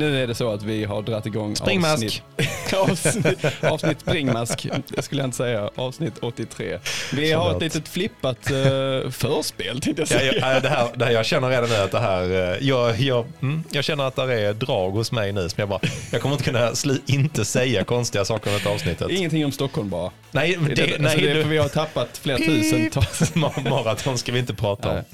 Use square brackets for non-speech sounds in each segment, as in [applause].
nu är det så att vi har dragit igång Springmask. avsnitt, avsnitt, avsnitt springmask, det skulle jag inte säga, avsnitt 83. Vi har ett litet flippat uh, förspel tänkte jag Ja, säga. jag, det här, det här, jag känner redan nu att det här, eh, jag, jag, mm, jag känner att det är drag hos mig nu som jag bara, jag kommer inte kunna slu, inte säga konstiga saker om detta avsnittet. Ingenting om Stockholm bara. Nej, Det, det, det, nej, alltså det är för vi har tappat flera tusentals. [laughs] Ma- Maraton ska vi inte prata om. Nej.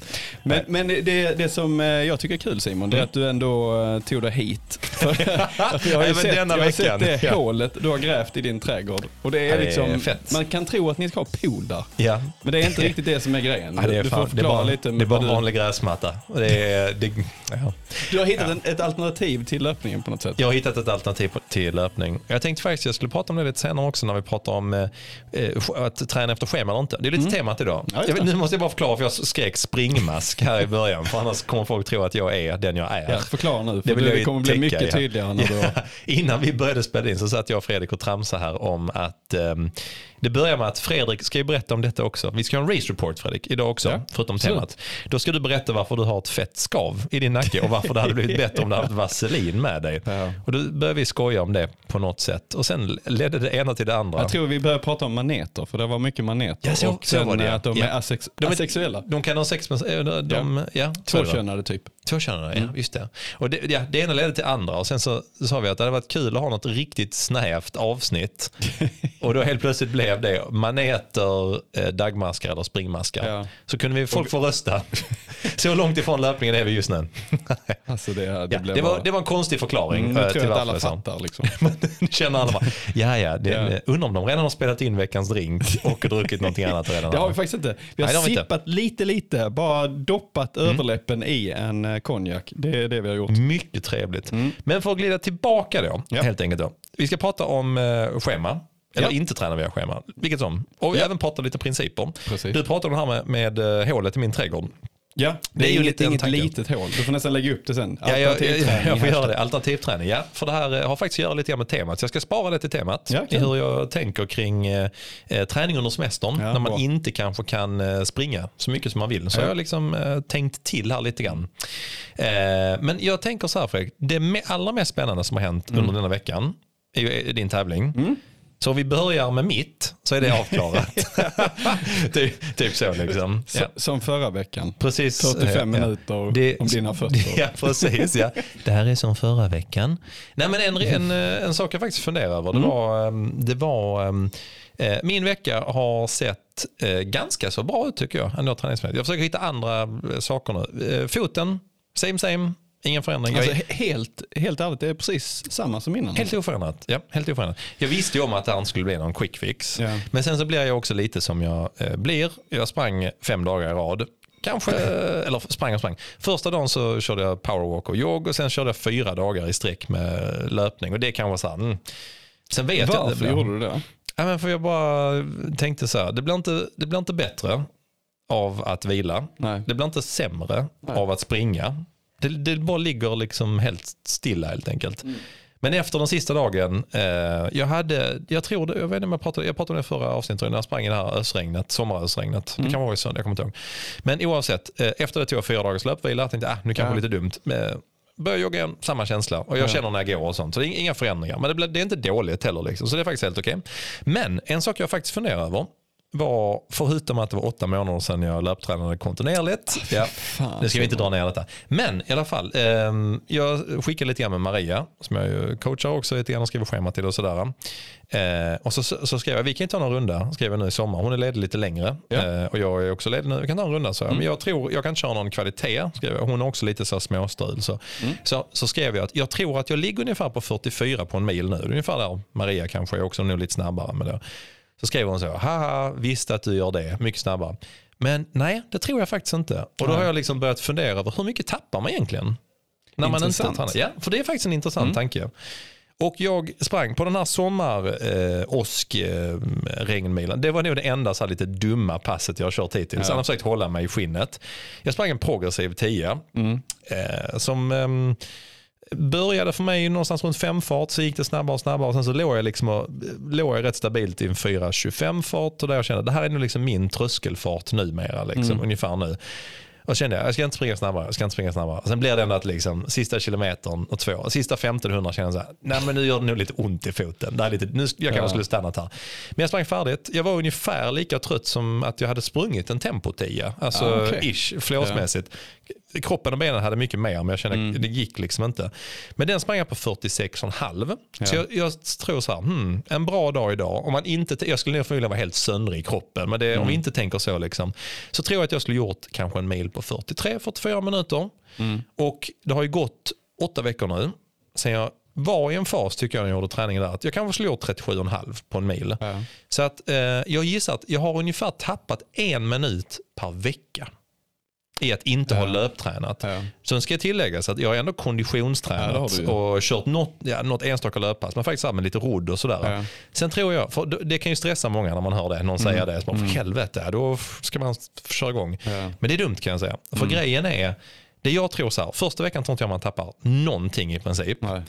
Men, men det, det som eh, jag tycker är kul Simon, det är att du ändå tog dig hit. [laughs] För, [laughs] för jag har ju sett, jag har sett veckan. det Ja. Hålet du har grävt i din trädgård. Och det är Ja, det är liksom, fett. man kan tro att ni ska ha pool där. Ja. Men det är inte riktigt det som är grejen. Ja, det är du får det är förklara bara, lite. det är bara en vanlig gräsmatta. Det är, det, ja. du har hittat en, ett alternativ till löpningen på något sätt. Jag har hittat ett alternativ till löpning. Jag tänkte faktiskt jag skulle prata om det lite senare också när vi pratar om eh, eh, att träna efter schema eller inte. Det är lite temat idag. Mm. Ja, just jag, nu måste jag bara förklara för jag skrek springmask här i början för annars kommer folk tro att jag är den jag är. Ja, förklara nu, för Det det, kommer bli mycket tydligare när du har... Innan vi började spela in så satt jag och Fredrik och tramsade här om att ehm, det börjar med att Fredrik ska ju berätta om detta också. Vi ska ha en race report Fredrik idag också, Ja, förutom temat. Då ska du berätta varför du har ett fett skav i din nacke och varför det hade blivit bättre om du hade haft vaselin med dig. Ja. Och då började vi skoja om det på något sätt och sen ledde det ena till det andra. Jag tror vi börjar prata om maneter, för det var mycket maneter. Ja, så- och så sen var det, att de Ja. är asex- De asexuella. De kan ha sex med, eh, de, de, ja. Tvåkönade typ. Tvåkönade, Mm. ja. Just det. Och det, ja, det ena ledde till andra och sen så sa vi att det hade varit kul att ha något riktigt snävt avsnitt. [laughs] och då helt plötsligt blev det maneter, eh, dagmaskar eller springmaskar. Ja. Så kunde vi folk få rösta. [laughs] så långt ifrån löpningen är vi just nu. [laughs] Alltså det, det, ja, blev det, var, bara- det var en konstig förklaring Mm, eh, jag tror till att alla fattar liksom. [laughs] Känner alla bara, ja ja, det, Ja. undrar om de redan har spelat in veckans drink och druckit någonting annat redan. Det har vi faktiskt inte. Vi har Nej, vi inte. sippat lite, lite, bara doppat överläppen i en eh, konjak. Det är det vi har gjort. Mycket trevligt. Men för att glida tillbaka då, Mm. Ja. helt enkelt då. Vi ska prata om schema. Eller Ja. inte träna via schema, vilket som. Och Ja. även prata lite principer. Precis. Du pratade om det här med, med eh, hålet i min trädgård. Ja, det, Det är är ju lite inget tanke. litet hål. Du får nästan lägga upp det sen. Ja, jag, jag, jag får göra det. Alternativträning, ja. För det här eh, har faktiskt att göra lite grann med temat. Så jag ska spara det till temat. Ja, i hur jag tänker kring eh, eh, träning under semestern. Ja, när man bra. inte kanske kan springa så mycket som man vill. Så Ja. jag har liksom eh, tänkt till här lite grann. Eh, men jag tänker så här Fredrik. Det allra mest spännande som har hänt Mm. under denna veckan är ju din tävling. Så vi börjar med mitt så är det [laughs] avklarat. [laughs] typ, typ så liksom. Ja. Som förra veckan. Precis. 45 eh, ja. minuter Det- om dina [laughs] fötter. Ja, precis. Ja. Det här är som förra veckan. Nej, men en, en, en sak jag faktiskt funderar över, det Mm. var, ehm, det var ehm, eh, min vecka har sett eh, ganska så bra ut tycker jag. Ändå träningsmässigt. Jag försöker hitta andra eh, saker nu. Foten, same same, ingen förändring. Alltså, är helt, helt ärligt, det är precis samma som innan. Helt oförändrat. Ja, helt oförändrat. Jag visste ju om att det skulle bli någon quick fix. Ja. Men sen så blir jag också lite som jag eh, blir. Jag sprang fem dagar i rad. Kanske, [laughs] eller sprang och sprang. Första dagen så körde jag powerwalk och jogg och sen körde jag fyra dagar i sträck med löpning. Och det kan vara så här, mm. Sen vet jag inte. Varför gjorde du det? Ja, men för jag bara tänkte så här, det blir inte, det blir inte bättre av att vila. Nej. Det blir inte sämre Nej. av att springa. Det, det bara ligger liksom helt stilla helt enkelt. Mm. Men efter den sista dagen, eh, jag hade, jag tror det, jag vet inte om jag pratade, jag pratade om det förra avsnittet när jag sprang i det här ösregnet, sommarösregnet. Mm. Det kan vara i söndag, jag kommer inte ihåg. Men oavsett, eh, efter det tog jag fyra dagars löpvila, jag tänkte ah, nu kanske Ja. lite dumt. Men, Börjar jogga igen, samma känsla. Och jag Ja. känner när jag går och sånt. Så det är inga förändringar. Men det, blir, det är inte dåligt heller. Liksom. Så det är faktiskt helt okej. Men en sak jag faktiskt funderar över var, förutom att det var åtta månader sedan jag löptränade kontinuerligt. Ja, Fan, nu ska vi inte dra ner detta. Men i alla fall, ehm, jag skickade lite grann med Maria, som jag ju coachar också lite grann och skriver schema till och sådär. Eh, och så, så, skrev jag, vi kan ju ta någon runda, skrev jag nu i sommar. Hon är ledig lite längre Ja. Mm. eh, och jag är också ledig nu. Vi kan ta en runda, så jag. Men jag tror, jag kan köra någon kvalitet, skrev jag. Hon är också lite så småstrul. Så, Mm. så, så skrev jag att jag tror att jag ligger ungefär på 44 på en mil nu. Ungefär där Maria kanske är också nu lite snabbare med det. Så skrev hon så, haha, visst att du gör det, mycket snabbare. Men nej, det tror jag faktiskt inte. Och då har jag liksom börjat fundera över hur mycket tappar man egentligen? När man inte Intressant. tränar. Ja, för det är faktiskt en intressant Mm. tanke. Och jag sprang på den här sommar eh, eh. Det var nog det enda så lite dumma passet jag har kört hittills. Ja. Jag har försökt hålla mig i skinnet. Jag sprang en progressiv 10 Mm. eh, som ehm, började för mig någonstans runt femfart så gick det snabbare och snabbare och sen så låg jag, liksom och, låg jag rätt stabilt i en 4.25 fart och där jag kände att det här är nog liksom min tröskelfart numera liksom, Mm. ungefär nu. Och kände jag, jag ska inte springa snabbare, jag ska inte springa snabbare. Och sen blir det ändå att liksom, sista kilometern och två, sista 1500 känner jag så här, nej men nu gör det nog lite ont i foten. Det är lite, nu, jag kanske Ja. skulle stannat här. Men jag sprang färdigt, jag var ungefär lika trött som att jag hade sprungit en tempo 10. Alltså Ah, okej. ish, flåsmässigt. Kroppen och benen hade mycket mer men jag kände Mm. att det gick liksom inte. Men den sprang jag på 46,5. Så Ja. jag, jag tror så här, hmm, en bra dag idag. Om man inte, jag skulle nog förmodligen vara helt söndrig i kroppen. Men det, Mm. om vi inte tänker så, liksom, så tror jag att jag skulle gjort kanske en mil på 43-44 minuter. Mm. Och det har ju gått åtta veckor nu sen jag var i en fas tycker jag när jag gjorde träningen där. Att jag kanske skulle gjort 37,5 på en mil. Ja. Så att eh, jag gissar att jag har ungefär tappat en minut per vecka i att inte ha Ja. löptränat. Ja. Sen ska jag tillägga så att jag har ändå Ja, det konditionstränat ju. och kört något, ja, något enstaka löppass, men faktiskt med lite rodd och sådär. Ja. Sen tror jag, för det- det kan ju stressa många när man hör det, någon säger det, så man, för helvete, då ska man köra igång. Mm. Ja. Men det är dumt kan jag säga. För grejen är, det jag tror så här, första veckan tror inte jag man tappar någonting i princip. Nej.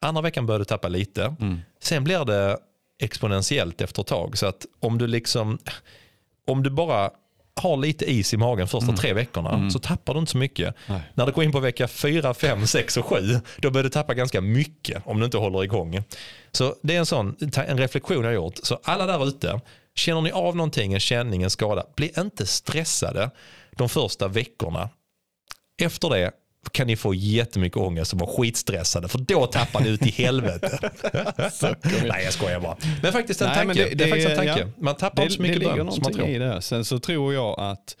Andra veckan börjar du tappa lite. Mm. Sen blir det exponentiellt efter ett tag. Så att om du liksom, om du bara har lite is i magen första tre veckorna så tappar du inte så mycket. Nej. När du går in på vecka 4, 5, 6 och 7 då börjar du tappa ganska mycket om du inte håller igång. Så det är en sån en reflektion jag har gjort. Så alla där ute, känner ni av någonting, en känning, en skada, bli inte stressade de första veckorna. Efter det kan ni få jättemycket ångest och vara skitstressade för då tappar ni ut i helvete. [laughs] Nej jag skojar bara. Men faktiskt en Nej, tanke. men det, det- är faktiskt en det- tanke. ja. Man tappar inte så mycket lön som man tror. i det. Sen så tror jag att,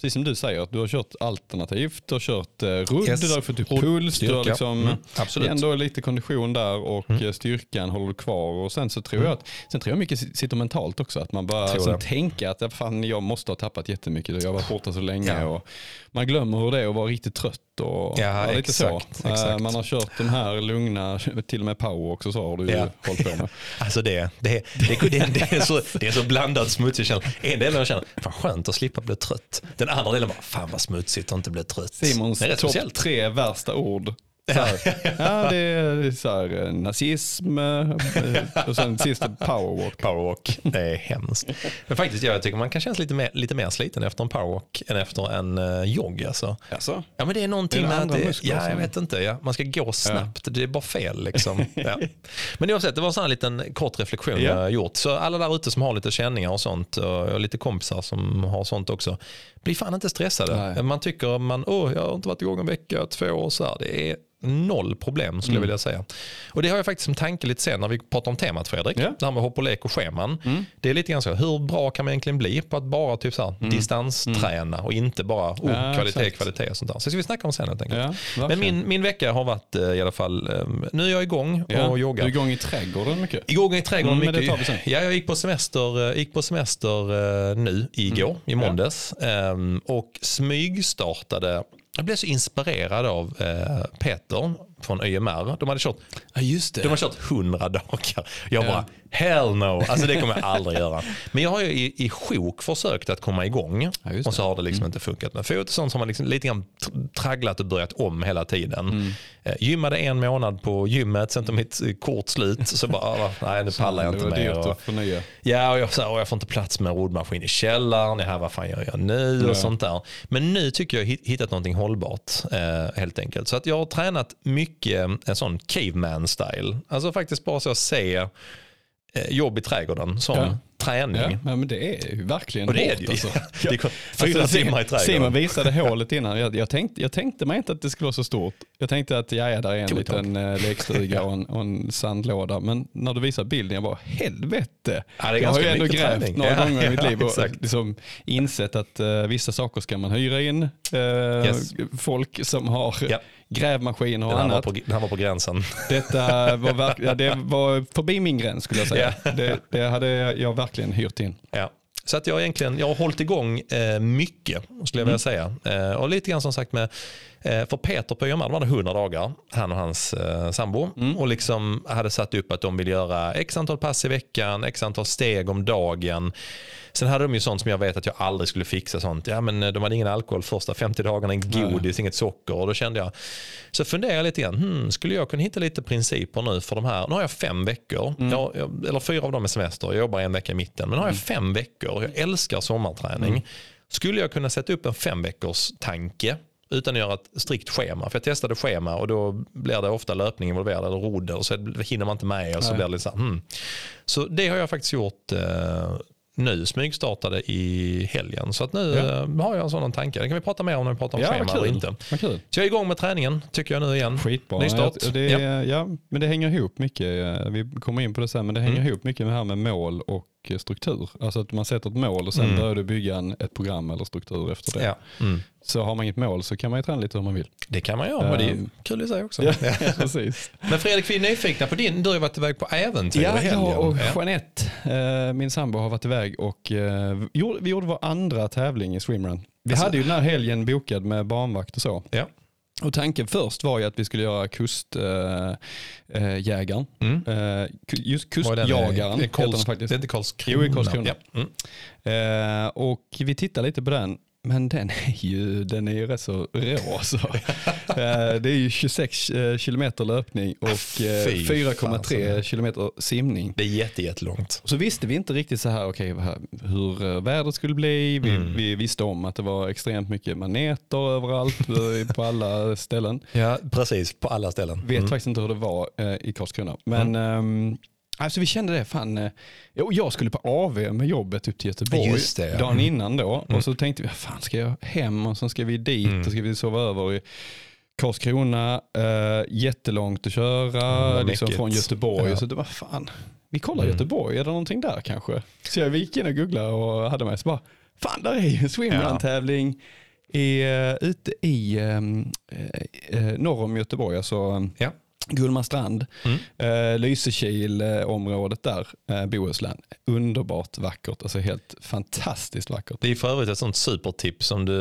precis som du säger, att du har kört alternativt, du har kört eh, rudd, Yes. du har fått upp puls, du har liksom, Mm, absolut. ändå lite kondition där och eh, styrkan håller du kvar. Och sen så tror jag att, sen tror jag mycket sitter mentalt också, att man Mm. Som det. tänker att "Ja, fan, jag måste ha tappat jättemycket, jag har varit borta så länge. Ja. Och man glömmer hur det är att vara riktigt trött. Och, Ja, lite exakt, så. Eh, exakt. Man har kört de här lugna, till och med power också så har du Ja. hållit på med. [laughs] Alltså det, det, det, det, det, är så, det är så blandad smutsig känsla. En del av känner, fan skönt att slippa bli trött. Den andra delen bara, fan vad smutsigt att inte bli trött. Simons topp tre värsta ord. Ja, det är så här, eh, nazism eh, och sen sista powerwalk. Powerwalk, det är hemskt. Men faktiskt, jag tycker man kan kännas lite mer, lite mer sliten efter en powerwalk än efter en uh, jogg. Alltså. Alltså? Ja men det är någonting Är det med det, ja, jag vet inte, ja. man ska gå snabbt, det är bara fel liksom. [laughs] ja. Men oavsett, det var en sån här liten kort reflektion Ja. jag har gjort. Så alla där ute som har lite känningar och sånt och, och lite kompisar som har sånt också, bli fan inte stressade. Nej. Man tycker, man, åh jag har inte varit igång en vecka, två år så här. Det är noll problem skulle jag vilja säga. Och det har jag faktiskt som tanke lite sen när vi pratar om temat Fredrik. Ja. Det här med hopp och lek och scheman. Det är lite grann så, hur bra kan man egentligen bli på att bara typ så här, distansträna och inte bara oh, Ja, kvalitet, exakt. kvalitet och sånt där. Så ska vi snacka om sen helt enkelt. Ja, Men min, min vecka har varit eh, i alla fall, eh, nu är jag igång och Du joggar. är igång i trädgården mycket. Igång i trädgården Mm, men mycket. det tar. Ja, jag gick på semester, eh, gick på semester eh, nu igår, Mm. i måndags. Ehm, och smygstartade, jag blev så inspirerad av eh, Peter från YMR. De hade kört, Ja, just det. de har kört 100 dagar. Jag Ja. bara, hell no, alltså det kommer jag [laughs] aldrig göra. Men jag har ju i, i sjok försökt att komma igång Ja, och så har det liksom inte funkat med fot. Sånt som har liksom lite grann tr- tragglat och börjat om hela tiden. Eh, gymmade en månad på gymmet, sen tog mitt eh, kort slut. Så bara, ah, nej nu pallar jag inte mer. Och, ja, och jag, så här, och jag får inte plats med roddmaskin i källaren. Ja, vad fan gör jag nu? Ja. Och sånt där. Men nu tycker jag hit- hittat någonting hållbart eh, helt enkelt. Så att jag har tränat mycket mycket en sån caveman style. Alltså faktiskt bara så att se eh, jobb i trädgården som Ja träning. Ja, men det är ju verkligen Och det är hårt det ju. alltså. [laughs] Det fyra Alltså, timmar i Simon trädgården. visade hålet innan. Jag, jag, tänkte, jag tänkte mig inte att det skulle vara så stort. Jag tänkte att ja, ja där är en Tog liten eh, lekstuga [laughs] och en, och en sandlåda. Men när du visade bilden, jag bara helvete. Ja, det är jag har ju ändå grävt träning. några Ja, gånger i mitt liv och exakt. liksom insett att eh, vissa saker ska man hyra in. Eh, Yes. Folk som har grävmaskiner och här, var annat. på, här var på gränsen. Detta var, verk- det var förbi min gräns skulle jag säga. Det, det hade jag verkligen hyrt in. Ja. Så att jag, egentligen, jag har hållit igång eh, mycket, skulle jag vilja säga. Eh, och lite grann som sagt med, för Peter på YMR var det 100 dagar, han och hans eh, sambo. Och liksom hade satt upp att de vill göra x antal pass i veckan, x antal steg om dagen. Sen hade de ju sånt som jag vet att jag aldrig skulle fixa. sånt. Ja, men eh, de hade ingen alkohol första 50 dagarna, ingen godis, inget socker. Och då kände jag, så funderade jag lite grann, hmm, skulle jag kunna hitta lite principer nu för de här? Nu har jag fem veckor, jag, jag, eller fyra av dem är semester, jag jobbar en vecka i mitten. Men nu har jag fem veckor, jag älskar sommarträning. Skulle jag kunna sätta upp en fem veckors tanke utan att göra ett strikt schema? För jag testade schema och då blir det ofta löpning involverad eller rodd och så hinner man inte med och så Nej. blir det här, hmm. Så det har jag faktiskt gjort eh, nu, smygstartade i helgen. Så att nu Ja. eh, har jag en sån tanke. Det kan vi prata mer om när vi pratar om Ja, schema eller inte. Kul. Så jag är igång med träningen tycker jag nu igen. Skitbra. Ny start. Ja, det, Ja. ja. men det hänger ihop mycket. eh, Vi kommer in på det sen, men det hänger Mm. ihop mycket med det här med mål och eh, struktur. Alltså att man sätter ett mål och sen Mm. börjar du bygga en, ett program eller struktur efter det. Ja. Mm. Så har man inget mål så kan man ju träna lite hur man vill. Det kan man göra, men det är Ehm. kul i sig också. [laughs] Ja, [laughs] precis. Men Fredrik, vi är nyfikna på din. Du har ju varit iväg på äventyr Ja, jag och. Jeanette, eh, min sambo, har varit iväg och eh, vi gjorde vår andra tävling i swimrun. Vi Alltså- hade ju den här helgen bokad med barnvakt och så. Ja. Och tanken först var ju att vi skulle göra kustjägaren. Eh, eh, jägaren. Mm. ku- just kustjagaren Det. Det är inte Karlskrona? Jo, i Karlskrona. Ja. Mm. Eh, och vi tittade lite på den. Men den är ju, den är ju rätt så rå. alltså. [laughs] eh, det är ju 26 eh, kilometer löpning och eh, Fy 4,3 fasen. kilometer simning. Det är jätte, jättelångt. Så visste vi inte riktigt så här, vad- hur eh, vädret skulle bli. Vi, Mm. vi visste om att det var extremt mycket maneter överallt, eh, [laughs] på alla ställen. Ja, precis. På alla ställen. Vet Mm. faktiskt inte hur det var eh, i Karlskrona. Men ehm, alltså vi kände det, fan, eh, jag skulle på AV med jobbet upp till Göteborg Just det, ja. dagen innan då. Mm. Och så tänkte vi, fan ska jag hem och sen ska vi dit Mm. och ska vi sova över i Karlskrona. Eh, jättelångt att köra Mm, liksom från Göteborg. Ja. Så det var fan, vi kollar Mm. Göteborg, är det någonting där kanske? Så jag gick in och googlade och hade med så bara, fan där är ju en swimrun-tävling i, eh, ute i eh, norr om Göteborg, alltså Ja. Gullmarstrand, Mm. eh, Lysekil-området där, eh, Bohuslän. Underbart vackert, alltså helt fantastiskt vackert. Det är för övrigt ett sånt supertips som du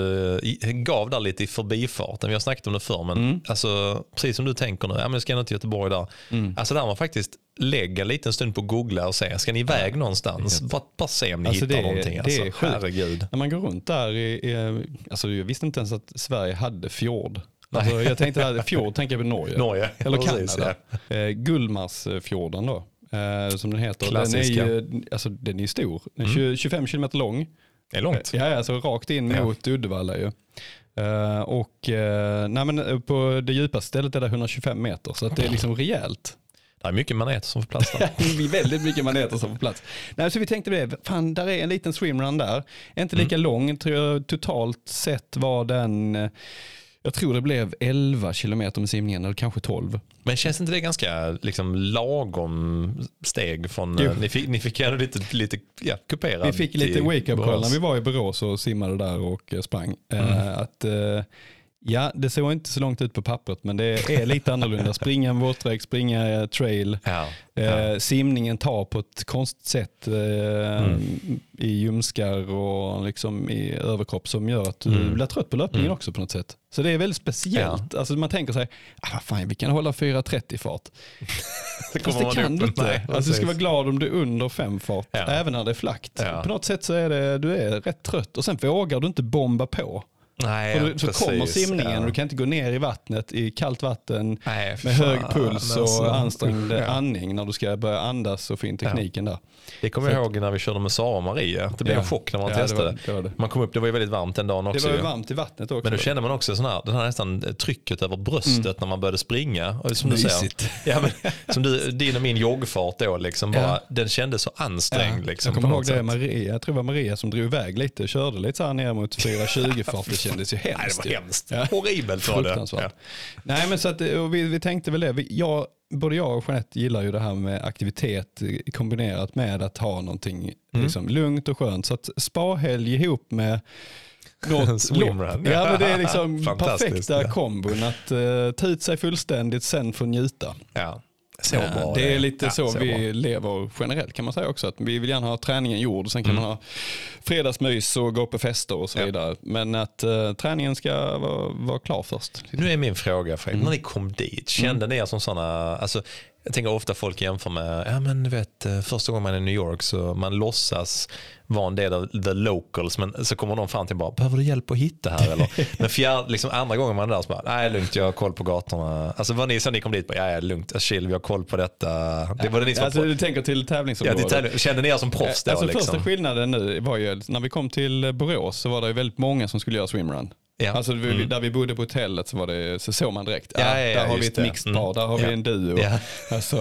i- gav där lite i förbifarten. Vi har snackat om det förr, men Mm. alltså, precis som du tänker nu, ja, men jag ska ändå till Göteborg där. Mm. Alltså där man faktiskt lägga en liten stund på att googla och se, ska ni iväg någonstans? Bara, bara se om ni Alltså, hittar det någonting. det Alltså, är sjukt. herregud. När man går runt där, i, i, alltså jag visste inte ens att Sverige hade fjord. Alltså jag tänkte att fjord tänker jag på Norge. Norge. Eller Precis, Kanada. Eh, Gullmarsfjorden då, eh, som den heter. Klassiska. Den är ju alltså, den är stor. Den är Mm. 20, 25 kilometer lång. Det är långt. Ja, alltså rakt in Ja. mot Uddevalla ju. Eh, och eh, nej, men eh, på det djupaste stället är det 125 meter, så att det är liksom rejält. Det är mycket maneter som får plats där. [laughs] Det är väldigt mycket maneter som får plats. Nej, så vi tänkte det, fan där är en liten swimrun där. Är inte lika lång, tror jag totalt sett var den, eh, jag tror det blev 11 kilometer med simningen, eller kanske 12. Men känns inte det ganska liksom, lagom steg från, Jo. eh, ni fick, ni fick ändå lite, lite ja, kuperad Vi fick lite wake-up call när vi var i Borås och simmade där och eh, sprang. Eh, att, eh, ja, det såg inte så långt ut på pappret, men det är lite annorlunda. Springa en våtväg, springa eh, trail. Ja, Eh, ja. Simningen tar på ett konstigt sätt eh, Mm. i ljumskar och liksom i överkropp som gör att du Mm. blir trött på löpningen Mm. också på något sätt. Så det är väldigt speciellt. Alltså man tänker sig, ah, fan, vi kan hålla 4.30 fart. [laughs] Fast kommer det kan du inte. Nej, alltså, du ska vara glad om du är under 5 fart, Ja. även när det är flackt. Ja. På något sätt så är det, du är rätt trött och sen vågar du inte bomba på. Nej, För ja, du, så precis, kommer simningen ja. och du kan inte gå ner i vattnet i kallt vatten Nej, med hög puls och alltså. ansträngd Ja. andning när du ska börja andas och få in tekniken där. Det kommer jag ihåg när vi körde med Sara och Maria. Det blev Ja. en chock när man Ja, det testade. var- det var det. Man kom upp, det var ju väldigt varmt den dagen Det också. var ju varmt i vattnet också. Men då kände man också sån här, den här nästan trycket över bröstet när man började springa. Och som du säger, Mysigt. ja, men, som du, din och min joggfart då, liksom bara, Ja. den kändes så ansträngd. Ja, liksom, jag kommer ihåg det. Maria, jag tror det var Maria som drog iväg lite, körde lite så här ner mot 4.20 fart. Det kändes ju Nej, hemskt. det var ju. hemskt. Ja. Horribelt var det. Ja. Nej men så att, och vi, vi tänkte väl det, vi, jag, både jag och Jeanette gillar ju det här med aktivitet eh, kombinerat med att ha någonting Mm. liksom, lugnt och skönt. Så att spahelg ihop med något [laughs] lopp. Ja men det är liksom [laughs] perfekta kombon att uh, ta ut sig fullständigt sen få njuta. Ja. Så bra det är lite Ja, så, vi bra. lever generellt kan man säga också. Att vi vill gärna ha träningen gjord sen kan Mm. man ha fredagsmys och gå på fester och så Ja. vidare. Men att eh, träningen ska vara, vara klar först. Nu är min fråga, Fredrik, Mm. när ni kom dit, kände ni er som sådana, alltså, Jag tänker ofta folk jämför med, ja men du vet eh, första gången man är i New York så man låtsas vara en del av the locals men så kommer de fram till bara, behöver du hjälp att hitta här eller? [laughs] men fjärde, liksom andra gången man är där så bara, nej lugnt jag har koll på gatorna. Alltså var ni så ni kom dit, bara, ja ja lugnt, chill vi har koll på detta. Det var det ni som Alltså var du tänker till ja, tävlingsområdet? till tävling. Kände ni er som proffs då? Alltså liksom? första skillnaden nu var ju när vi kom till Borås så var det väldigt många som skulle göra swimrun. Ja. Alltså vi, Mm. där vi bodde på hotellet så, var det, så såg man direkt, Ja, ah, ja, där har vi ett mixed Mm. där har vi en duo. [laughs] Alltså,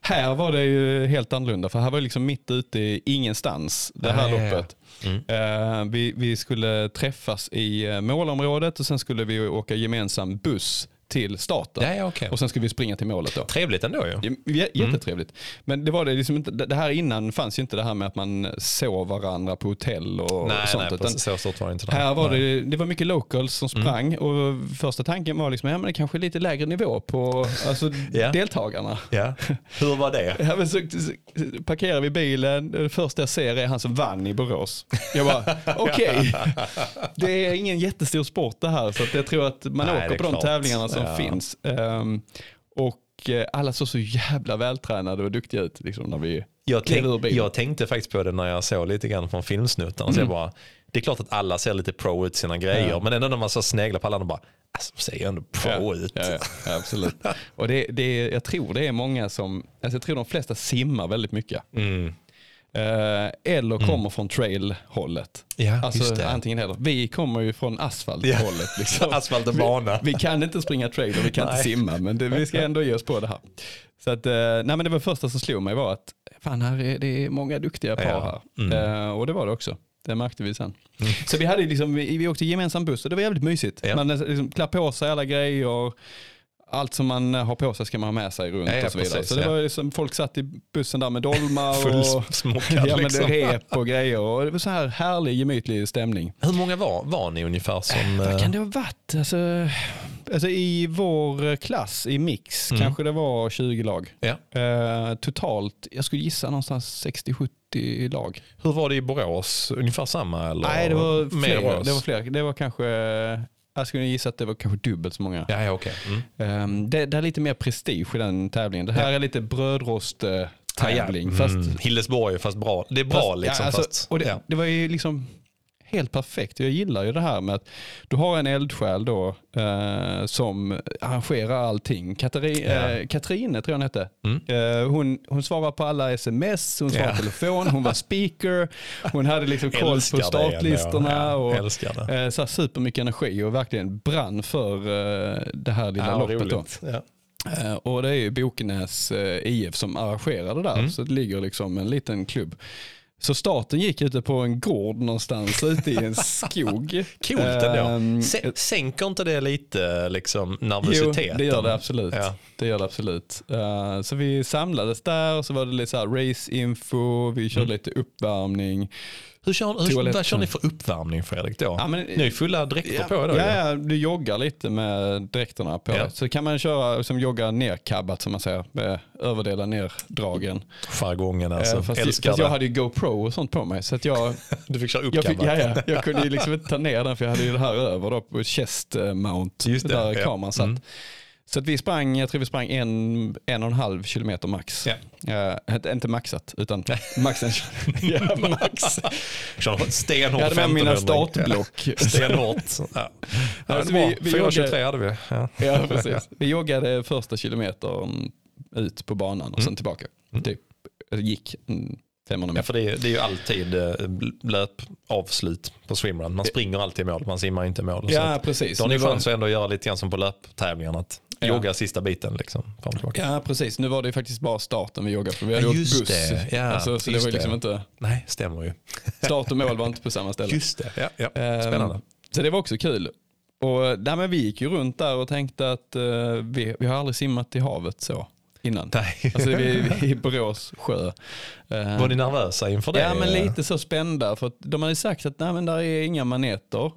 här var det ju helt annorlunda för här var det liksom mitt ute i ingenstans det här ja. loppet. Mm. Eh, vi, vi skulle träffas i eh, målområdet och sen skulle vi åka gemensam buss till starten. Ja, ja, okej. Och sen skulle vi springa till målet då. Trevligt ändå ju. Ja, j- Jättetrevligt. Men det var det liksom inte, det här innan fanns ju inte det här med att man såg varandra på hotell och Nej, sånt. nej precis, så stort var det inte. här var det, det var mycket locals som sprang och första tanken var liksom, ja men det kanske är lite lägre nivå på alltså, Ja. deltagarna. Ja. Hur var det? Ja, men så, så parkerar vi bilen, det första jag ser är han som vann i Borås. Jag bara, [laughs] okej, det är ingen jättestor sport det här så jag tror att man Nej, åker på de klart. tävlingarna som Ja. finns. Ehm, och eh, alla såg så jävla vältränade och duktiga ut liksom, när vi Jag, tänk, jag tänkte faktiskt på det när jag såg lite grann från filmsnuttarna. Så jag Mm. bara, det är klart att alla ser lite pro ut sina grejer, Ja. men ändå när man så sneglar på alla, de bara, alltså, de ser ju ändå pro ut. Ja, ja, ja, absolut. Och det, det, jag tror det är många som, alltså jag tror de flesta simmar väldigt mycket. Mm. Eh, eller kommer från trail-hållet. Ja, Alltså antingen eller. Vi kommer ju från asfalt-hållet. Liksom. [laughs] Asfalt och bana. Vi kan inte springa trail och vi kan inte Nej. simma, men det, vi ska ändå ge oss på det här. Så att, eh, nej men det var första som slog mig var att fan, här är, det är många duktiga par Ja. här. Mm. Eh, och det var det också. Det märkte vi sen. Så vi, hade liksom, vi, vi åkte gemensam buss och det var jävligt mysigt. Ja. Man liksom klär på sig alla grejer. Allt som man har på sig ska man ha med sig runt Ja, och så vidare. precis, så det ja. var liksom, folk satt i bussen där med dolmar [laughs] och Fullsmockad ja, men liksom. rep och grejer. Och det var så här härlig gemytlig stämning. Hur många var, var ni ungefär som... Vad eh, kan det ha varit? Alltså, alltså i vår klass i mix Mm. kanske det var 20 lag. Ja. Eh, totalt, jag skulle gissa någonstans 60-70 lag. Hur var det i Borås? Ungefär samma? Eller? Nej, det var fler. Det var fler. Det var kanske, jag skulle gissa att det var kanske dubbelt så många. Ja, ja okej. Mm. Um, det, det är lite mer prestige i den tävlingen. Det här är lite brödrost eh, tävling. Ja, Fast, mm. Hillesborg, fast bra. Det är bra fast, liksom. ja, alltså, fast, och det, ja. det var ju liksom helt perfekt. Jag gillar ju det här med att du har en eldsjäl då eh, som arrangerar allting. Katari, Ja. eh, Katrine tror jag hon hette. Mm. Eh, hon, hon svarar på alla sms, hon svarar Ja. på telefon, hon var speaker, hon hade liksom [laughs] koll på startlistorna. Och, eh, så här supermycket energi och verkligen brann för eh, det här lilla Ja, loppet. Då. roligt. Ja. Eh, Och det är ju Bokenäs eh, IF som arrangerar det där. Mm. Så det ligger liksom en liten klubb. Så starten gick ute på en gård någonstans ute i en [laughs] skog. Coolt ändå. Ehm, Sä- Sänker inte det lite liksom, Jo, nervositeten? det gör det absolut. Ja. Det gör det absolut. Eh, så vi samlades där och så var det lite så här race-info, vi körde Mm. lite uppvärmning. Hur kör, hur, vad kör ni för uppvärmning Fredrik då? Ja, men- ni är fulla dräkter Ja, på då. ja, ja, du joggar lite med dräkterna på. Ja. Så kan man köra som jogga nerkabbat som man säger, med överdelen nerdragen. Jargongen alltså. Eh, fast, Älskar fast jag hade ju GoPro och sånt på mig. Så att jag, [laughs] Du fick köra jag, uppkabbat. ja, ja, jag kunde ju liksom inte ta ner den för jag hade ju det här över då på chest eh, mount. Just det, där ja. kameran satt. Mm. Så att vi sprang, jag tror vi sprang en, en och en halv kilometer max. Ja. Eh, inte, maxat, utan maxen. [laughs] ja, max. Stenhårt Jag hade med mina 1500. startblock. Ja, Stenhårt. Ja. [laughs] Ja, Alltså, vi- vi 423 hade vi. Ja. Ja, precis. Vi joggade första kilometern ut på banan och sen Mm. tillbaka. Mm. Typ. Gick mm, 500 Ja, meter. för det är, det är ju alltid eh, löpavslut på swimrun. Man springer alltid i mål, man simmar inte i mål. Ja, precis. Då har ni chans att ändå göra lite grann som på löptävlingarna. Att Jogga sista biten liksom. Fram tillbaka. Ja, precis. Nu var det ju faktiskt bara starten vi joggade för vi hade Ja, åkt buss. det. Ja, alltså, så det var ju liksom det. inte, Nej, stämmer ju. [laughs] start och mål var inte på samma ställe. Just det. Ja, ja. Ehm, Spännande. Så det var också kul. Och, nej, men vi gick ju runt där och tänkte att eh, vi, vi har aldrig simmat i havet så innan. Nej. Alltså vi, vi i Borås sjö. Eh, Var ni nervösa inför det? Ja men lite så spända för de hade sagt att nej men där är inga maneter.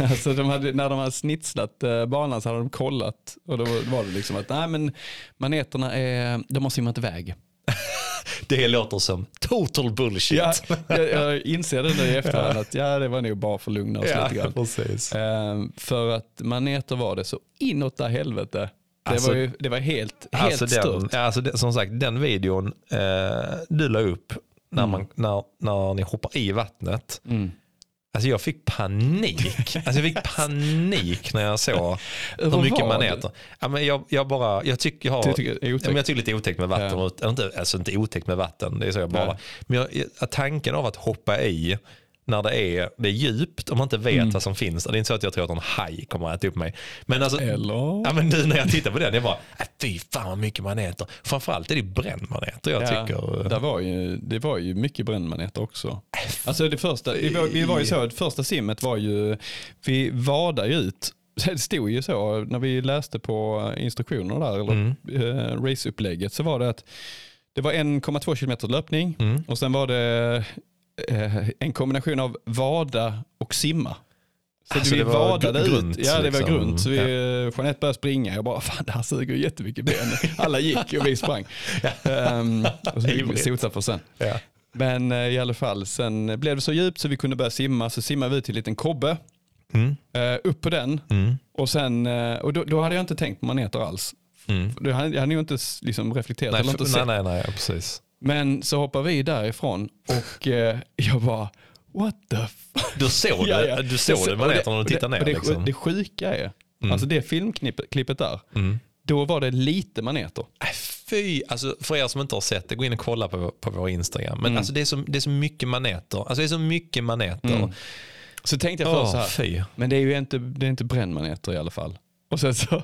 [laughs] alltså de hade, när de hade snitslat eh, banan så hade de kollat och då var det liksom att nej men maneterna är, de har simmat iväg. [laughs] Det låter som total bullshit. Ja, jag, jag inser det nu i efterhand att ja det var nog bara för att lugna oss lite grann. precis. Eh, för att maneter var det så inåt där helvete. Det, Alltså- var, ju, det var helt, helt Alltså den, stört. alltså det, som sagt, den videon eh, du la upp när, Mm. man, när, när ni hoppar i vattnet. Mm. Alltså jag fick panik. Alltså jag fick [laughs] panik när jag såg hur mycket vad? maneter. Ja, men jag, jag, bara, jag tycker jag har... Tycker det är Ja, otäckt? men jag tycker lite otäckt med vatten. Ja. och- eller Inte, alltså inte otäckt med vatten, det är så jag bara. Nej. Men jag, jag- tanken av att hoppa i när det är, det är djupt och man inte vet Mm. vad som finns. Det är inte så att jag tror att en haj kommer att äta upp mig. Men alltså, Eller? Ja, men nu när jag tittar på den, jag bara, äh, fy fan vad mycket maneter. Framförallt är det brännmaneter jag Ja, tycker. där var ju, det var ju mycket brännmaneter också. Alltså det första, vi var, vi var ju så, det första simmet var ju, vi vadade ut. [laughs] Det stod ju så när vi läste på instruktionerna där, eller Mm. eh, raceupplägget, så var det att det var 1,2 kilometer löpning Mm. och sen var det eh, en kombination av vada och simma. Så Alltså, vi vadade ut. grunt, Ja, det var liksom. grunt. Så vi, Jeanette började springa. Jag bara, fan det här suger ju jättemycket ben. Alla gick och vi sprang. um, och så fick vi sota för sen. Ja. Men eh, i alla fall, sen blev det så djupt så vi kunde börja simma. Så simmade vi till en liten kobbe, Mm. eh, upp på den. Mm. Och, sen, eh, och då, då hade jag inte tänkt på maneter alls. Mm. Jag hade ju inte liksom reflekterat Nej, eller inte nej, sett. nej, nej, precis. Men så hoppar vi därifrån och eh, jag bara, what the f-? Du såg Ja, det, ja. du såg det och maneterna när du tittade ner. det, liksom. det sjuka är, Mm. alltså det filmklippet där, Mm. då var det lite maneter. Äh, Fy, alltså för er som inte har sett det, gå in och kolla på, på vår Instagram. Men Mm. alltså det, är så, det är så mycket maneter. Alltså det är så mycket maneter. Mm. Så tänkte jag först Åh, så här, fy. men det är ju inte, det är inte brännmaneter i alla fall. Och sen så, Äh.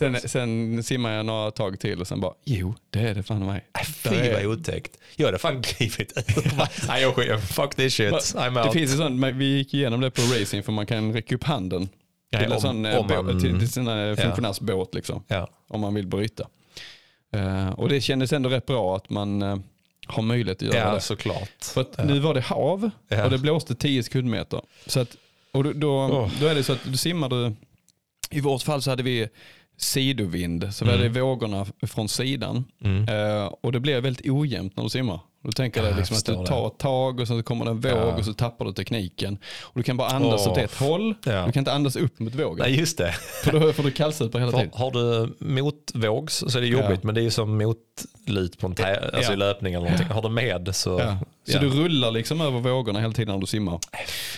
Sen, sen simmar jag några tag till och sen bara, jo det är det fan mig. Äh, Fy vad otäckt. Jag hade fan klivit [laughs] Nej jag skiter Fuck this shit. I'm Det out. finns ju sån, men vi gick igenom det på racing för man kan räcka upp handen till, en om- sån, eh, om bå- man- till, till sina funktionärsbåt liksom. Ja. om man vill bryta. Eh, och det kändes ändå rätt bra att man eh, har möjlighet att göra ja, det. såklart. För Ja. nu var det hav Ja. och det blåste 10 sekundmeter. Så att, och då, då, Åh. då är det så att du simmar du, i vårt fall så hade vi sidovind, så Mm. hade vågorna från sidan. Mm. Eh, och det blir väldigt ojämnt när du simmar. Då tänker Ja, liksom att du tar ett tag och sen så kommer det en våg Ja. och så tappar du tekniken. Och du kan bara andas Åh, åt ett håll. ja. Du kan inte andas upp mot vågen. Nej just det. För då får du kallsupa hela tiden. har du motvågs så är det jobbigt Ja. men det är ju som motlut på en tä- alltså i löpning eller någonting. Har du med så... Så du rullar liksom över vågorna hela tiden när du simmar.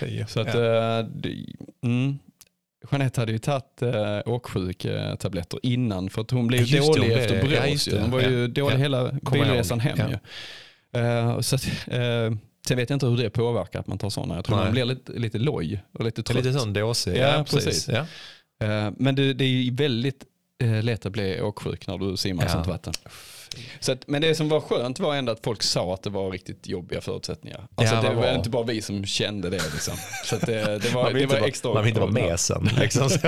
Fy. Så att, eh, det, mm. Jeanette hade ju tagit uh, åksjuktabletter innan för att hon blev Ja, det, dålig blev- efter ja, ju. det. hon var ju Ja. dålig Ja. hela bilresan hem. Ja. Eh, så att, eh, sen vet jag inte hur det påverkar att man tar sådana. Jag tror Nej. man blir lite, lite loj och lite trött. Lite sån dåsig. Ja, precis. Ja. Eh, men det, det är ju väldigt eh, lätt att bli åksjuk när du simmar i Ja. sånt vatten. Så att, men det som var skönt var ändå att folk sa att det var riktigt jobbiga förutsättningar. Alltså det var bra. inte bara vi som kände det. Liksom. Så att det, det var, Man det var vara- extra Man vill inte vara med sen. Liksom. [laughs]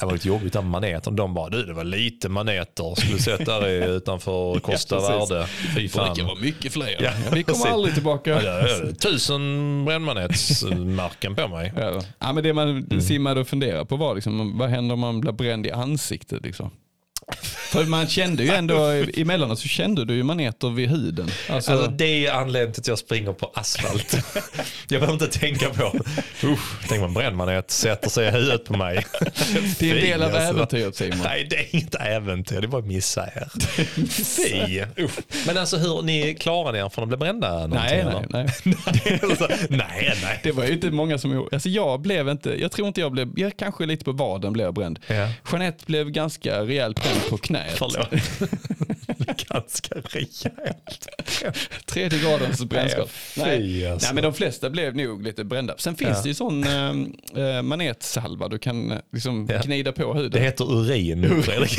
Det var lite jobbigt med maneten. De bara, du det var lite maneter. Skulle sett där utanför [laughs] Kosta Ja. Värde. Fy Det fan. brukar vara mycket fler. Ja, vi kommer aldrig tillbaka. Ja, det tusen brännmanetsmärken på mig. Ja. Ja, men det man Mm. simmade och funderade på var liksom, vad händer om man blir bränd i ansiktet? Liksom? För man kände ju ändå, emellanåt så kände du ju maneter vid huden. Alltså, Alltså, det är anledningen till att jag springer på asfalt. jag behöver inte tänka på, usch, tänk man brännmanet sätter sig i huvudet på mig. det är en del av Fy, alltså. äventyret Simon. Nej, det är inget äventyr, det är bara misär. Fy. Usch. Men alltså hur, ni klarade er från att bli brända? Nej, nej, nej. [laughs] Alltså, nej, nej. Det var ju inte många som. Alltså jag blev inte, jag tror inte jag blev, jag kanske lite på vaden blev jag bränd. Ja. Jeanette blev ganska rejält bränd på knät. Förlåt. [laughs] Ganska rejält. Tredje gradens brännskada. fy, Nej. alltså. Nej men de flesta blev nog lite brända. Sen finns Ja. det ju sån äh, manetsalva du kan äh, liksom Ja. gnida på huden. Det heter urin, Fredrik.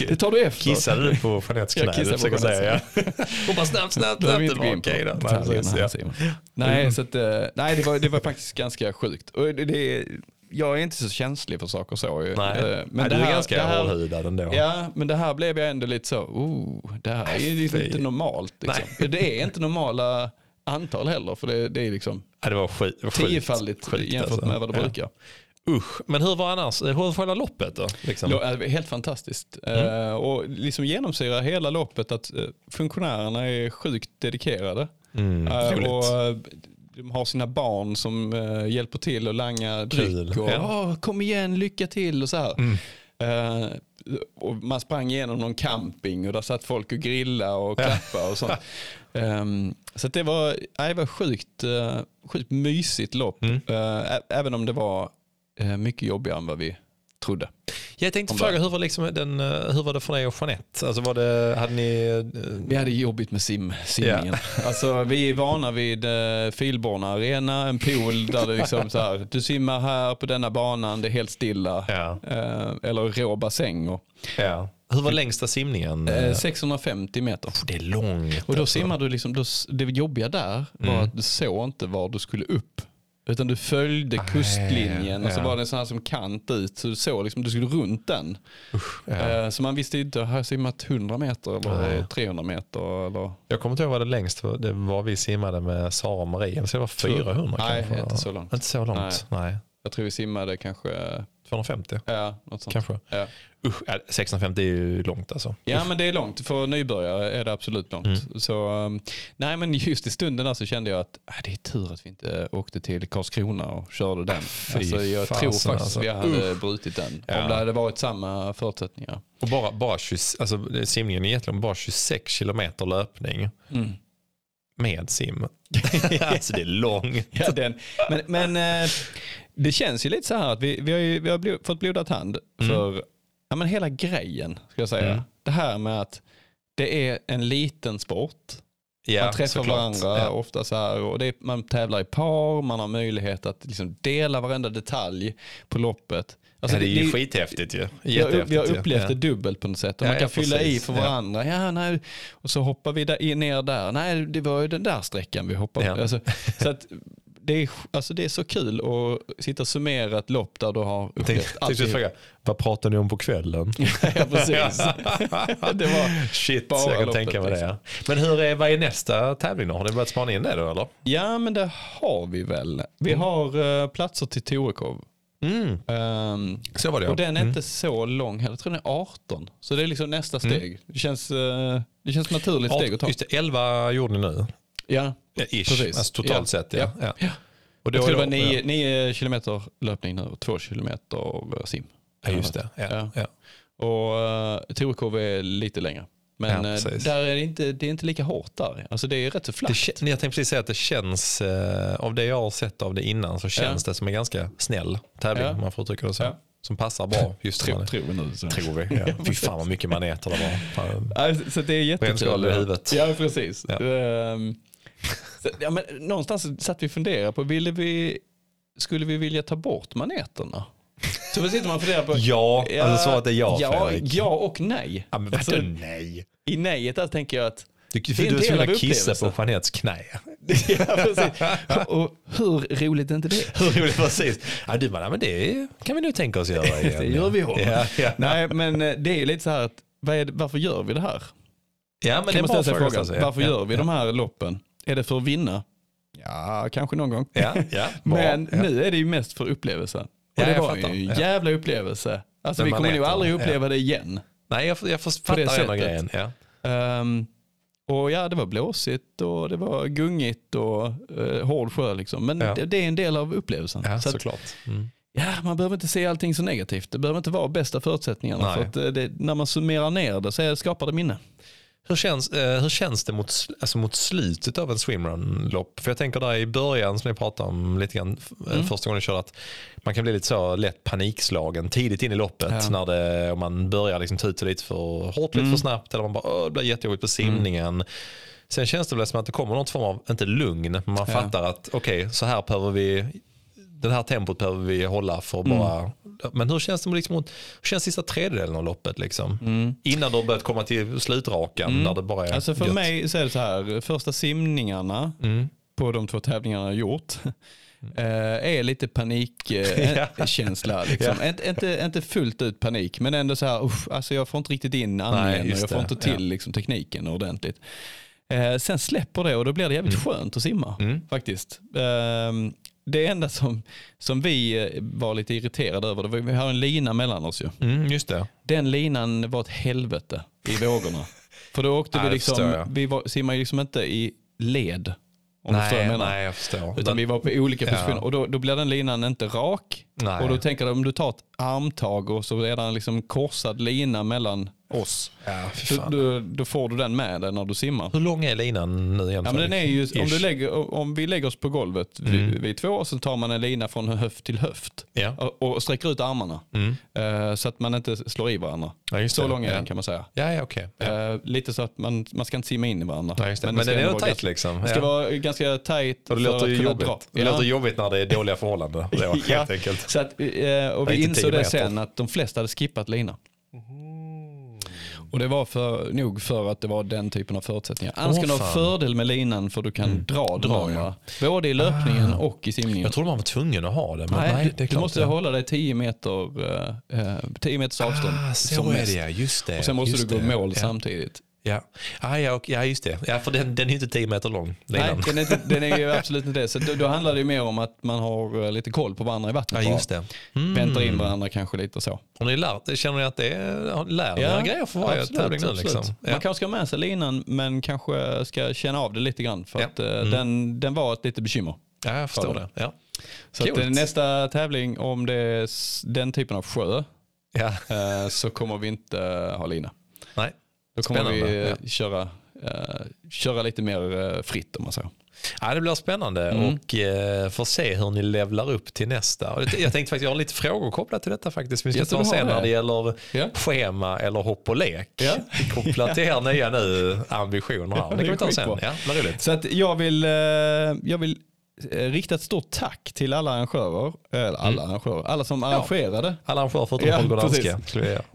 [laughs] Det tar du efter. Kissade du på Jeanettes Jag knä? kissade Du försöker på säga. [laughs] Hon bara snabbt, snabbt, snabbt. Det var okej då. Nej, ja. Så att, eh, nej det, var, det var faktiskt ganska sjukt. Och det, det, jag är inte så känslig för saker så. ju. Nej, Eh, men du det är här, ganska det här, hårdhudad ändå. Ja, men det här blev jag ändå lite så, oh, det här är ju inte normalt. Liksom. Det är inte normala antal heller, för det, det är liksom Ja, det var skit, var tiofaldigt Sjukt, jämfört alltså. med vad det Ja. brukar. Usch, men hur var annars, hur var själva loppet då? Liksom? Helt fantastiskt. Eh, och liksom genomsyrar hela loppet att eh, funktionärerna är sjukt dedikerade. Mm, roligt. och de har sina barn som eh, hjälper till och langa dryck. Och, Ja. "Åh, kom igen, lycka till och så här. Mm. Eh, och man sprang igenom någon camping och där satt folk och grillade och klappade och sånt. [laughs] Ehm, så att det var, det var sjukt, uh, sjukt mysigt lopp. Mm. Ä- även om det var mycket jobbigare än vad vi trodde. Jag tänkte fråga, hur var, liksom den, eh, hur var det för dig och Jeanette? Alltså var det, hade ni... eh, Vi hade jobbigt med sim, simningen. [laughs] Alltså, vi är vana vid uh, Filborna arena, en pool där det liksom så här, du simmar här på denna banan, det är helt stilla. Ja. Eh, eller rå bassäng. Och, Ja. Hur var längsta simningen? eh, 650 meter. det är långt. Och då alltså. simmar du liksom, då, det jobbiga där var Mm. att du såg inte var du skulle upp. Utan du följde kustlinjen och så ja. var det en sån här som kant ut. Så du såg liksom, du skulle runt den. Ja. Eh, Så man visste inte, har jag simmat 100 meter eller Nej. 300 meter? Eller? Jag kommer inte ihåg vad det längst. Det var vi simmade med Sara och Marie. Så det var 400 Nej, kanske. inte så långt. Inte så långt. Nej. Jag tror vi simmade kanske, 250 ja, något sånt. kanske. Ja. Usch, ja, 650 är ju långt alltså. ja men det är långt, för nybörjare är det absolut långt. Mm. Så, um, nej men just i stunden där så kände jag att äh, det är tur att vi inte åkte till Karlskrona och körde den. Fy Alltså, jag fasen, tror faktiskt alltså. vi hade brutit den. Ja. Om det hade varit samma förutsättningar. Och bara, bara 20, alltså, simningen är egentligen bara 26 kilometer löpning Mm. med sim. [laughs] alltså det är långt. Ja, den. Men, men eh, det känns ju lite så här att vi, vi har, ju, vi har blod, fått blodad hand för ja, men hela grejen. Ska jag säga. Mm. Det här med att det är en liten sport. Ja, man träffar varandra Ja. ofta så här och det är, man tävlar i par, man har möjlighet att liksom dela varenda detalj på loppet. Alltså ja, det är ju det- skithäftigt ju. vi har, vi har upplevt det dubbelt på något sätt. Och man kan fylla i för varandra. Ja, nej. Och så hoppar vi där, ner där. Nej, det var ju den där sträckan vi hoppade på. Alltså, så att det, är, alltså, det är så kul att sitta och summera ett lopp där du har upplevt alltihop. fråga, vad pratar ni om på kvällen? [laughs] ja, precis. [laughs] det var, Shit, Bara jag kan loppet, tänka mig det. liksom. Men hur är, vad är nästa tävling då? Har ni börjat spana in det då eller? ja, men det har vi väl. Vi har eh, platser till Torekov. Mm. Ehm, Så var det ja. och den är Mm. inte så lång heller. Jag tror den är 18. Så det är liksom nästa steg. Det, känns, eh, det känns naturligt steg att ta. Just det, 11 gjorde ni nu. Ja, Ja, Ish, Precis. alltså totalt Ja. sett ja. Ja. ja. Och då jag tror det var 9, 9 kilometer löpning nu och 2 kilometer sim. Ja, just det. Ja. Ja. Ja. Och uh, Torekov är lite längre. Men Ja, eh, där är det, inte, det är inte lika hårt där. Alltså det är rätt så kä- jag tänkte precis säga att det känns, eh, av det jag har sett av det innan så känns det som en ganska snäll tävling Ja. om man får uttrycka det så. Ja. Som passar bra [laughs] just Tror, tror, vi nu. Så. tror vi. Ja. [laughs] Fy fan vad mycket maneter det var. Ja, så det är jättekul. Brännskador i huvudet. Ja, precis. Ja. Ja, men någonstans satt vi och funderade på, ville vi, skulle vi vilja ta bort maneterna? Så sitter man och funderar på, Ja, alltså svaret är ja, ja, Fredrik. ja och nej. Ja, men Alltså, nej? I nejet där tänker jag att Du, Det är för en du skulle vilja kissa på. Jeanettes knä. [laughs] ja, precis. Och hur roligt är inte det? Hur roligt precis. Ja, du bara, "Ja, men det kan vi nu tänka oss göra [laughs] igen. Det gör vi om. Ja, ja. Nej, men eh, det är ju lite så här att varför gör vi det här? ja men det är Kan man ställa sig fråga. frågan. Ja. varför ja. gör vi de här loppen? Är det för att vinna? Ja, kanske någon gång. Ja, [laughs] ja, bra. Men ja. nu är det ju mest för upplevelsen. Och det var fattar. ju en jävla upplevelse. Alltså vi kommer nog aldrig uppleva det igen. Nej, jag, jag fattar sättet. grejen. Ehm, och ja, det var blåsigt och det var gungigt och uh, hård sjö liksom. Men Ja. det, det är en del av upplevelsen. Ja, Så såklart. Mm. ja, man behöver inte se allting så negativt. Det behöver inte vara bästa förutsättningarna. Nej. För eh, det, när man summerar ner det så är- skapar det minne. Hur, känns, eh, hur känns det mot, alltså mot slutet av en swimrun-lopp? För jag tänker där i början som jag pratade om lite grann eh, Mm. första gången jag körde att man kan bli lite så lätt panikslagen tidigt in i loppet Ja. när det, om man börjar liksom ta ut sig lite för hårt, lite Mm. för snabbt eller man bara Åh, det blir jättejobbigt på simningen. Sen känns det väl som att det kommer något form av, inte lugn, men man Ja. fattar att okej, så här behöver vi det här tempot behöver vi hålla för att Mm. bara... Men hur känns det liksom, mot- hur känns sista tredjedelen av loppet? Liksom? Innan du har börjat komma till slutrakan där det bara är Mm. Alltså för gött. mig så är det så här, första simningarna Mm. på de två tävlingarna jag har gjort [laughs] eh, är lite panikkänsla. [laughs] liksom. inte, inte, inte fullt ut panik, men ändå så här, usch, alltså jag får inte riktigt in andningen och jag får det. inte till liksom, tekniken ordentligt. Eh, sen släpper det och då blir det jävligt skönt att simma Mm. faktiskt. Eh, det enda som, som vi eh, var lite irriterade över, det var, vi har en lina mellan oss ju. Mm, just det. Den linan var ett helvete i vågorna. [laughs] För då åkte Ja, vi liksom, vi var, simmade liksom inte i led. Om du förstår vad Nej, jag menar. nej, jag förstår. Utan vi var på olika Ja. positioner och då, då blir den linan inte rak Nej. Och då tänker du om du tar ett armtag och så är det en liksom korsad lina mellan oss. Ja, Då, då, då får du den med dig när du simmar. Hur lång är linan nu igen? Ja, men den är ju, om, Ish. du lägger, om vi lägger oss på golvet, vi, Mm. vi två, och så tar man en lina från höft till höft Ja. och, och sträcker ut armarna. Mm. eh, så att man inte slår i varandra. Ja, Så det. lång är den kan man säga. Ja, ja okej. Ja. Eh, lite så att man, man ska inte simma in i varandra. Men, ska den är tajt ganska- liksom. Det ska vara ganska tajt och det låter att ju jobbigt. dra. Det låter jobbigt när det är dåliga förhållanden. [laughs] Då, Ja. helt enkelt. Så att, eh, och vi insåg 10 det sen att de flesta hade skippat lina. Och det var för, nog för att det var den typen av förutsättningar. Annars kan du ha fördel med linan för du kan dra den Dra, andra. Både i löpningen och i simningen. Jag trodde man var tvungen att ha det. Men nej, nej, det är du måste det. hålla dig 10 meter, eh, eh, 10 meters avstånd. Ah, så som är det ja, just det. Och sen måste du gå det. mål ja. samtidigt. Ja. Ah, ja, och, ja, just det. Ja, för den, den är inte 10 meter lång. Nej, den är, inte, [laughs] den är ju absolut inte det. Så då, då handlar det ju mer om att man har eh, lite koll på varandra i vattnet. Ja, just det. Mm. Väntar in varandra kanske lite och så. Har ni lärt Känner ni att det är, lär er grejer för varje absolut, tävling nu? Liksom? Ja. Man kanske ska ha med sig linan men kanske ska känna av det lite grann. För Ja. att eh, Mm. den, den var ett litet bekymmer. ja, jag förstår För det. Ja. Så att, eh, nästa tävling, om det är den typen av sjö, Ja. så kommer vi inte ha lina. Nej. Då kommer vi Spännande, eh, köra, eh, köra lite mer eh, fritt om man säger. Ja, det blir spännande Mm. och eh, får se hur ni levlar upp till nästa. Jag tänkte faktiskt, jag har lite frågor kopplat till detta faktiskt. Vi ska Ja, ta sen när det. gäller Ja. schema eller hopp och lek. Ja. [laughs] Kopplat till er nya nu ambitioner. Ja, det det kan vi ta sen. Ja, roligt. Så att jag vill, jag vill rikta ett stort tack till alla arrangörer, eller alla arrangörer, alla som arrangerade Alla arrangörer förutom Ja, Holger Danske.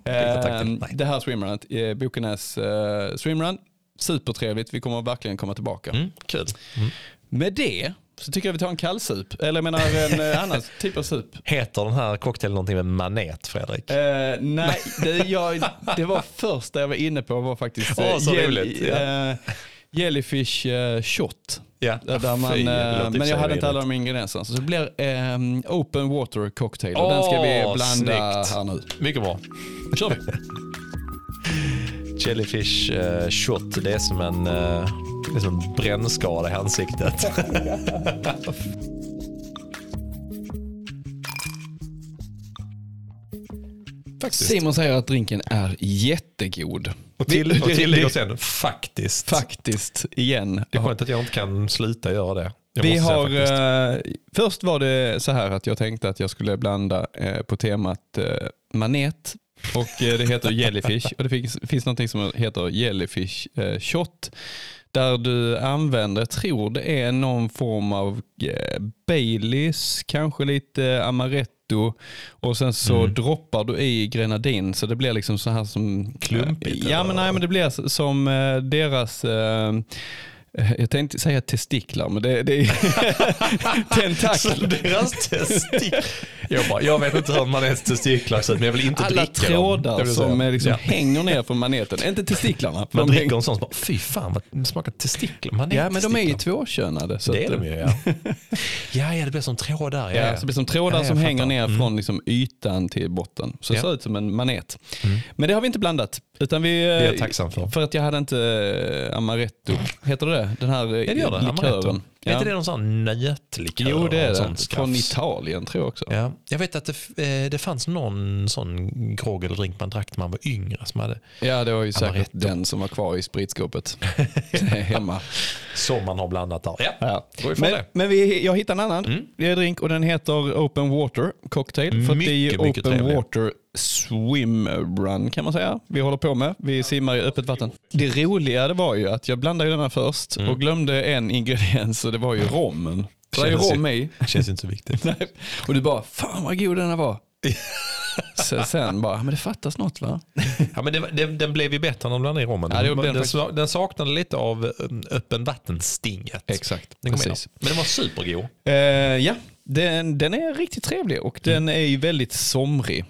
Eh, det här swimrunet, eh, Bokenäs eh, swimrun. Supertrevligt, vi kommer verkligen komma tillbaka. Mm, kul. Mm. Med det så tycker jag vi tar en kallsup, eller jag menar en eh, [laughs] annan typ av sup. Heter den här cocktailen någonting med manet, Fredrik? Eh, nej, det, jag, [laughs] det var första jag var inne på var faktiskt eh, Åh, så roligt, ja. eh, Jellyfish eh, shot. Ja. Där man, Fy, eh, men jag hade inte alla de ingredienserna. Så det blir eh, open water cocktail och den ska vi Åh, blanda snyggt. här nu. Mycket bra. kör vi. [laughs] Jellyfish eh, shot, det är som en, eh, det är som en brännskada i ansiktet. [laughs] [laughs] Faktiskt. Simon säger att drinken är jättegod. Och, till, och tillägger [laughs] sen faktiskt. Faktiskt, igen. Det är skönt att jag inte kan sluta göra det. Jag Vi har, eh, först var det så här att jag tänkte att jag skulle blanda eh, på temat eh, manet och eh, det heter [laughs] jellyfish och det finns, finns någonting som heter jellyfish eh, shot där du använder, jag tror det är någon form av eh, Baileys, kanske lite amaretto och sen så Mm. droppar du i grenadin så det blir liksom så här som Klumpigt, Ja men nej men det blir som eh, deras eh, jag tänkte säga testiklar, men det, det är [laughs] tentakler. Deras testiklar. Jag, bara, jag vet inte hur man ens testiklar ser ut, men jag vill inte Alla dricka trådar dem. Jag vill som liksom ja. hänger ner från maneten. Inte testiklarna. Man dricker hänger- en sån så bara, fy fan vad smakar testiklar. Man Ja, men de är ju tvåkönade. Så Det är de ju ja. [laughs] ja. Ja, det blir som trådar. Ja, Ja, så det blir som trådar Ja, som hänger ner Mm. från liksom ytan till botten. Så det ser ut som en manet. Mm. Men det har vi inte blandat. Utan vi, Det är jag tacksam för. För att jag hade inte eh, amaretto. Heter det Den här eh, Ja, det gör det. Amaretto. likören. Är Ja. inte det någon sån nötlikör? Jo, det är det. Från Italien tror jag också. Ja, jag vet att det, eh, det fanns någon sån grogg eller drink man drack när man var yngre som hade Ja, det var ju säkert Amaretto. den som var kvar i spritskåpet [laughs] hemma. som man har blandat där. Ja, Ja. Men, det. men vi, jag hittade en annan Mm. drink och den heter Open Water Cocktail. För att det är ju Mycket, mycket Open trevlig. Water Swim Run kan man säga. Vi håller på med. Vi simmar i öppet vatten. Det roliga det var ju att jag blandade ju den här först och glömde en ingrediens och det var ju rommen. Det är ju rom i. känns inte så viktigt. [laughs] Nej. Och du bara, fan vad god den här var. [laughs] Så sen bara, men det fattas något va? Ja, men det, var- den, den blev ju bättre när de blandade i rommen. Ja, den den, den saknade lite av um, öppen vattenstinget. Exakt, Den precis. Men den var supergod. Eh, ja, den, den är riktigt trevlig och den är ju väldigt somrig.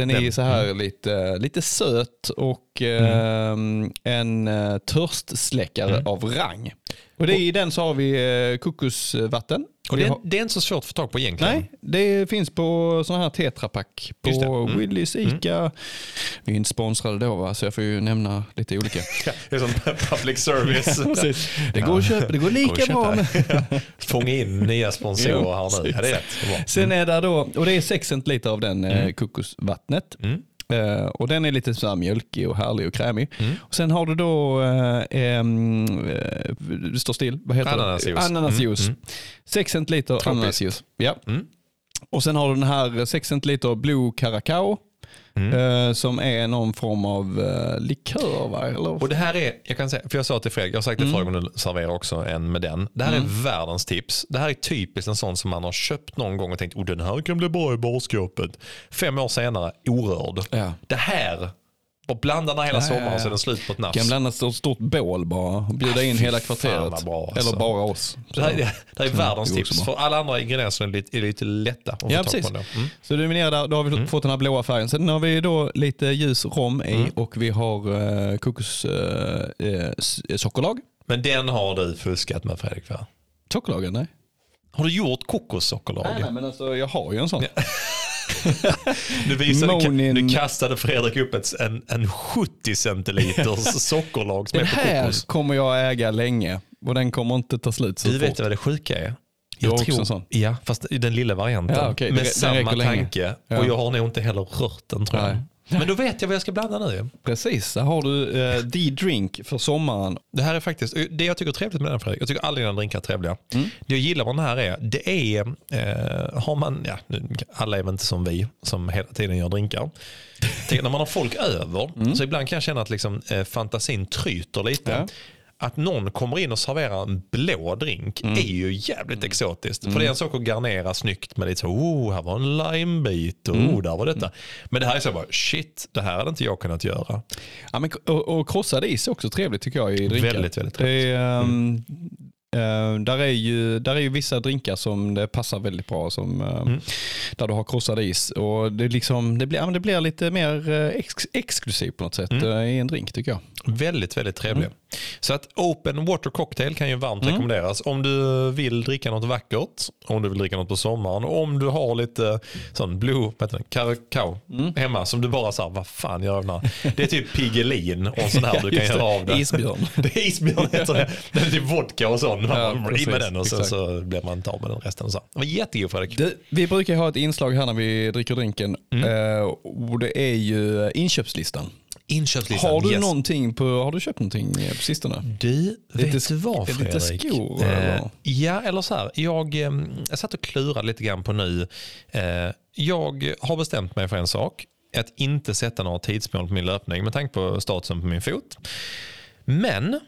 Den är Den- så här lite, lite söt och eh, en törstsläckare av rang. Och det är, I den så har vi eh, kokosvatten Och det, är, det är inte så svårt att få tag på egentligen. Nej, det finns på sådana här tetrapack på Mm. Willys, Ica. Vi är inte sponsrade då va, så jag får ju nämna lite olika. [laughs] Det är som [laughs] public service. Precis. Det går att köpa, det går lika bra. Med. [laughs] Fånga in nya sponsorer här nu. Ja, det är rätt. Sen är det då, och det är 6 centiliter av den eh, kokosvattnet. Mm. Eh, och den är lite så här mjölkig och härlig och krämig. Mm. Och sen har du då, em, eh, det står still, vad heter Ananasjuice. det? Ananasjuice. Mm, 6 centiliter Tropiskt. ananasjuice. Ja. Mm. Och sen har du den här 6 centiliter Blue Caracao. Mm. eh, som är någon form av eh, likör va? Eller? Och det här är, jag kan säga, för jag sa till Fredrik, jag har sagt det förra gången du serverar också en med den. Det här är världens tips. Det här är typiskt en sån som man har köpt någon gång och tänkt, oh, den här kan bli bra i barskåpet. Fem år senare, orörd. Ja. Det här, bara blanda den hela Ja, ja, sommaren ja. så är den slut på ett nafs. Kan blandas ett stort bål bara och bjuda in hela kvarteret. bra, alltså. Eller bara oss. Det här, är- det här är världens det går tips. För alla andra ingredienser är lite, är lite lätta Ja, precis. Mm. Så du är nere där, då har vi fått den här blåa färgen. Sen har vi då lite ljus rom i Mm. och vi har uh, kokossockerlag. Men den har du fuskat med Fredrik va? Sockerlagen? Nej. Har du gjort kokossockerlag? nej. Nej, men alltså jag har ju en sån. Nu, visade, Monin- kastade Fredrik upp ett, en, en 70 centiliters [laughs] sockerlag som Den är på här kokos. kommer jag äga länge och den kommer inte ta slut så Du fort. vet vad det sjuka är? Jag har också en sån. Ja, fast i den lilla varianten. Ja, okej. Med Den samma tanke. Ja. Och jag har nog inte heller rört den tror jag. Nej. Men då vet jag vad jag ska blanda nu. Precis, där har du uh, D-drink för sommaren. Det här är faktiskt, det jag tycker är trevligt med den Fredrik, jag tycker alla dina drinkar är trevliga. Mm. Det jag gillar med den här är, det är, eh, har man, ja, alla är väl inte som vi som hela tiden gör drinkar. Tänk, när man har folk över, så ibland kan jag känna att liksom, eh, fantasin tryter lite. Ja. Att någon kommer in och serverar en blå drink är ju jävligt exotiskt. För det är en sak att garnera snyggt med lite så, oh, här var en limebit och oh, där var detta. Men det här är så bara, shit, det här hade inte jag kunnat göra. Ja, men, och, och krossad is är också trevligt tycker jag i drinkar. Väldigt, väldigt det är, ehm, eh, där, är ju, där är ju vissa drinkar som det passar väldigt bra som eh, Mm. där du har krossad is. Och det, liksom, det, blir, ja, men det blir lite mer eh, ex, exklusivt på något sätt Mm. eh, i en drink tycker jag. Väldigt, väldigt trevlig. Mm. Så att Open Water Cocktail kan ju varmt rekommenderas om du vill dricka något vackert, om du vill dricka något på sommaren om du har lite sån blue, karakao Mm. hemma som du bara sa, vad fan gör jag den här? Det är typ Piggelin och sån här du kan göra av det. Isbjörn. [laughs] Det är isbjörn heter det. Det är typ vodka och sån. Man Ja, precis, med den och sen exakt. så blir man inte av med den resten. Så. Var jättegod Fredrik. Det, vi brukar ha ett inslag här när vi dricker drinken Mm. eh, och det är ju inköpslistan. Inköpslistan. Har du yes. någonting på, har du köpt någonting på sistone? Du, Lite vet du vad Fredrik? lite skor, Eh, eller? ja, eller så här. Jag, eh, jag satt och klurade lite grann på nu. Eh, jag har bestämt mig för en sak. Att inte sätta några tidsmål på min löpning med tanke på statusen på min fot. Men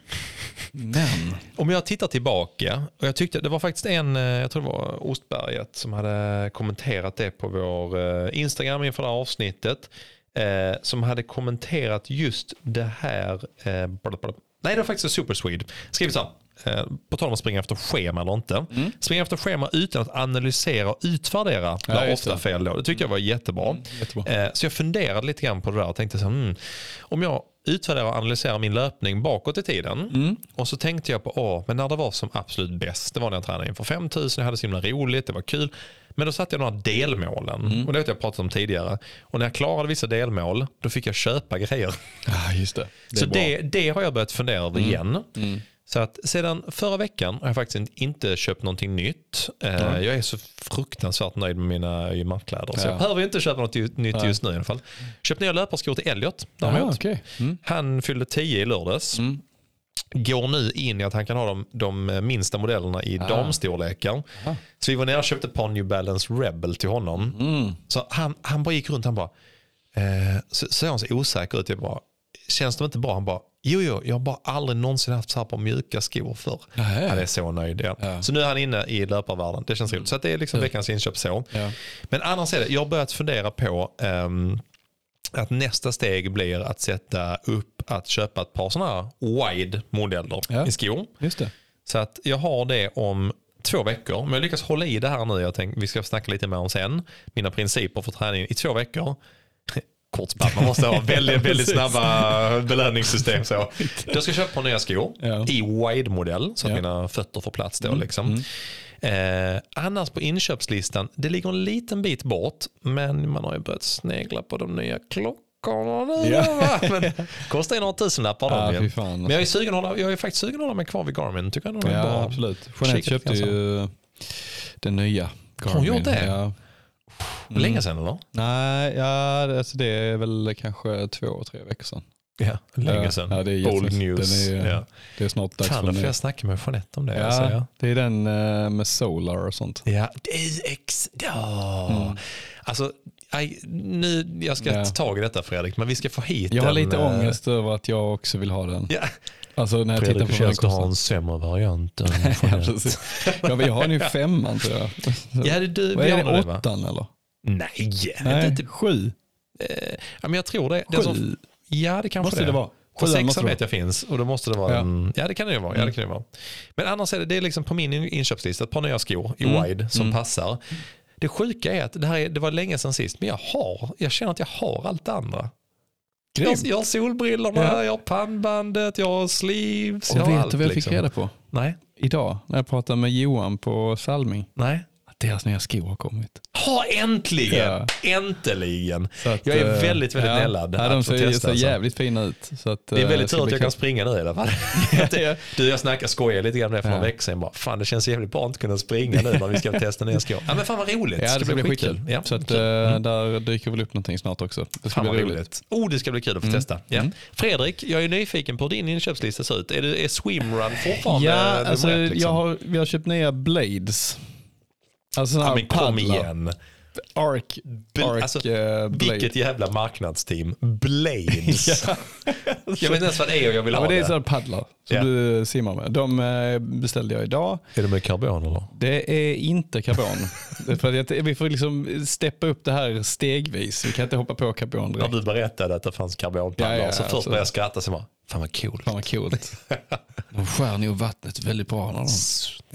Men, om jag tittar tillbaka, och jag tyckte det var faktiskt en, eh, jag tror det var Ostberget som hade kommenterat det på vår eh, Instagram inför det här avsnittet. Eh, som hade kommenterat just det här. Eh, blablabla. nej, det var faktiskt en Superswede. Skrivit så här. Eh, på tal om att springa efter schema eller inte. Springa efter schema utan att analysera och utvärdera Mm. Ja, just ofta det. Mm, fel då. Det tyckte jag var jättebra. jättebra. Eh, så jag funderade lite grann på det där och tänkte så hmm, om jag utvärderar och analyserar min löpning bakåt i tiden Mm. och så tänkte jag på, åh, men när det var som absolut bäst, det var när jag tränade inför 5000, jag hade så himla roligt, det var kul. Men då satte jag några delmålen Mm. och det vet jag pratat om tidigare. Och när jag klarade vissa delmål, då fick jag köpa grejer. ja just det. det så. Mm. det, det har jag börjat fundera över igen. Så att sedan förra veckan har jag faktiskt inte köpt någonting nytt. Eh, Jag är så fruktansvärt nöjd med mina i mattkläder. Så Ja. jag behöver inte köpa något nytt just nu i alla fall. Köpt nya löparskor till Elliot. Aha, okej. Mm. Han fyllde 10 i lördags. Går nu in i att han kan ha de, de minsta modellerna i damstorlekar. Så vi var nere och köpte ett par New Balance Rebel till honom. Mm. Så han, han bara gick runt han bara, eh, så, så är han så osäker ut. Jag bara, känns de inte bra? Han bara, jo, jo jag har bara aldrig någonsin haft så här på mjuka skor för. Nähä. Han är så nöjd. Ja. Ja. Så nu är han inne i löparvärlden. Det känns roligt. Så det är liksom veckans inköp så. Ja. Men annars är det, jag har börjat fundera på ehm, att nästa steg blir att sätta upp att köpa ett par sådana här wide modeller i skor. Just det. Så att jag har det om två veckor. Men jag lyckas hålla i det här nu. Jag tänkte, vi ska snacka lite mer om sen. Mina principer för träning i två veckor. Kort spann, man måste ha [laughs] väldigt, väldigt snabba belöningssystem. Så. Jag ska köpa par nya skor Ja. i wide-modell så att Ja. mina fötter får plats då. Liksom. Eh, annars på inköpslistan, det ligger en liten bit bort, men man har ju börjat snegla på de nya klockorna nu. Ja. Men, kostar ju några tusenlappar. Ja, de fan. alltså. Men jag är, sugen att hålla, jag är faktiskt sugen att hålla mig kvar vid Garmin. Tycker jag nog Ja, bra. absolut. Jeanette köpte ju den nya Har hon gjort det? Ja. Länge sedan eller? Nej, ja, det- alltså det är väl kanske två, tre veckor sedan. Ja, länge Ja, sedan. ja, det är Old news. den är- ja. Det är snart dags Fan, för får jag snacka med Jeanette om det. alltså, Ja, ja. det är den eh, med Solar och sånt. Ja, ex... Ja. Mm. Alltså, aj, nu, jag ska Ja. ta tag i detta Fredrik, men vi ska få hit Jag har lite eh, ångest över att jag också vill ha den. Ja. Alltså när jag tittar Fredrik på vad den känns du har en sämre variant än [laughs] Ja, Jeanette. ja, jag har nu femman tror jag. Ja, det, du, Vad vi är det, åttan eller? Nej, Nej, inte, sju. eh, ja, men jag tror det. det är Sju som, ja, det kanske måste det det vara. Måste sexan vet jag finns och då måste det vara Ja. en, ja det kan det ju vara. Ja, det kan det vara. Men annars är det, det är liksom på min inköpslista ett par nya skor i Mm. wide som Mm. passar. Det sjuka är att det, här är, det var länge sedan sist men jag har, jag känner att jag har allt det andra. Jag, jag har solbrillorna, Ja. jag har pannbandet, jag har sleeves, Och jag har vet allt. du vad jag fick liksom. reda på? Nej, Idag när jag pratade med Johan på Salming. nej. Deras nya skor har kommit. Ha äntligen! Ja. Äntligen! Att, Jag är eh, väldigt, väldigt Ja, att de få ser, testa, ser alltså. jävligt fina ut. Så att, Det är eh, väldigt tur att jag kan springa nu i alla fall. [laughs] Du, jag snackar skojar lite grann det för Ja. några veckor sedan. Bara, fan, det känns jävligt bra att inte kunna springa nu när vi ska testa nya skor. Ja, men fan vad roligt. Ja, det ska bli skitkul. Ja, Så att, eh, där dyker väl upp någonting snart också. Det ska Fan bli roligt. roligt. Oh, det ska bli kul att få Mm. testa. Ja. Mm. Fredrik, jag är nyfiken på hur din inköpslista ser ut. Är, det, är swimrun fortfarande Ja, alltså, rap, liksom? jag har, vi har köpt nya blades. Alltså ja, men kom igen. Arc, Bl- Arc alltså, eh, Blade. Vilket jävla marknadsteam. [laughs] Blades. Jag vet inte ens vad det är och jag vill Ja, ha men det är det. sådana paddlar som Ja. du simmar med. De eh, beställde jag idag. Är det med karbon eller? Det är inte karbon. Det [laughs] för att vi får liksom steppa upp det här stegvis. Vi kan inte hoppa på karbon När direkt. du berättade att det fanns karbonpaddlar Ja, ja, så först alltså. började jag skratta så bara, fan vad coolt. Fan vad coolt. [laughs] De skär nog vattnet väldigt bra. När de...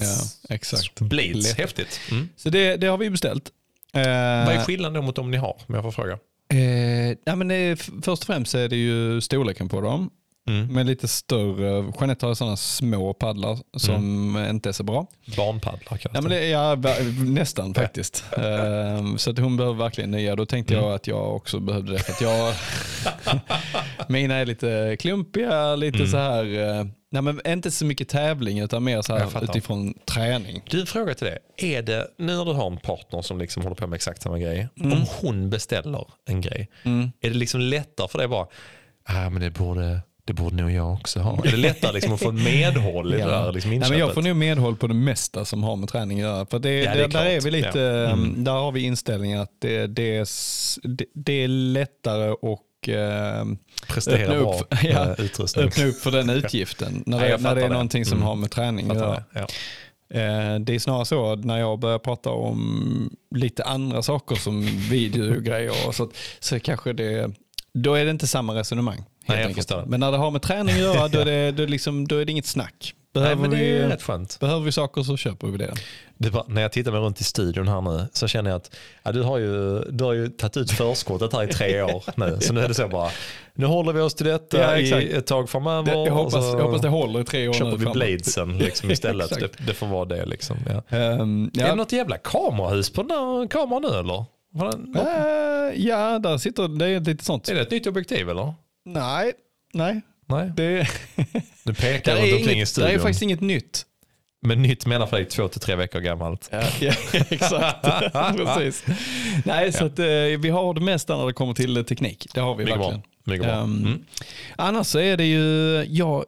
Ja, exakt. Blades, häftigt. Mm. Så det, det har vi beställt. Eh, Vad är skillnaden mot de ni har, om jag får fråga? eh, ja, men det är, f- först och främst är det ju storleken på dem. Mm. Med lite större, Jeanette har sådana små paddlar som inte är så bra. Barnpaddlar kallas Ja, men det ja, nästan faktiskt. Ehm, så att hon behöver verkligen nya. Då tänkte Mm. jag att jag också behövde det. För att jag, [laughs] mina är lite klumpiga, lite Mm. så här, eh, nej, men inte så mycket tävling utan mer så här utifrån träning. Du, fråga till det. Är det, nu när du har en partner som liksom håller på med exakt samma grej, Mm. om hon beställer en grej, är det liksom lättare för dig bara, ah, men det borde, det borde nog jag också ha. Är det lättare liksom att få medhåll i det där liksom Nej, inköpet? men jag får nog medhåll på det mesta som har med träning att göra. För det, Ja, det är det, där klart. är vi lite, Ja. Mm. ehm, där har vi inställningen att det, det, är, det är lättare och ehm, Prestera öppna bra upp- [laughs] ja, med utrustning. öppna upp för den utgiften. [laughs] när, Ja, det, jag när det är det. någonting som Mm. har med träning att göra. det, ja. Eh, Det är snarare så när jag börjar prata om lite andra saker som videogrejer och så, så kanske det, då är det inte samma resonemang. Nej. Men när det har med träning att göra då är [laughs] det, då liksom, då är det inget snack. Nej, Behöver, men det är vi, rätt skönt. behöver vi saker så köper vi det. Det var, när jag tittar mig runt i studion här nu så känner jag att ja, du, har ju, du har ju tagit ut förskottet här i tre [laughs] år nu. Så nu är det så bara, nu håller vi oss till detta Ja, i ett tag framöver. det jag, hoppas, så jag hoppas det håller i tre år köper nu vi framåt. bladesen liksom istället. [laughs] Det, det får vara det. Liksom, ja. Ehm, Är det ja, något jävla kamerahus på den här kameran nu eller? Eh, ja, där sitter det är lite sånt. Är det ett nytt objektiv eller? Nej, nej. Nej, Det, [laughs] du pekar det, runt är omkring i inget, det studion. är faktiskt inget nytt. Men nytt menar Fredrik två till tre veckor gammalt. Ja, ja [laughs] exakt. [laughs] Precis. Nej, så att, eh, vi har det mesta när det kommer till eh, teknik. Det har vi Mycket bra. verkligen. Mycket bra. Ehm, Mm. Annars så är det ju, jag,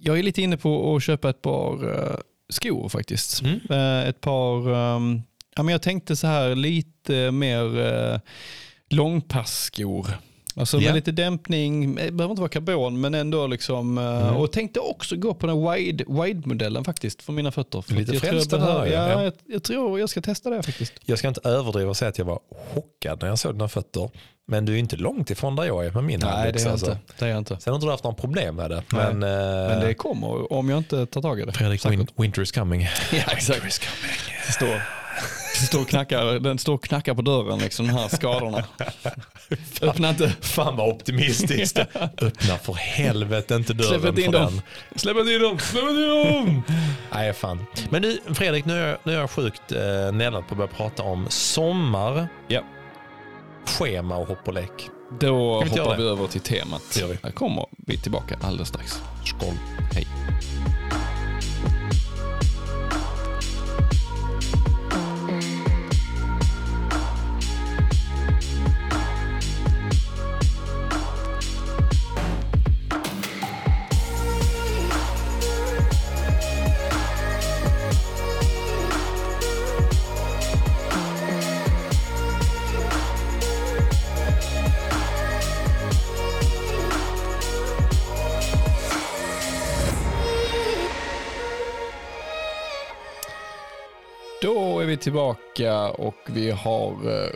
jag är lite inne på att köpa ett par eh, skor faktiskt. Mm. Eh, ett par, ehm, ja, men jag tänkte så här lite mer uh, långpassskor. Alltså med Ja. lite dämpning, det behöver inte vara karbon men ändå liksom. eh, Mm. Och tänkte också gå på den wide, wide-modellen faktiskt för mina fötter. För Lite där, ja. ja, Ja. jag, jag tror jag ska testa det faktiskt. Jag ska inte överdriva och säga att jag var chockad när jag såg dina fötter. Men du är inte långt ifrån där jag är med min Nej, det handbyxa, är jag alltså. inte. Det är jag inte. Sen har inte du haft några problem med det. Men, Men eh, det kommer om jag inte tar tag i det. Fredrik, win, winter is coming. [laughs] Ja, exakt. Det står, står och knackar, den står och knackar på dörren, liksom, de här skadorna. Öppna inte. Fan vad optimistiskt. Öppna för helvete inte dörren Släpp inte in dem. Släpp inte in dem. Släpp inte in dem. Nej fan. Men nu Fredrik, nu är jag, nu är jag sjukt eh, nällad på att börja prata om sommar, Ja. schema och hopp och lek. Då hoppar vi över till temat. Här kommer vi tillbaka alldeles strax. Skål. Hej. Då är vi tillbaka och vi har eh,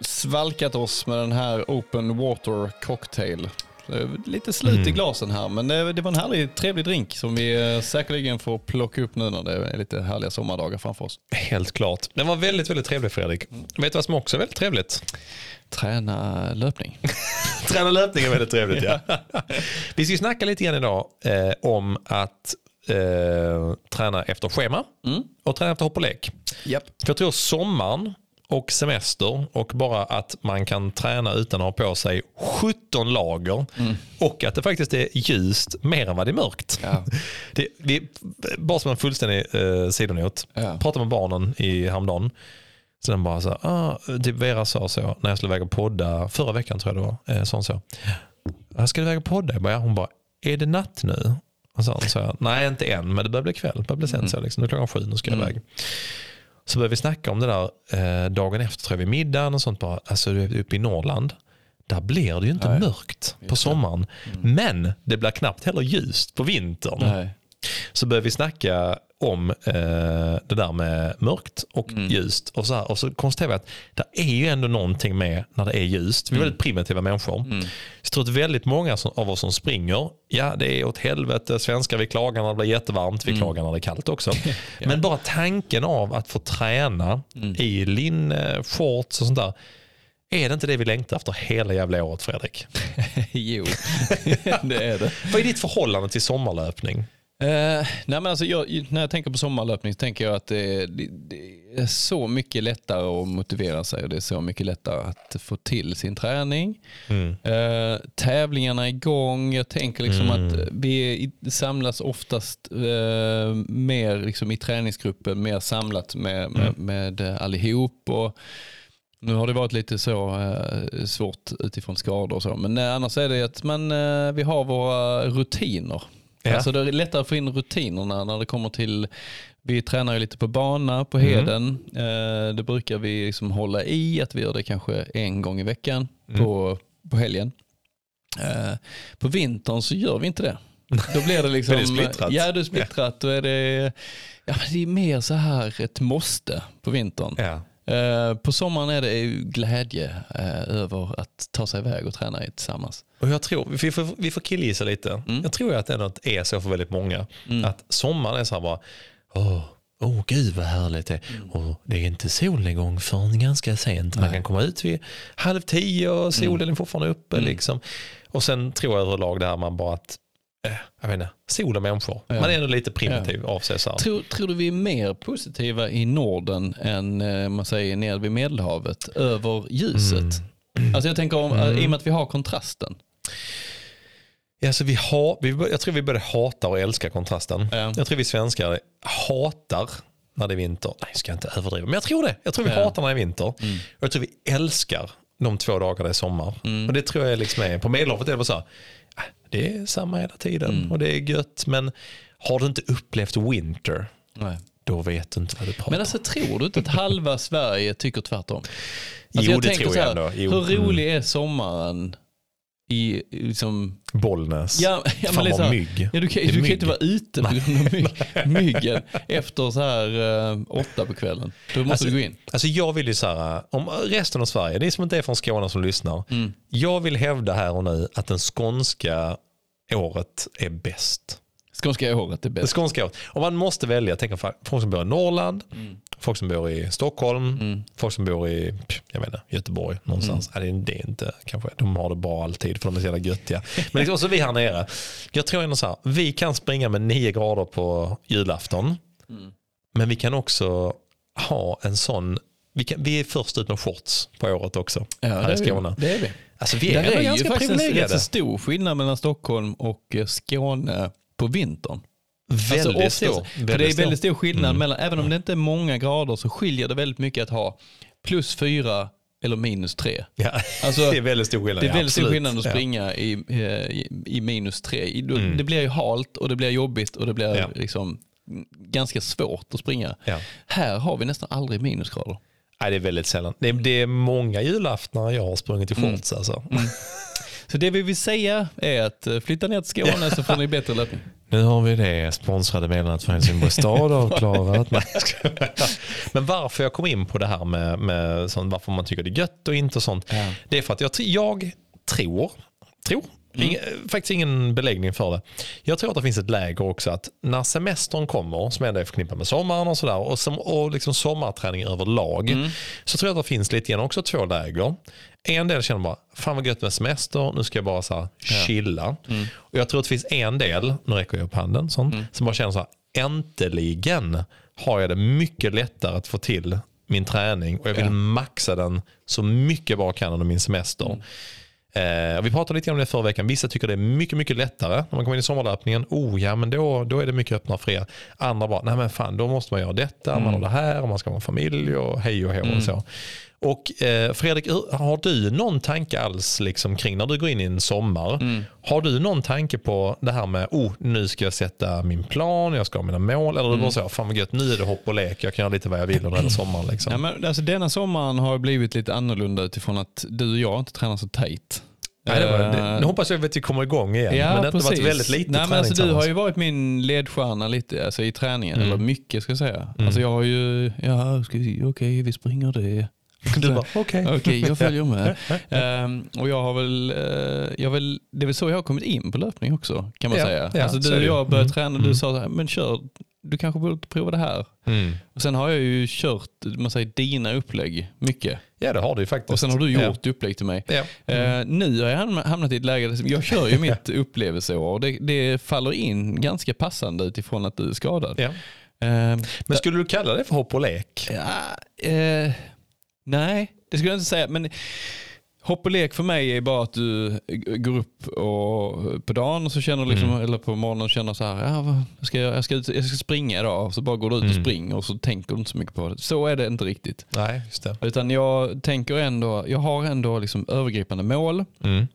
svalkat oss med den här Open Water Cocktail. Lite slut i Mm. glasen här, men det, det var en härlig, trevlig drink som vi eh, säkerligen får plocka upp nu när det är lite härliga sommardagar framför oss. Helt klart. Den var väldigt, väldigt trevlig Fredrik. Vet du vad som också är väldigt trevligt? Träna löpning. [laughs] Träna löpning är väldigt trevligt ja. [laughs] Vi ska ju snacka lite grann idag eh, om att eh, träna efter schema Mm. och träna efter hopp och lek. Japp. För jag tror sommaren och semester och bara att man kan träna utan att ha på sig 17 lager och att det faktiskt är ljust mer än vad det är mörkt. Ja. [laughs] Det, vi, bara som en fullständig eh, sidonot. Ja. Pratade med barnen i häromdagen. Så den bara så här, ah, typ Vera sa så när jag skulle väga och podda, förra veckan tror jag det var, eh, hon så. Jag ska du väga och podda? Jag bara, ja. Hon bara, är det natt nu? Och så sa jag, nej inte än, men det börjar bli kväll. Det börjar bli sent så liksom. Nu är klockan sju, nu ska jag iväg. Så började vi snacka om det där eh, dagen efter, tror jag, vid middagen och sånt. Bara, alltså du är uppe i Norrland, där blir det ju inte Nej. mörkt på sommaren. Men det blir knappt heller ljust på vintern. Nej. Så började vi snacka om eh, det där med mörkt och Mm. ljust. Och så, här, och så konstaterade vi att det är ju ändå någonting med när det är ljust. Mm. Vi är väldigt primitiva människor. Så jag tror att väldigt många som, av oss som springer, ja det är åt helvete, svenskar vi klagar när det blir jättevarmt, Mm. vi klagar när det är kallt också. [laughs] Men bara tanken av att få träna Mm. i linne, shorts och sånt där. Är det inte det vi längtar efter hela jävla året Fredrik? [laughs] jo, [laughs] det är det. Vad är ditt förhållande till sommarlöpning? Eh, nej men alltså jag, när jag tänker på sommarlöpning så tänker jag att det, det, det är så mycket lättare att motivera sig och det är så mycket lättare att få till sin träning. Mm. Eh, tävlingarna är igång. Jag tänker liksom Mm. att vi samlas oftast eh, mer liksom i träningsgruppen, mer samlat med, med, Mm. med allihop. Och, nu har det varit lite så eh, svårt utifrån skador och så, men eh, annars är det att man, eh, vi har våra rutiner. Ja. Alltså det är lättare att få in rutinerna när det kommer till, vi tränar ju lite på bana på Mm. Heden. Eh, det brukar vi liksom hålla i, att vi gör det kanske en gång i veckan Mm. på, på helgen. Eh, på vintern så gör vi inte det. [laughs] Då blir det liksom, det är splittrat. Ja, det är splittrat. Då är det, ja, det är mer så här ett måste på vintern. Ja. Eh, på sommaren är det glädje eh, över att ta sig iväg och träna tillsammans. Och jag tror, vi får, vi får killgissa lite. Mm. Jag tror att det ändå är så för väldigt många. Att sommaren är så här bara, åh, åh gud vad härligt det är. Och det är inte solnedgång förrän ganska sent. Man kan komma ut vid halv tio och solen är fortfarande uppe. Liksom. Och sen tror jag överlag det här man bara att, jag vet inte, sol och människor. Ja. Man är ändå lite primitiv av sig. Tror, tror du vi är mer positiva i Norden än eh, man säger nere vid Medelhavet över ljuset? Alltså jag tänker om, Mm. i och med att vi har kontrasten. Ja, så vi har, vi, jag tror vi både hatar och älskar kontrasten. Ja. Jag tror vi svenskar hatar när det är vinter. Nej, ska jag inte överdriva. Men jag tror det. Jag tror vi Ja. hatar när det är vinter. Och jag tror vi älskar de två dagar det är sommar. Och det tror jag liksom är, på Medelhavet är det så här, det är samma hela tiden och det är gött. Men har du inte upplevt winter, Nej. då vet du inte vad du pratar Men alltså tror du inte att halva Sverige tycker tvärtom? [laughs] Alltså, Jo, det tänker tror jag här, ändå. Jo. Hur rolig är sommaren i liksom... Bollnäs. Ja, ja, Fan liksom, vad mygg. Ja, du kan, du kan mygg. inte vara ute på grund av myg, myggen efter så här eh, åtta på kvällen. Då måste Alltså, du gå in. Alltså jag vill ju så här, om resten av Sverige, är som inte är från Skåne som lyssnar. Jag vill hävda här och nu att den skånska året är bäst. Skånska året är Det bäst. skånska året. Och man måste välja, tänk på folk som bor i Norrland, Mm. folk som bor i Stockholm, folk som bor i jag vet inte, Göteborg någonstans. Mm. Nej, det, är, det inte kanske, de har det bra alltid för de är så jävla göttiga. Men liksom, så vi här nere, jag tror ändå så här, vi kan springa med 9 grader på julafton, Mm. men vi kan också ha en sån, vi, kan, vi är först ut med shorts på året också Ja, här det i. Skåne. Det är vi. Alltså vi är, ändå är ju ganska faktiskt en stor skillnad mellan Stockholm och eh, Skåne på vintern. Väldigt Alltså, stor. För det är väldigt stor skillnad mellan, även om det inte är många grader så skiljer det väldigt mycket att ha plus fyra eller minus tre. Ja, Alltså, [laughs] det är väldigt stor skillnad. Det är ja, väldigt stor skillnad att Ja. springa i, eh, i, i minus tre. Då- Det blir ju halt och det blir jobbigt och det blir Ja. liksom ganska svårt att springa. Ja. Här har vi nästan aldrig minusgrader. Nej, det är väldigt sällan. Det är, det är många julaftnar jag har sprungit i Mm. shorts alltså. [laughs] Så det vi vill säga är att eh, flytta ner till Skåne så får ni bättre löpning. [laughs] Nu har vi det sponsrade meddelandet för Helsingborgs stad avklarat. [laughs] Men varför jag kom in på det här med, med sånt, varför man tycker det är gött och inte och sånt. Ja. Det är för att jag, jag tror, tror Mm. ing, faktiskt ingen beläggning för det. Jag tror att det finns ett läge också att när semestern kommer, som ändå är förknippat med sommaren och sådär, och, som, och liksom sommarträning överlag, Mm. så tror jag att det finns lite grann också två läger. En del känner bara, fan vad gött med semester, nu ska jag bara så här chilla. Mm. Och jag tror att det finns en del, nu räcker jag upp handen, sånt, som bara känner så här, äntligen har jag det mycket lättare att få till min träning och jag vill Ja. maxa den så mycket jag bara kan under min semester. Eh, och vi pratade lite om det förra veckan. Vissa tycker det är mycket, mycket lättare när man kommer in i sommarlöpningen. Oh ja, men då, då är det mycket öppnare för er. Andra bara, nej men fan, då måste man göra detta, man har det här, och man ska ha en familj och hej och hå och så. Och eh, Fredrik, har du någon tanke alls liksom, kring när du går in i en sommar? Har du någon tanke på det här med, oh, nu ska jag sätta min plan, jag ska ha mina mål, eller du bara så, fan vad gött, nu är det hopp och lek, jag kan göra lite vad jag vill under hela sommaren. Liksom. Ja, men, alltså, denna sommaren har blivit lite annorlunda utifrån att du och jag inte tränar så tajt. Nej, det var, Eh, det, nu hoppas jag att vi kommer igång igen. Ja, men det har varit väldigt lite Nej, men alltså, Du har ju varit min ledstjärna lite alltså, i träningen, Mm. eller mycket ska jag säga. Alltså, jag har ju, ja, okej vi springer det. Du bara, okej. Okej, jag följer med. [laughs] Ehm, och jag har väl, eh, jag väl, det är väl så jag har kommit in på löpning också kan man Ja, säga. ja, alltså, så du och jag började Mm, träna, mm. du sa så här, men kör, du kanske borde prova det här. Mm. Och sen har jag ju kört man säger, dina upplägg mycket. Ja, det har du ju faktiskt. Och sen har du Ja. gjort upplägg till mig. Ja. Eh, nu har jag hamn- hamnat i ett läge där jag kör ju [laughs] mitt upplevelseår och det, det faller in ganska passande utifrån att du är skadad. Ja. Eh, Men skulle du kalla det för hopp och lek? ja, eh, nej, det skulle jag inte säga. Men hopp och lek för mig är bara att du går upp och, på dagen och så känner liksom, Mm. eller på morgonen och känner så här, ja, ska jag, jag, ska ut, jag ska springa idag. Så bara går du ut och Mm. springer och så tänker du inte så mycket på det. Så är det inte riktigt. Nej, just det. Utan jag tänker ändå, jag har ändå liksom övergripande mål. Mm.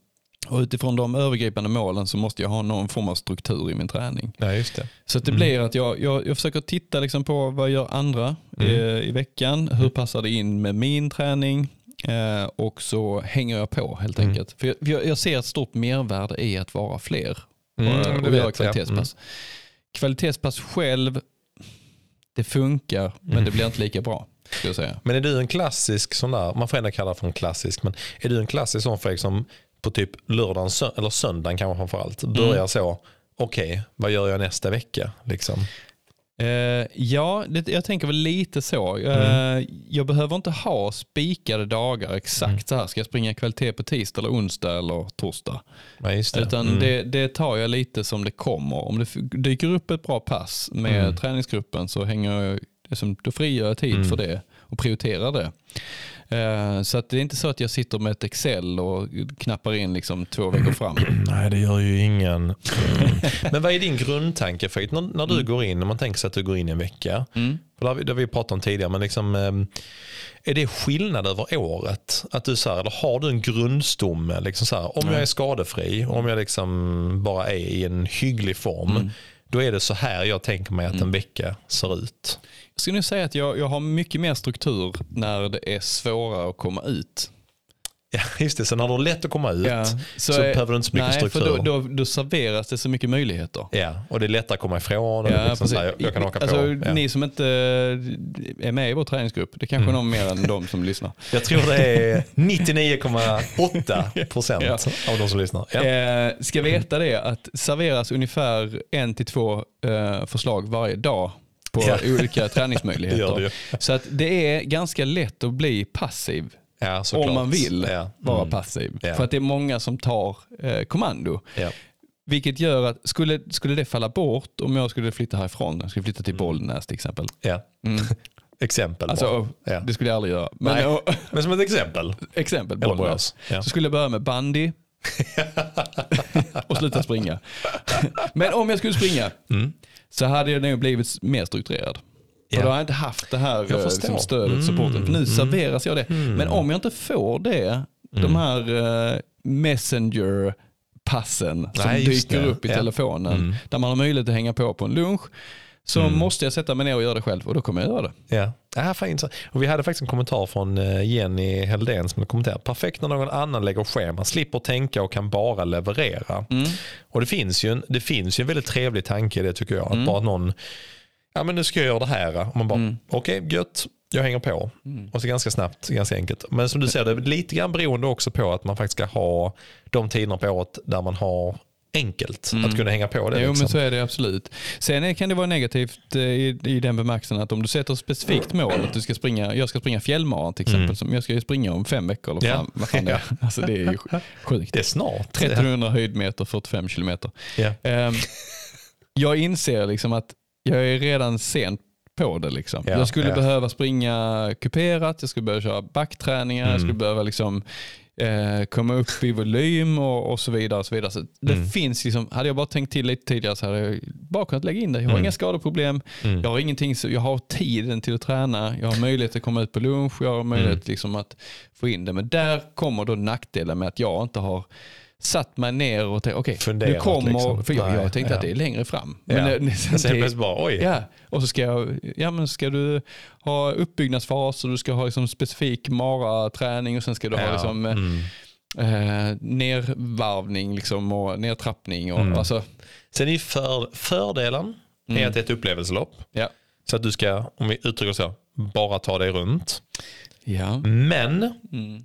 Och utifrån de övergripande målen så måste jag ha någon form av struktur i min träning. Ja, just det. Så det Mm. blir att jag, jag, jag försöker titta liksom på vad gör andra Mm. eh, i veckan. Hur passar det in med min träning? Eh, och så hänger jag på helt Mm. enkelt. För jag, jag, jag ser ett stort mervärde i att vara fler Mm, och, och göra jag. kvalitetspass. Kvalitetspass själv, det funkar men Mm. det blir inte lika bra. Jag. Men är du en klassisk sån där, man får ändå kalla det för en klassisk, men är du en klassisk sån Fredrik som på typ lördagen sö- eller söndagen kanske framförallt börjar Mm. så, okej, vad gör jag nästa vecka? Liksom. Eh, ja, det, jag tänker väl lite så. Eh, Jag behöver inte ha spikade dagar exakt så här. Ska jag springa kvalitet på tisdag eller onsdag eller torsdag? Ja, just det. Utan Mm. det, det tar jag lite som det kommer. Om det dyker upp ett bra pass med Mm. träningsgruppen så hänger jag, liksom, då frigör jag tid Mm. för det och prioriterar det. Eh, så att det är inte så att jag sitter med ett Excel och knappar in liksom två veckor fram. [clears throat] Nej, det gör ju ingen. Mm. [laughs] Men vad är din grundtanke Fredrik? När, när du går in, när man tänker sig att du går in en vecka, Mm. för det har vi, det har vi pratat om tidigare, men liksom, ehm, är det skillnad över året? Att du, så här, eller har du en grundstomme? Liksom så här, om jag är skadefri, om jag liksom bara är i en hygglig form, Mm. då är det så här jag tänker mig att en vecka ser ut. Jag skulle nog säga att jag, jag har mycket mer struktur när det är svårare att komma ut. Ja, just det. Så när du har lätt att komma ut Ja, så, är- behöver du inte så mycket nej, struktur. För då, då, då serveras det så mycket möjligheter. Ja, och det är lättare att komma ifrån. Och är liksom så här, jag, kan åka alltså, på. Ja. Mm. Ni som inte är med i vår träningsgrupp, det är kanske någon mer än de som lyssnar. [laughs] Jag tror det är 99,8 procent [laughs] Ja. av de som lyssnar. Ja. Eh, ska veta det att serveras ungefär en till två eh, förslag varje dag på Ja. olika Det gör det träningsmöjligheter. ju. Så att det är ganska lätt att bli passiv Ja, om man vill Ja. vara Mm. passiv. Ja. För att det är många som tar eh, kommando. Vilket gör att skulle, skulle det falla bort om jag skulle flytta härifrån, jag skulle flytta till Mm. Bollnäs till exempel. Mm. [laughs] Exempel. Alltså, Ja. Det skulle jag aldrig göra. Men Nej. och, [laughs] Men som ett exempel. exempel Bollnäs. Ja. Så skulle jag börja med bandy [laughs] och sluta springa. Men om jag skulle springa Mm. Så hade jag nog blivit mer strukturerad. För Ja. då har jag inte haft det här eh, liksom stödet, Mm. supporten. För nu Mm. serveras jag det. Men om jag inte får det, de Mm. här eh, messenger passen som Nej, dyker det. upp i Ja. telefonen, Mm. där man har möjlighet att hänga på på en lunch, så Mm. måste jag sätta mig ner och göra det själv och då kommer jag göra det. Ja. Ja, fan, och vi hade faktiskt en kommentar från eh, Jenny Heldén som kommenterade perfekt när någon annan lägger schema, slipper tänka och kan bara leverera. Mm. Och det finns, ju en, det finns ju en väldigt trevlig tanke i det tycker jag. Att Mm. bara någon, ja men nu ska jag göra det här. Och man bara, Mm. okej gött, jag hänger på. Mm. Och så ganska snabbt, ganska enkelt. Men som du säger, det är lite grann beroende också på att man faktiskt ska ha de tiderna på året där man har enkelt att kunna hänga på det. Mm. Jo liksom. men så är det absolut. Sen kan det vara negativt eh, i, i den bemärkelsen att om du sätter ett specifikt mål, att du ska springa, jag ska springa fjällmaran till exempel, Mm. som jag ska ju springa om fem veckor eller Ja. fan, vad det är. [laughs] Alltså det är ju sjukt. Det är snart. 1300 höjdmeter, 45 kilometer. Ja. Ehm, jag inser liksom att jag är redan sent på det. Liksom. Ja, jag skulle ja. behöva springa kuperat, jag skulle behöva köra backträningar, jag Mm. skulle behöva liksom, eh, komma upp i volym och, och så vidare. Och så vidare. Så det Mm. finns liksom, hade jag bara tänkt till lite tidigare så hade jag bara kunnat lägga in det. Jag har Mm. inga skadeproblem, Mm. jag har ingenting, så jag har tiden till att träna, jag har möjlighet att komma ut på lunch, jag har möjlighet Mm. liksom att få in det. Men där kommer då nackdelen med att jag inte har satt mig ner och tänkt, okej, nu Funderat kommer, liksom. för jag, Nej, jag tänkte ja. att det är längre fram. Ja. Men, eh, Men sen det- plötsligt bara, oj. Ja, och så ska, jag, ja, men ska du ha uppbyggnadsfas och du ska ha liksom specifik maraträning och sen ska du ha Ja. liksom, eh, Mm. eh, nervarvning liksom och nedtrappning. Och, Mm. alltså, Sen är för, fördelen Mm. är att det är ett upplevelselopp. ja. Så att du ska, om vi uttrycker så, bara ta dig runt. Ja. Men Mm.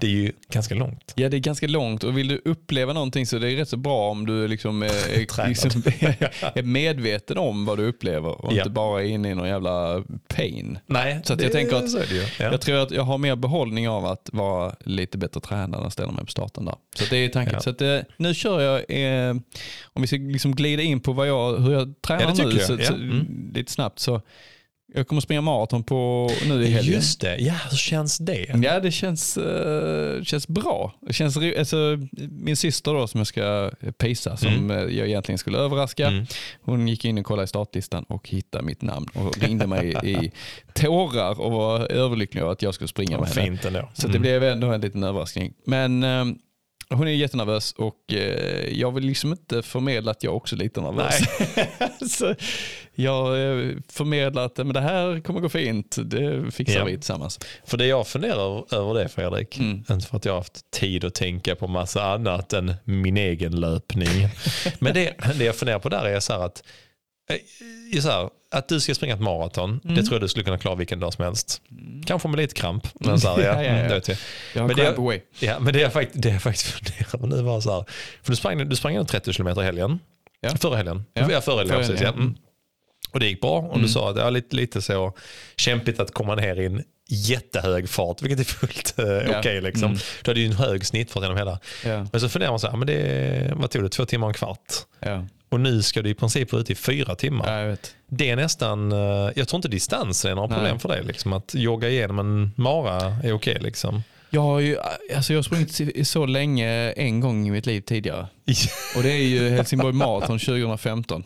Det är ju ganska långt. ja, det är ganska långt och vill du uppleva någonting så det är rätt så bra om du liksom [laughs] är, Tränad. liksom [laughs] är medveten om vad du upplever och Ja. inte bara är inne i någon jävla pain. Nej, Så att jag tänker att- är. Ja. Jag tror att jag har mer behållning av att vara lite bättre tränad än ställa mig på starten där. Så det är tanken. Ja. Så att, eh, nu kör jag, eh, om vi ska liksom glida in på vad jag, hur jag tränar nu jag. så, så, Mm. lite snabbt. Så jag kommer springa maraton på nu i helgen. Just det, ja hur känns det? Ja, det känns, eh, känns bra. Det känns, alltså, min syster då som jag ska pisa, som Mm. eh, jag egentligen skulle överraska, Mm. hon gick in och kollade i startlistan och hittade mitt namn och ringde mig i tårar och var överlycklig över att jag skulle springa med henne. fint ändå. Så det Mm. blev ändå en liten överraskning. Men eh, hon är jättenervös och jag vill liksom inte förmedla att jag också är lite nervös. [laughs] så jag eh, förmedlar att eh, men det här kommer gå fint, det fixar Ja. vi tillsammans. För det jag funderar över det Fredrik, Mm. inte för att jag har haft tid att tänka på massa annat än min egen löpning. [laughs] Men det, det jag funderar på där är så här att, eh, så här, att du ska springa ett maraton, Mm. det tror jag du skulle kunna klara vilken dag som helst. Kanske med lite kramp. Men, så här, [laughs] ja, Ja, ja, ja. mm, jag. Har Men det- away. Ja, men det jag faktiskt, det jag faktiskt [laughs] funderar på nu var så här, för du sprang, du sprang ändå 30 km i helgen. Ja. Förra helgen. Ja. Ja, förra helgen, Förra precis. helgen, Ja. Mm. Och det gick bra och Mm. du sa att det var lite, lite så kämpigt att komma ner i en jättehög fart, vilket är fullt eh, okej. liksom. Mm. Du hade ju en hög snittfart genom hela. Ja, Men så funderar man så här, men det, vad tog det, två timmar och en kvart? ja. Och nu ska du i princip vara ute i fyra timmar. ja. Det är nästan, eh, jag tror inte distansen är några Nej. problem för dig. Liksom. Att jogga igenom en mara är okej. liksom. Jag har ju alltså jag har sprungit så länge en gång i mitt liv tidigare. [laughs] Och det är ju Helsingborg Marathon 2015.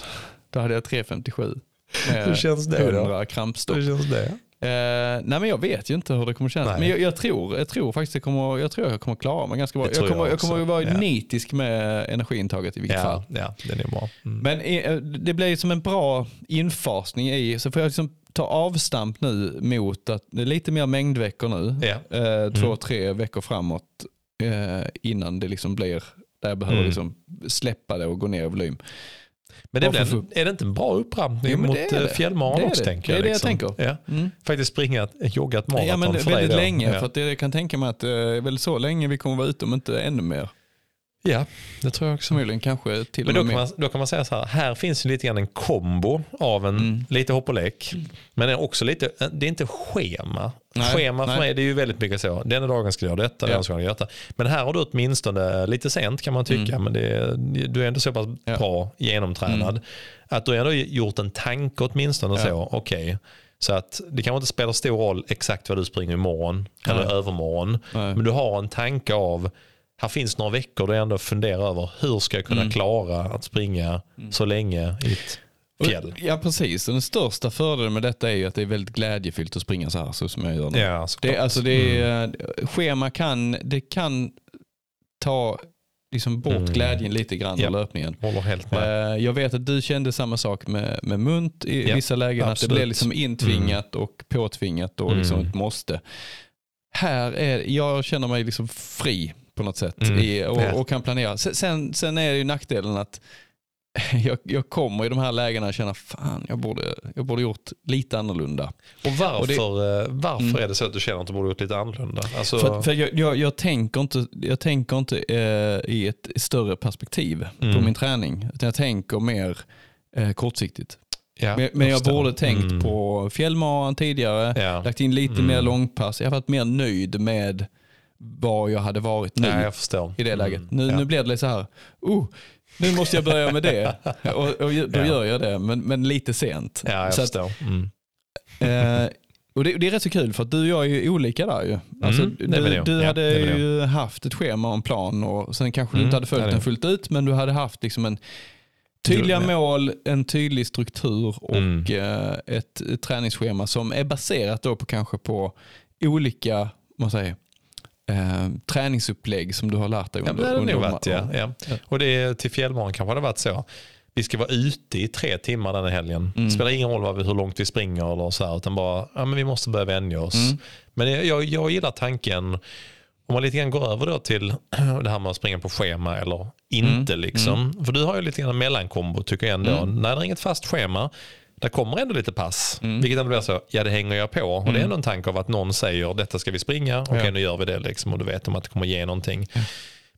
Då hade jag 3.57. Hur Med känns det då? 100 krampstopp. Hur känns det? Eh, nej men jag vet ju inte hur det kommer kännas. Nej. Men jag, jag, tror, jag tror faktiskt det kommer, jag tror jag kommer klara mig ganska bra. Jag tror kommer, jag jag kommer vara Ja. nitisk med energiintaget i vilket fall. Ja, ja, den är bra. Mm. Men eh, det blir som en bra infasning i, så får jag liksom ta avstamp nu mot att det är lite mer mängdveckor nu. Ja. Eh, två, tre veckor framåt eh, innan det liksom blir där jag behöver Mm. liksom släppa det och gå ner i volym. Men det få- är det inte en bra upprampning mot det eh, det. fjällmaran Det också? det. Tänker Det är jag, det jag liksom. tänker. Ja. Mm. Faktiskt springa, ett- jogga ett maraton Ja, men för dig väldigt länge. Ja. För att det, jag kan tänka mig att det är väl så länge vi kommer vara ute om inte ännu mer. Ja, det tror jag också. Förmodligen kanske till Men då kan, man, då kan man säga så här, här finns ju lite grann en kombo av en Mm. lite hopp och lek. Men det är också lite, det är inte schema. Nej, schema för nej. mig det är ju väldigt mycket så, denna dagen ska jag göra detta, Ja. den ska jag göra detta. Men här har du åtminstone lite sent kan man tycka, men det du är ändå så pass Mm. Ja. Mm. bra genomtränad. Att du ändå gjort en tanke åtminstone Ja. så, okej. Så att det kanske inte spelar stor roll exakt vad du springer imorgon eller Nej. övermorgon. Nej. Men du har en tanke av, här finns några veckor där jag ändå funderar över hur ska jag kunna Mm. klara att springa så länge i ett fjäll. Ja precis, den största fördelen med detta är ju att det är väldigt glädjefyllt att springa så här så som jag gör nu. Ja. Det, alltså det är, Mm. Schema kan, det kan ta liksom bort Mm. glädjen lite grann Ja. löpningen. Håller helt med. Eh, Jag vet att du kände samma sak med, med munt i Ja, vissa lägen. Att det absolut. blev liksom intvingat och påtvingat och liksom Mm. ett måste. Här är, jag känner mig liksom fri på något sätt Mm. i, och, och kan planera. Sen, sen, är det ju nackdelen att [laughs] jag, jag kommer i de här lägena och känner fan jag borde, jag borde gjort lite annorlunda. Och varför, och det- eh, varför Mm. är det så att du känner att du borde gjort lite annorlunda? Alltså, För, för jag, jag, jag tänker inte, jag tänker inte eh, i ett större perspektiv på Mm. min träning. Utan jag tänker mer eh, kortsiktigt. ja, Men, men jag borde tänkt Mm. på fjällmaran tidigare, Ja. lagt in lite Mm. mer långpass. Jag har varit mer nöjd med var jag hade varit nu ja, jag förstår. i det läget. Mm. Nu, ja. nu blir det lite så här, oh, nu måste jag börja med det. [laughs] och, och då Ja. gör jag det, men, men lite sent. Ja, jag så att, förstår. Mm. Eh, och det, det är rätt så kul för att du och jag är ju olika där ju. Alltså, Mm, är vi du du Ja, hade vi ju haft ett schema och en plan och sen kanske du Mm, inte hade följt den fullt ut men du hade haft liksom en tydliga ja. mål, en tydlig struktur och Mm. eh, ett, ett träningsschema som är baserat då på kanske på olika man säger, eh, träningsupplägg som du har lärt dig Ja, under, men det under varit, ja. ja. Ja. Och det är, till fjällmaran kanske det varit så. Vi ska vara ute i tre timmar den här helgen. Mm. Det spelar ingen roll vad vi, hur långt vi springer eller så här, utan bara, ja, men vi måste börja vänja oss. Mm. Men jag, jag, gillar tanken, om man lite grann går över då till [clears throat] det här med att springa på schema eller inte. liksom. För du har ju lite grann mellankombo tycker jag ändå. Mm. När det är inget fast schema, där kommer ändå lite pass. Mm. Vilket ändå blir så, ja det hänger jag på. Och det är ändå en tanke av att någon säger, detta ska vi springa, okej Ja. nu gör vi det. Liksom, och du vet om att det kommer ge någonting.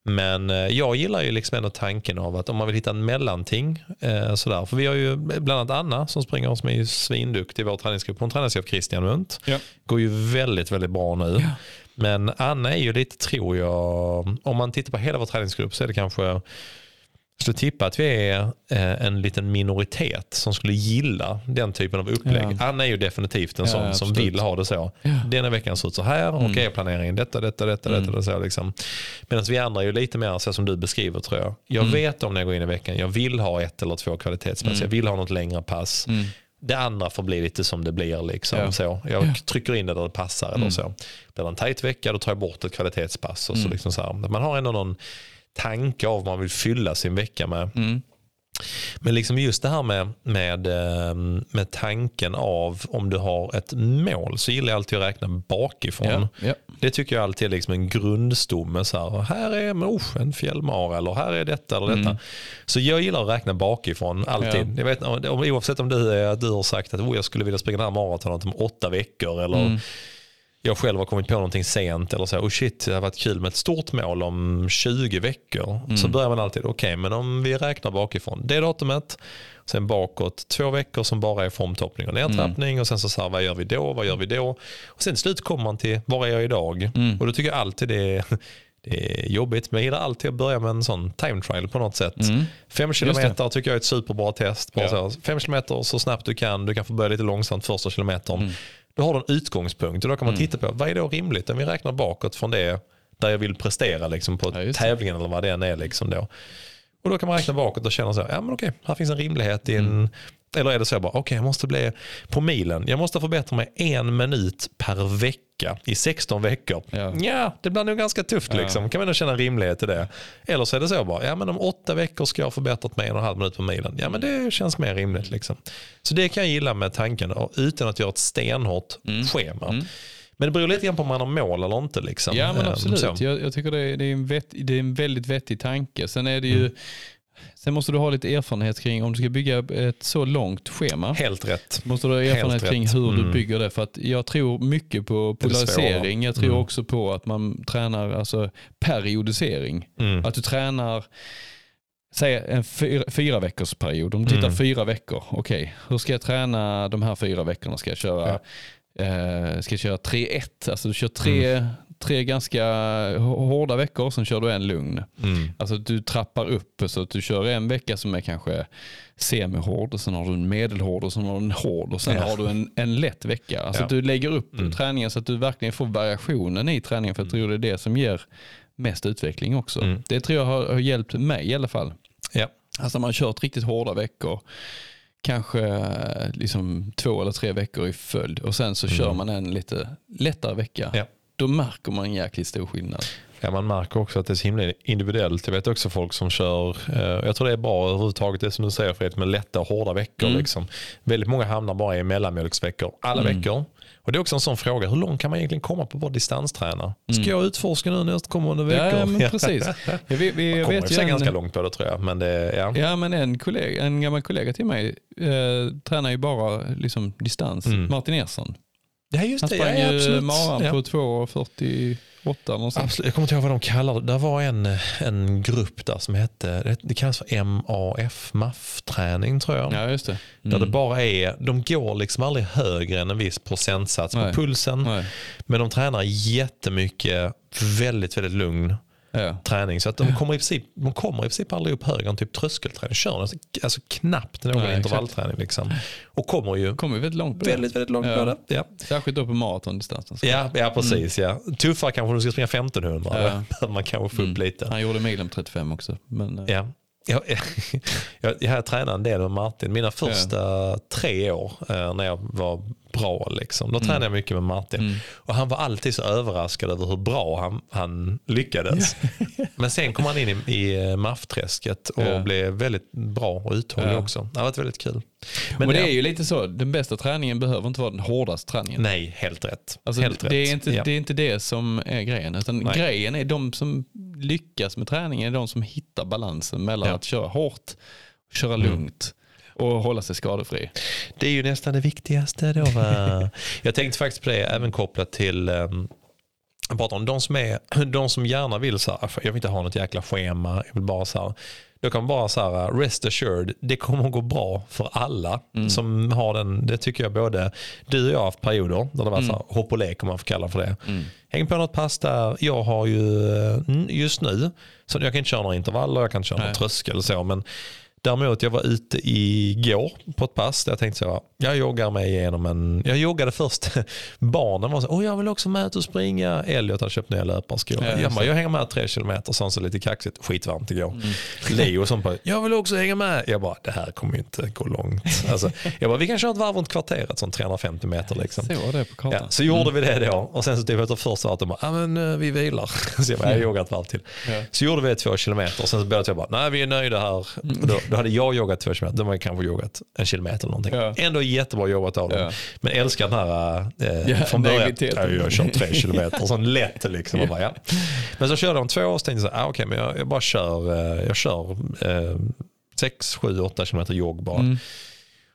Men eh, jag gillar ju liksom ändå tanken av att om man vill hitta en mellanting. Eh, sådär. För vi har ju bland annat Anna som springer som är ju svinduktig i vår träningsgrupp. Hon tränas ju av Christian Munt. Ja. Går ju väldigt, väldigt bra nu. Ja. Men Anna är ju lite, tror jag, om man tittar på hela vår träningsgrupp så är det kanske, skulle tippa att vi är eh, en liten minoritet som skulle gilla den typen av upplägg. Ja. Anna är ju definitivt en Ja, sån som absolut. vill ha det så. Ja. Denna veckan ser ut så här, Mm. okej planeringen detta, detta, detta, Mm. detta. Så liksom. Medan vi andra är ju lite mer så som du beskriver tror jag. Jag Mm. vet om när jag går in i veckan, jag vill ha ett eller två kvalitetspass, Mm. jag vill ha något längre pass. Mm. Det andra får bli lite som det blir. Liksom. Ja. Så jag Ja. trycker in det där det passar. Eller Mm. så. Blir det en tajt vecka då tar jag bort ett kvalitetspass. Och så Mm. liksom så här. Man har ändå någon tanke av vad man vill fylla sin vecka med. Mm. Men liksom just det här med, med, eh, med tanken av om du har ett mål så gillar jag alltid att räkna bakifrån. Ja. Ja. Det tycker jag alltid är liksom en grundstomme. Så här, här är oh, en fjällmara eller här är detta eller detta. Mm. Så jag gillar att räkna bakifrån alltid. Ja. Jag vet, om- oavsett om du, är, du har sagt att oh, jag skulle vilja springa det här maratonet om åtta veckor eller Mm. Jag själv har kommit på någonting sent eller så. Oh shit, det har varit kul med ett stort mål om 20 veckor. Mm. Så börjar man alltid, okej men om vi räknar bakifrån. Det datumet, sen bakåt två veckor som bara är formtoppning och nedtrappning Mm. och sen så, så här, vad gör vi då, vad gör vi då? Och sen till slut kommer man till, var är jag idag? Mm. Och då tycker jag alltid det är, [laughs] det är jobbigt men jag gillar alltid att börja med en sån time trial på något sätt. Mm. Fem kilometer tycker jag är ett superbra test. Bara Ja. fem kilometer så snabbt du kan, du kan få börja lite långsamt första kilometern. Mm. Då har du en utgångspunkt och då kan man titta på vad är då rimligt om vi räknar bakåt från det där jag vill prestera liksom, på Ja, tävlingen eller vad det än är. Liksom då. Och då kan man räkna bakåt och känna så här, ja men okej, här finns en rimlighet i en Eller är det så jag bara, okej okay, jag måste bli på milen, jag måste förbättra mig en minut per vecka i 16 veckor. Ja, ja det blir nog ganska tufft ja. liksom. Kan man nog känna rimlighet i det. Eller så är det så bara, ja men om åtta veckor ska jag ha förbättrat mig en och en halv minut på milen. Ja men det känns mer rimligt liksom. Så det kan jag gilla med tanken, utan att göra ett stenhårt mm. schema. Mm. Men det beror lite grann på om man har mål eller inte. Liksom. Ja men ehm, absolut. Jag, jag, tycker det är, det, är en vett, det är en väldigt vettig tanke. Sen är det ju mm. Sen måste du ha lite erfarenhet kring om du ska bygga ett så långt schema. Helt rätt. Måste du ha erfarenhet Helt kring hur mm. du bygger det. För att jag tror mycket på polarisering. Jag tror mm. också på att man tränar alltså periodisering. Mm. Att du tränar säg en fyra, fyra veckors period. Om du tittar mm. fyra veckor. Okej, okay. hur ska jag träna de här fyra veckorna? Ska jag köra ja. Eh, ska köra 3-1, alltså du kör tre, mm. Tre ganska hårda veckor, sen kör du en lugn. Mm. Alltså du trappar upp så att du kör en vecka som är kanske semihård, och sen har du en medelhård och sen har du en hård och sen ja. har du en, en lätt vecka. Alltså ja. du lägger upp mm. träningen så att du verkligen får variationen i träningen, för jag tror det är det som ger mest utveckling också. Mm. Det tror jag har, har hjälpt mig i alla fall. Ja. Alltså man har kört riktigt hårda veckor kanske liksom två eller tre veckor i följd och sen så mm. kör man en lite lättare vecka. Ja. Då märker man en jäkligt stor skillnad. Ja, man märker också att det är så himla individuellt. Jag vet också folk som kör, eh, jag tror det är bra överhuvudtaget det som du säger Fredrik med lätta och hårda veckor. Mm. Liksom. Väldigt många hamnar bara i mellanmjölksveckor. Alla mm. veckor och Det är också en sån fråga, hur långt kan man egentligen komma på att vara distansträna? Ska mm. jag utforska nu nästkommande veckor? Ja, men precis. Ja, vi, vi, man kommer vet ju ganska långt på det tror jag. Men, det, ja. ja, men en, kollega, en gammal kollega till mig eh, tränar ju bara liksom, distans, mm. Martin Ersson. Ja, just Han sprang ja, ju maran ja. på 2.40 åtta Absolut. Jag kommer inte ihåg vad de kallar det. Det var en, en grupp där som hette, det kallas för MAF, MAF-träning tror jag. Ja, just det. Mm. Där det bara är, de går liksom aldrig högre än en viss procentsats Nej. på pulsen. Nej. Men de tränar jättemycket, väldigt, väldigt lugn ja. träning. Så att de kommer, i princip, de kommer i princip aldrig upp högre än typ tröskelträning. Kör alltså, alltså knappt någon ja, intervallträning. Liksom. Och kommer ju kommer väldigt långt på det. Väldigt, väldigt långt ja. på det. Ja. Särskilt då på maratondistansen. Ja, ja, precis. Mm. Ja. Tuffare kanske om du ska springa 1500. Ja. [laughs] man kanske få upp mm. lite. Han gjorde milen på 35 också. Men, eh. ja. Jag, jag, [laughs] jag tränade en del med Martin. Mina första ja. tre år eh, när jag var bra. Liksom. Då mm. tränade jag mycket med Martin. Mm. Och Han var alltid så överraskad över hur bra han, han lyckades. [laughs] Men sen kom han in i, i eh, MAF-träsket och ja. blev väldigt bra och uthållig ja. också. Det har varit väldigt kul. Men och det är ju lite så, den bästa träningen behöver inte vara den hårdaste träningen. Nej, helt rätt. Alltså, helt det, rätt. Är inte, ja. det är inte det som är grejen. Utan grejen är de som lyckas med träningen, är de som hittar balansen mellan att köra hårt och köra mm. Och hålla sig skadefri. Det är ju nästan det viktigaste då. Va? [laughs] jag tänkte faktiskt på det även kopplat till um, jag pratar om de som, är, [clears throat] de som gärna vill så här, jag vill inte ha något jäkla schema, jag vill bara så här, då kan bara så här, rest assured, det kommer att gå bra för alla mm. som har den, det tycker jag både du och jag har haft perioder där det var mm. så här, hopp och lek om man får kalla för det. Mm. Häng på något pass där, jag har ju eh, just nu, så jag kan inte köra några intervaller, jag kan inte köra någon tröskel så, men Däremot jag var ute igår på ett pass där jag tänkte så jag joggar mig igenom en, jag joggade först, [laughs] barnen var så oh, jag vill också med ut och springa. Elliot hade köpt nya löparskor. Ja, jag, bara, jag hänger med tre kilometer, sånt så lite kaxigt, skitvarmt igår. Mm. [laughs] Leo som bara, jag vill också hänga med. Jag bara, det här kommer ju inte gå långt. [laughs] Alltså, jag bara, vi kan köra ett varv runt kvarteret, sånt 350 meter. Liksom. Så, det på Ja, så gjorde vi det då och sen så typ efter första varvet, de bara, men uh, vi vilar. Så jag bara, jag joggar ett varv till. Ja. Så gjorde vi två kilometer och sen så började jag bara, nej vi är nöjda här. Mm. Och då, då hade jag joggat två kilometer, de har kanske joggat en kilometer eller någonting. Ja. Ändå jättebra jobbat av dem. Ja. Men älskar den här, eh, ja, från början, ja, jag kör tre kilometer, sån lätt liksom. Och bara, ja. Men så körde de två och så tänkte jag, ah, okay, men jag, jag, bara kör, eh, jag kör eh, 6, 7, 8 kilometer jogg bara. Mm.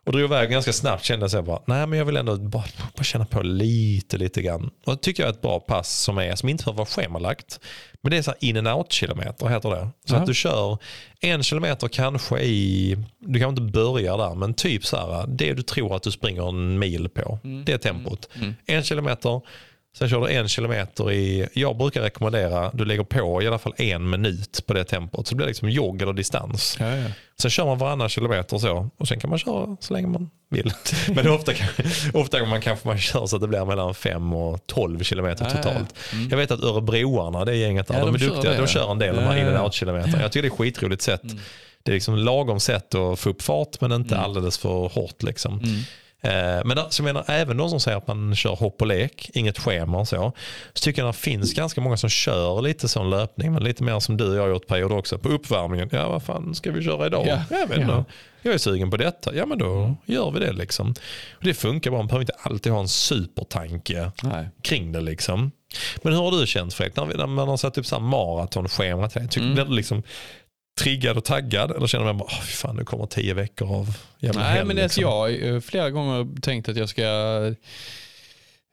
Och drog iväg ganska snabbt kände jag bara, nej men jag vill ändå bara, bara känna på lite, lite grann. Och det tycker jag är ett bra pass som, är, som inte behöver vara schemalagt. Men det är så in and out kilometer heter det. Så Aha. att du kör en kilometer kanske i, du kan inte börja där, men typ så här, det du tror att du springer en mil på. Mm. Det är tempot. Mm. mm. En kilometer, Sen kör du en kilometer i, jag brukar rekommendera, du lägger på i alla fall en minut på det tempot. Så det blir liksom jogg eller distans. Ja, ja. Sen kör man varannan kilometer och så. Och sen kan man köra så länge man vill. [laughs] Men ofta, kan, ofta man kanske man kör så att det blir mellan 5 och 12 kilometer ja, totalt. Mm. Jag vet att Örebroarna, det gänget där, de, de är duktiga. Det, de kör en del de här in and out kilometer. Jag tycker det är skitroligt sätt. Mm det är liksom lagom sätt att få upp fart men inte Mm. alldeles för hårt. Liksom. Mm. Eh, Men där, så jag menar, även de som säger att man kör hopp och lek, inget schema och så, så tycker jag att det finns ganska många som kör lite sån löpning, men lite mer som du och jag har gjort perioder också. På uppvärmningen, ja vad fan ska vi köra idag? Ja. Jag vet. Ja. Jag är sugen på detta, ja men då gör vi det liksom. Och det funkar bra, man behöver inte alltid ha en supertanke Nej. kring det liksom. Men hur har du känt Fredrik, när, vi- när man har satt upp så här maratonschema? Tycker Mm. Blir liksom triggad och taggad? Eller känner man bara, oh, fan nu kommer tio veckor av jävla Nej, hell, men det är liksom. jag eh, flera gånger tänkt att jag ska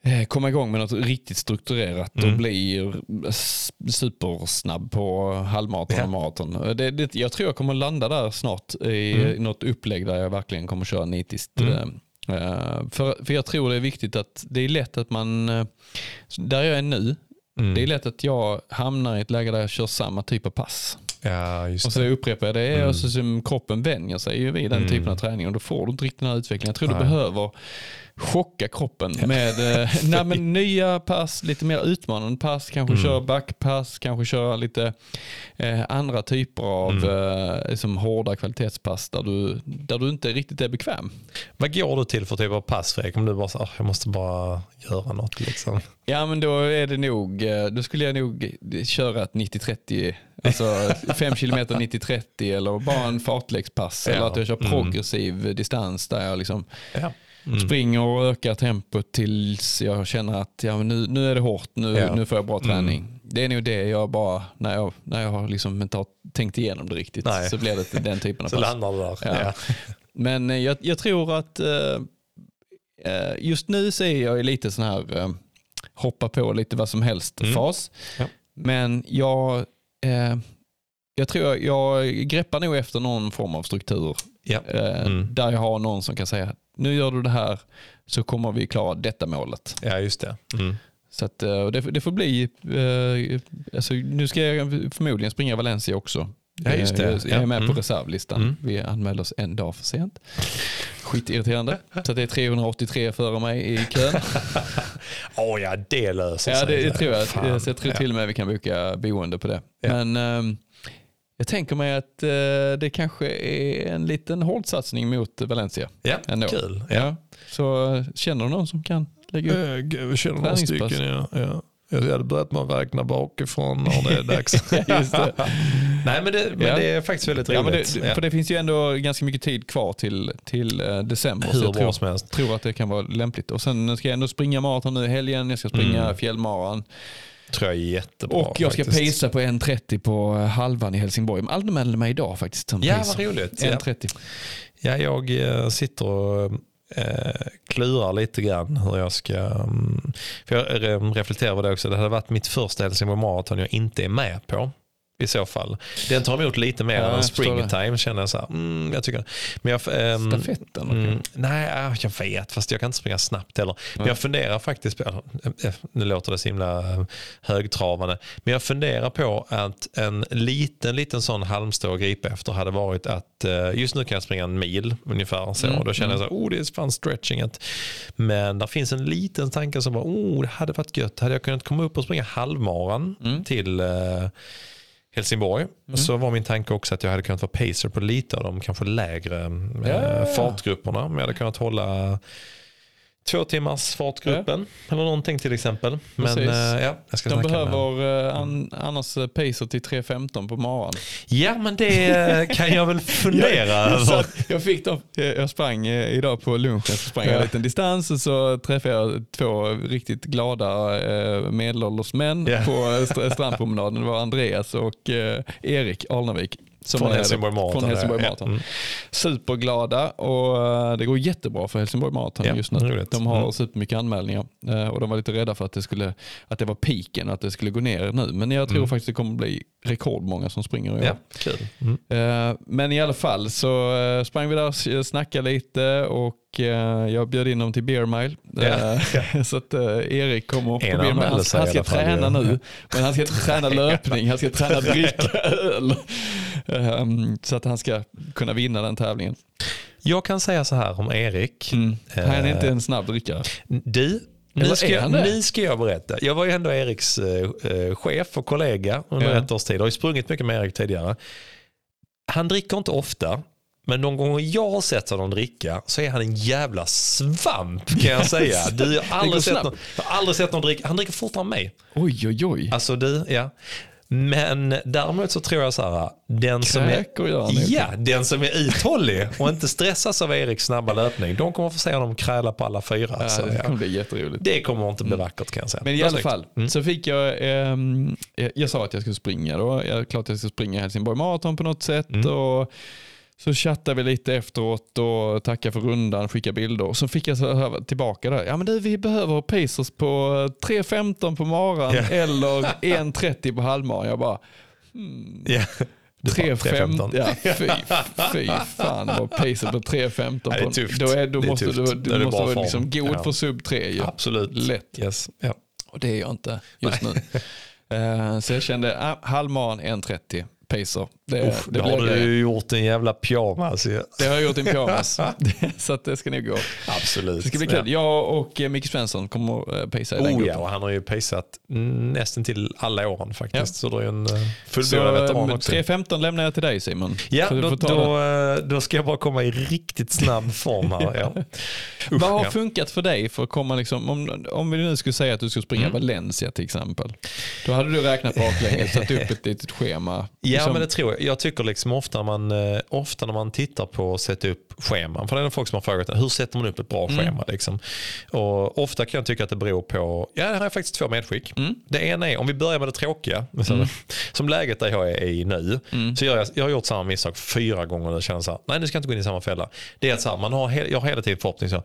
eh, komma igång med något riktigt strukturerat Mm. och bli supersnabb på halvmaraton och maraton. Det, det, jag tror jag kommer landa där snart i Mm. något upplägg där jag verkligen kommer köra nitiskt. Mm. Eh, eh, för, för jag tror det är viktigt att det är lätt att man, eh, där jag är nu, Mm. det är lätt att jag hamnar i ett läge där jag kör samma typ av pass. Ja, just Och så det. upprepar jag det Mm. och så som kroppen vänjer sig ju vid den Mm. typen av träning och då får du inte riktigt den här utvecklingen. Jag tror Nej. du behöver chocka kroppen med eh, [laughs] nej, men nya pass, lite mer utmanande pass, kanske Mm. köra backpass, kanske köra lite eh, andra typer av Mm. eh, liksom hårda kvalitetspass där du, där du inte riktigt är bekväm. Vad går du till för typ av pass Fredrik? Om du bara säger, jag måste bara göra något liksom. Ja men då är det nog, eh, då skulle jag nog köra ett 90-30, alltså 5 km 90-30 eller bara en fartlekspass. Ja. Eller att jag kör Mm. progressiv distans där jag liksom Ja. Mm. springer och ökar tempot tills jag känner att ja, nu, nu är det hårt, nu, Ja. nu får jag bra Mm. träning. Det är nog det jag bara, när jag, när jag har liksom inte har tänkt igenom det riktigt, Nej. så blir det den typen av [laughs] Så pass. landar du där. Ja. Ja. Men eh, jag, jag tror att eh, eh, just nu så är jag lite sån här hoppa på lite vad som helst Mm. Men jag, jag tror jag, jag greppar nog efter någon form av struktur Ja. Mm. där jag har någon som kan säga nu gör du det här så kommer vi klara detta målet. ja, just det. Mm. Så att, eh, det, det får bli, eh, alltså, nu ska jag förmodligen springa Valencia också. Ja, just det. Eh, Jag är Ja. med Mm. på reservlistan. Mm. Vi anmälde oss en dag för sent. Skitirriterande. Så det är 383 före mig i kön. [laughs] Åh ja, det löser ja, sig. det, det tror jag. Fan. Så jag tror Ja. till och med vi kan boka boende på det. Ja. Men ehm, jag tänker mig att eh, det kanske är en liten hård satsning mot Valencia. Ja, ändå. kul. Ja. Så eh, känner du någon som kan lägga upp? Jag känner några stycken. Ja. Ja. Jag hade börjat med att räkna bakifrån när det är dags. [laughs] Det. Nej, men, det, men Ja. det är faktiskt väldigt Ja, roligt. det, för det finns ju ändå ganska mycket tid kvar till, till eh, december. så Hur jag bra tror, som helst. tror att det kan vara lämpligt. Och Sen ska jag ändå springa maraton nu i helgen. Jag ska springa Mm. fjällmaran. Tror jag är jättebra. Och jag ska faktiskt. pacea på 1.30 på halvan i Helsingborg. Jag anmälde mig idag faktiskt som Ja, vad roligt. Ja. 1.30. Ja, jag eh, sitter och eh, klurar lite grann hur jag ska... mm, för jag eh, reflekterar över det också. Det hade varit mitt första Helsingborg Marathon jag inte är med på. I så fall. Den tar emot lite mer Ja, än springtime känner jag så här. Mm, jag tycker, men jag, ehm, Stafetten. Mm, nej, ja, jag vet, fast jag kan inte springa snabbt heller. Men Nej. jag funderar faktiskt på, eh, nu låter det så himla eh, högtravande, men jag funderar på att en liten, liten sån halmstå att gripa efter hade varit att eh, just nu kan jag springa en mil ungefär så. Mm, Och då känner jag så här, oh det är fan stretchinget. Men där finns en liten tanke som bara, oh det hade varit gött. Hade jag kunnat komma upp och springa halvmaran Mm. till eh, Helsingborg Mm. så var min tanke också att jag hade kunnat vara pacer på lite av de kanske lägre eh, Ja, fartgrupperna. Men jag hade kunnat hålla två timmars fartgruppen eller någonting till exempel. Men eh, ja, jag ska De behöver eh, an, annars eh, pacer till 3.15 på maran. Ja men det kan jag väl [laughs] fundera över. att jag, fick dem, jag sprang idag på lunchen, så sprang jag Ja. en liten distans och så träffade jag två riktigt glada medelålders män Ja. på st- strandpromenaden. Det var Andreas och Erik Alnevik. Från Helsingborg Marathon. Från Helsingborg. Marathon. Mm. Superglada och eh, det går jättebra för Helsingborg Marathon Ja, just nu. roligt. De har Mm. supermycket anmälningar eh, och de var lite rädda för att det, skulle, att det var piken att det skulle gå ner nu. Men jag tror Mm. faktiskt det kommer bli rekordmånga som springer i år. Ja, kul. Mm. Eh, Men i alla fall så sprang vi där och snackade lite och jag bjöd in dem till Beer Mile. Ja, [laughs] Så att Erik kommer på Beer Mile. Han, ska träna nu, men han ska inte träna [laughs] löpning, han ska träna dricka öl. Ehm, Så att han ska kunna vinna den tävlingen. Jag kan säga så här om Erik. Mm. Han är Eh, inte en snabb drickare. Du, nu ska, nu ska jag berätta. Jag var ju ändå Eriks eh, eh, chef och kollega under Ja. ett års tid. Jag har ju sprungit mycket med Erik tidigare. han dricker inte ofta. Men de gånger jag har sett honom dricka så är han en jävla svamp kan jag [laughs] säga. Du, jag, har aldrig sett någon, jag har aldrig sett någon dricka. Han dricker fortare än mig. Oj, oj, oj. Alltså du, ja. Men däremot så tror jag så här, den som, är, ja, den som är uthållig och inte stressas av Eriks snabba löpning, de kommer få se honom kräla på alla fyra. Ja, så, det kommer bli jätteroligt. Det kommer inte bli vackert kan jag säga. Men i alla fall, Mm. så fick jag, ehm, jag, sa att jag skulle springa då. Jag, klart jag ska springa Helsingborg Marathon på något sätt. Mm. Och så chattade vi lite efteråt och tackade för rundan, skickade bilder. Så fick jag så tillbaka där. Ja men du, vi behöver pacers på 3.15 på maran Ja. eller 1.30 på halvmaran. Jag bara. Du bara, 3.15. 3.15. Ja, fy, fy fan vad pacer på 3.15. Ja, det är tufft. Då, är, då Det är måste tufft. du, du måste vara form. liksom god Ja. för sub 3 ju. Absolut. Lätt. Yes. Ja. Och det är jag inte just nu. [laughs] Eh, så jag kände ah, halvmaran 1.30 pacer. Det, Uff, det då har du ju gjort en jävla pyjamas. ju. Det har jag gjort en pyjamas. [laughs] så att det ska nog gå. Absolut. Det ska bli kul. Jag och eh, Micke Svensson kommer att eh, pacea i den Oh gruppen. ja, han har ju pacat nästan till alla åren faktiskt. Så det är en eh, fullbordad veteran också. 3.15 lämnar jag till dig Simon. Ja, då, då, då ska jag bara komma i riktigt snabb form här. Ja. [laughs] Usch, Vad har ja. funkat för dig för att komma, liksom, om, om vi nu skulle säga att du skulle springa Mm. Valencia till exempel. Då hade du räknat baklänges, [laughs] satt upp ett litet schema. Ja, Liksom- men det tror jag. Jag tycker liksom ofta, man, eh, ofta när man tittar på att sätta upp scheman, för det är folk som har frågat hur sätter man upp ett bra Mm. schema? Liksom. Och ofta kan jag tycka att det beror på, ja, här har jag faktiskt två medskick. Mm. Det ena är, om vi börjar med det tråkiga, [laughs] som läget där jag är i nu, Mm. så gör jag, jag har gjort samma misstag fyra gånger och känner så här, nej nu ska jag inte gå in i samma fälla. Det är att så här, man har, jag har hela tiden förhoppning så,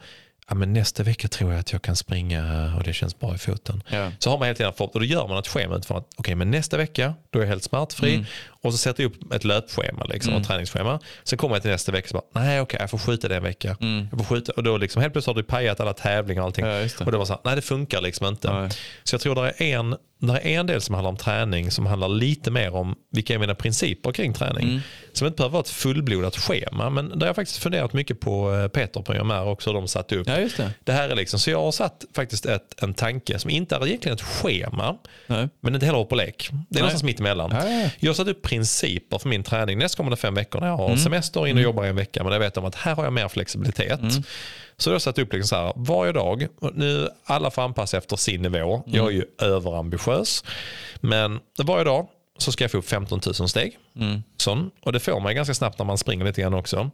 ja, men nästa vecka tror jag att jag kan springa och det känns bra i foten. Ja. Så har man hela tiden förhoppning och då gör man ett schema utifrån att okej men nästa vecka då är jag helt smärtfri Mm. Och så sätter jag upp ett löpschema liksom, och träningsschema. Sen kommer jag till nästa vecka och bara nej okej jag får skjuta det en vecka. Jag får skjuta, och då liksom helt plötsligt har du pajat alla tävlingar och allting. Ja, det. och då var så här, nej det funkar liksom inte. Nej. Så jag tror det är en det är en del som handlar om träning som handlar lite mer om vilka är mina principer kring träning. Mm. Som inte behöver vara ett fullblodat schema men där har jag faktiskt funderat mycket på eh, Peter på Jomär också hur de satt upp. Ja, det. Det här är liksom, så jag har satt faktiskt ett, en tanke som inte är egentligen ett schema, Nej. men inte heller och lek. Det är Nej. någonstans mitt emellan. Ja. Jag har satt upp principer för min träning nästkommande fem veckor när jag Mm. har semester in och jobbar en vecka. Men jag vet om att här har jag mer flexibilitet. Mm. Så jag har satt upp liksom så här, varje dag, nu alla får anpassa efter sin nivå. Jag är ju överambitiös. Men varje dag så ska jag få upp 15 000 steg. Mm. Sån. Och det får man ganska snabbt när man springer lite grann också.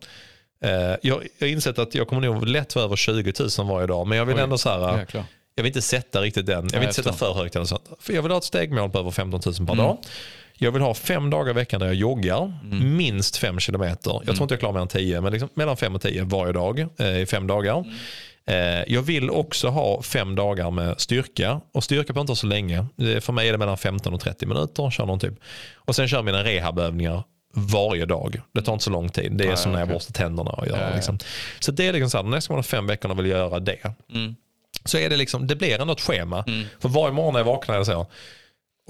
Eh, jag, har insett att jag kommer nog lätt vara över 20 000 varje dag. Men jag vill Oj, ändå så här, Jäklar. Jag vill inte sätta riktigt den. Jag vill Nej, inte sätta jag för högt. För jag vill ha ett stegmål på över 15 000 per Mm. dag. Jag vill ha fem dagar i veckan där jag joggar, Mm. minst fem kilometer. Jag tror inte jag klarar mer än tio, men liksom mellan fem och tio varje dag eh, i fem dagar. Mm. Eh, jag vill också ha fem dagar med styrka. Och styrka på inte så länge. För mig är det mellan 15 och 30 minuter. Kör någon typ. Och sen kör mina rehabövningar varje dag. Det tar inte så lång tid. Det är Nej, som när jag borstar tänderna. Och gör, liksom. Så det är liksom så här, de nästa fem veckorna vill jag göra det Mm. Så är det liksom, det blir ändå ett schema. För varje morgon när jag vaknar det så,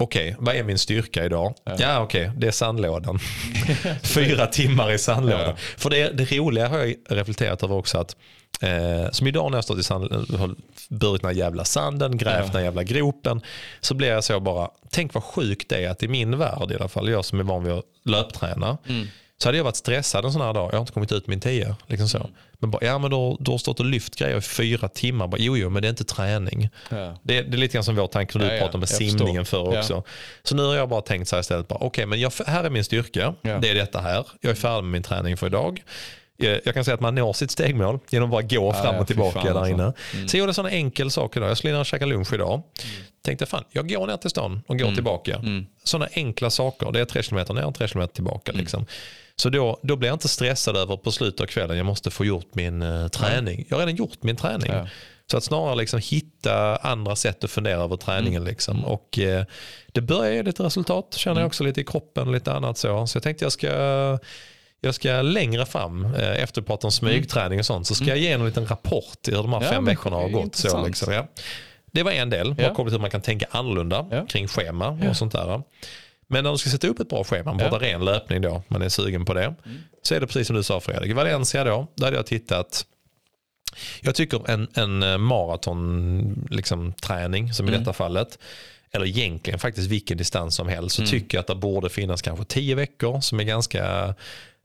okej, vad är min styrka idag? Ja, okej, det är sandlådan. [laughs] Fyra timmar i sandlådan. Ja. För det, det roliga har jag reflekterat över också att Eh, som idag när jag stått i sand, har burit den här jävla sanden, grävt den här jävla gropen. Så blir jag så bara, tänk vad sjukt det är att i min värld i alla fall, jag som är van vid att löpträna. Så hade jag varit stressad en sån här dag, jag har inte kommit ut min 10. Liksom så. Men bara, ja men då, då har du stått och lyft grejer i fyra timmar. Bara, jo jo men det är inte träning. Ja. Det, det är lite grann som vår tanke när du Ja, ja, pratade med jag simningen förstår. förr Ja. också. Så nu har jag bara tänkt så här istället, okej men jag, här är min styrka, Ja. det är detta här. Jag är färdig med min träning för idag. Jag jag kan säga att man når sitt stegmål genom att bara gå fram och tillbaka fan, där alltså. inne. Så jag gjorde en sån enkel sak idag. Jag skulle ner och käka lunch idag. Tänkte fan, jag går ner till stan och går tillbaka. Sådana enkla saker. Det är tre kilometer ner och tre kilometer tillbaka. Liksom. Så då, då blir jag inte stressad över på slutet av kvällen, jag måste få gjort min eh, träning. Jag har redan gjort min träning. Ja. Så att snarare liksom hitta andra sätt att fundera över träningen. Liksom. Och, eh, det börjar ge lite resultat, känner jag också lite i kroppen och lite annat så. Så jag tänkte jag ska jag ska längre fram, eh, efter att prata om smygträning och sånt, så ska jag ge en liten rapport i hur de här Ja, fem veckorna har gått. Så, liksom, ja. Det var en del, Ja. kopplat till hur man kan tänka annorlunda Ja. kring schema och sånt där. Men när du ska sätta upp ett bra schema, Ja. bara ren löpning då, man är sugen på det, så är det precis som du sa Fredrik. Valencia då, där hade jag tittat jag tycker en, en maraton liksom, träning, som i Mm. detta fallet, eller egentligen faktiskt vilken distans som helst, så Mm. tycker jag att det borde finnas kanske tio veckor som är ganska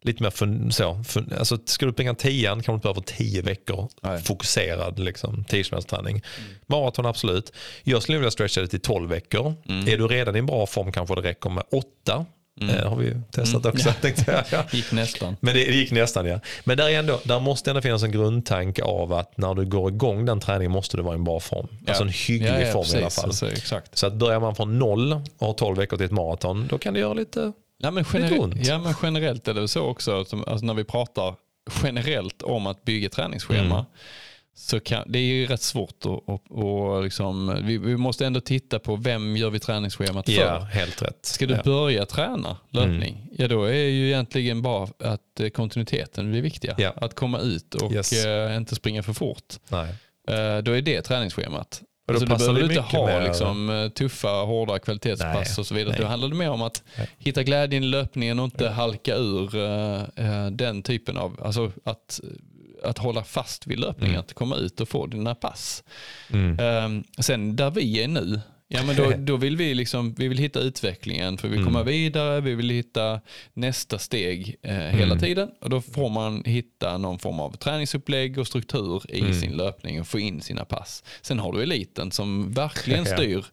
lite mer fun, så, fun, alltså ska du springa tian kan du inte behöva tio veckor Nej. fokuserad liksom, 10 träning. Maraton absolut. Jag skulle vilja stretcha det till 12 veckor. Är du redan i en bra form kanske det räcker med åtta. Eh, har vi ju testat också. Tänkte jag. [laughs] Ja. Gick nästan. Men det, det gick nästan ja. Men där, är ändå, där måste ändå finnas en grundtanke av att när du går igång den träningen måste du vara i en bra form. Alltså en hygglig ja, ja, form precis. i alla fall. Alltså, exakt. Så att börjar man från noll och har 12 veckor till ett maraton, då kan det göra lite... Ja men, Lite generellt, ont. ja, men generellt är det så också, alltså när vi pratar generellt om att bygga träningsschema, Mm. Så kan, det är ju rätt svårt att, att, att liksom, vi, vi måste ändå titta på vem gör vi träningsschemat för. Ja, helt rätt. Ska du ja. börja träna löpning, ja då är ju egentligen bara att eh, kontinuiteten blir viktiga. Ja. Att komma ut och Yes. eh, inte springa för fort. Eh, då är det träningsschemat. Och då Alltså, du passar behöver det inte ha liksom, tuffa, hårda kvalitetspass Nej, och så vidare. nej. Då handlar det mer om att Nej. hitta glädjen i löpningen och inte halka ur eh, den typen av, alltså att, att hålla fast vid löpningen, att komma ut och få dina pass. Mm. Ehm, sen där vi är nu, ja, men då, [laughs] då vill vi, liksom, vi vill hitta utvecklingen för vi vill komma Mm. vidare, vi vill hitta nästa steg eh, hela Mm. tiden. Och då får man hitta någon form av träningsupplägg och struktur i Mm. sin löpning och få in sina pass. Sen har du eliten som verkligen [laughs] Ja. styr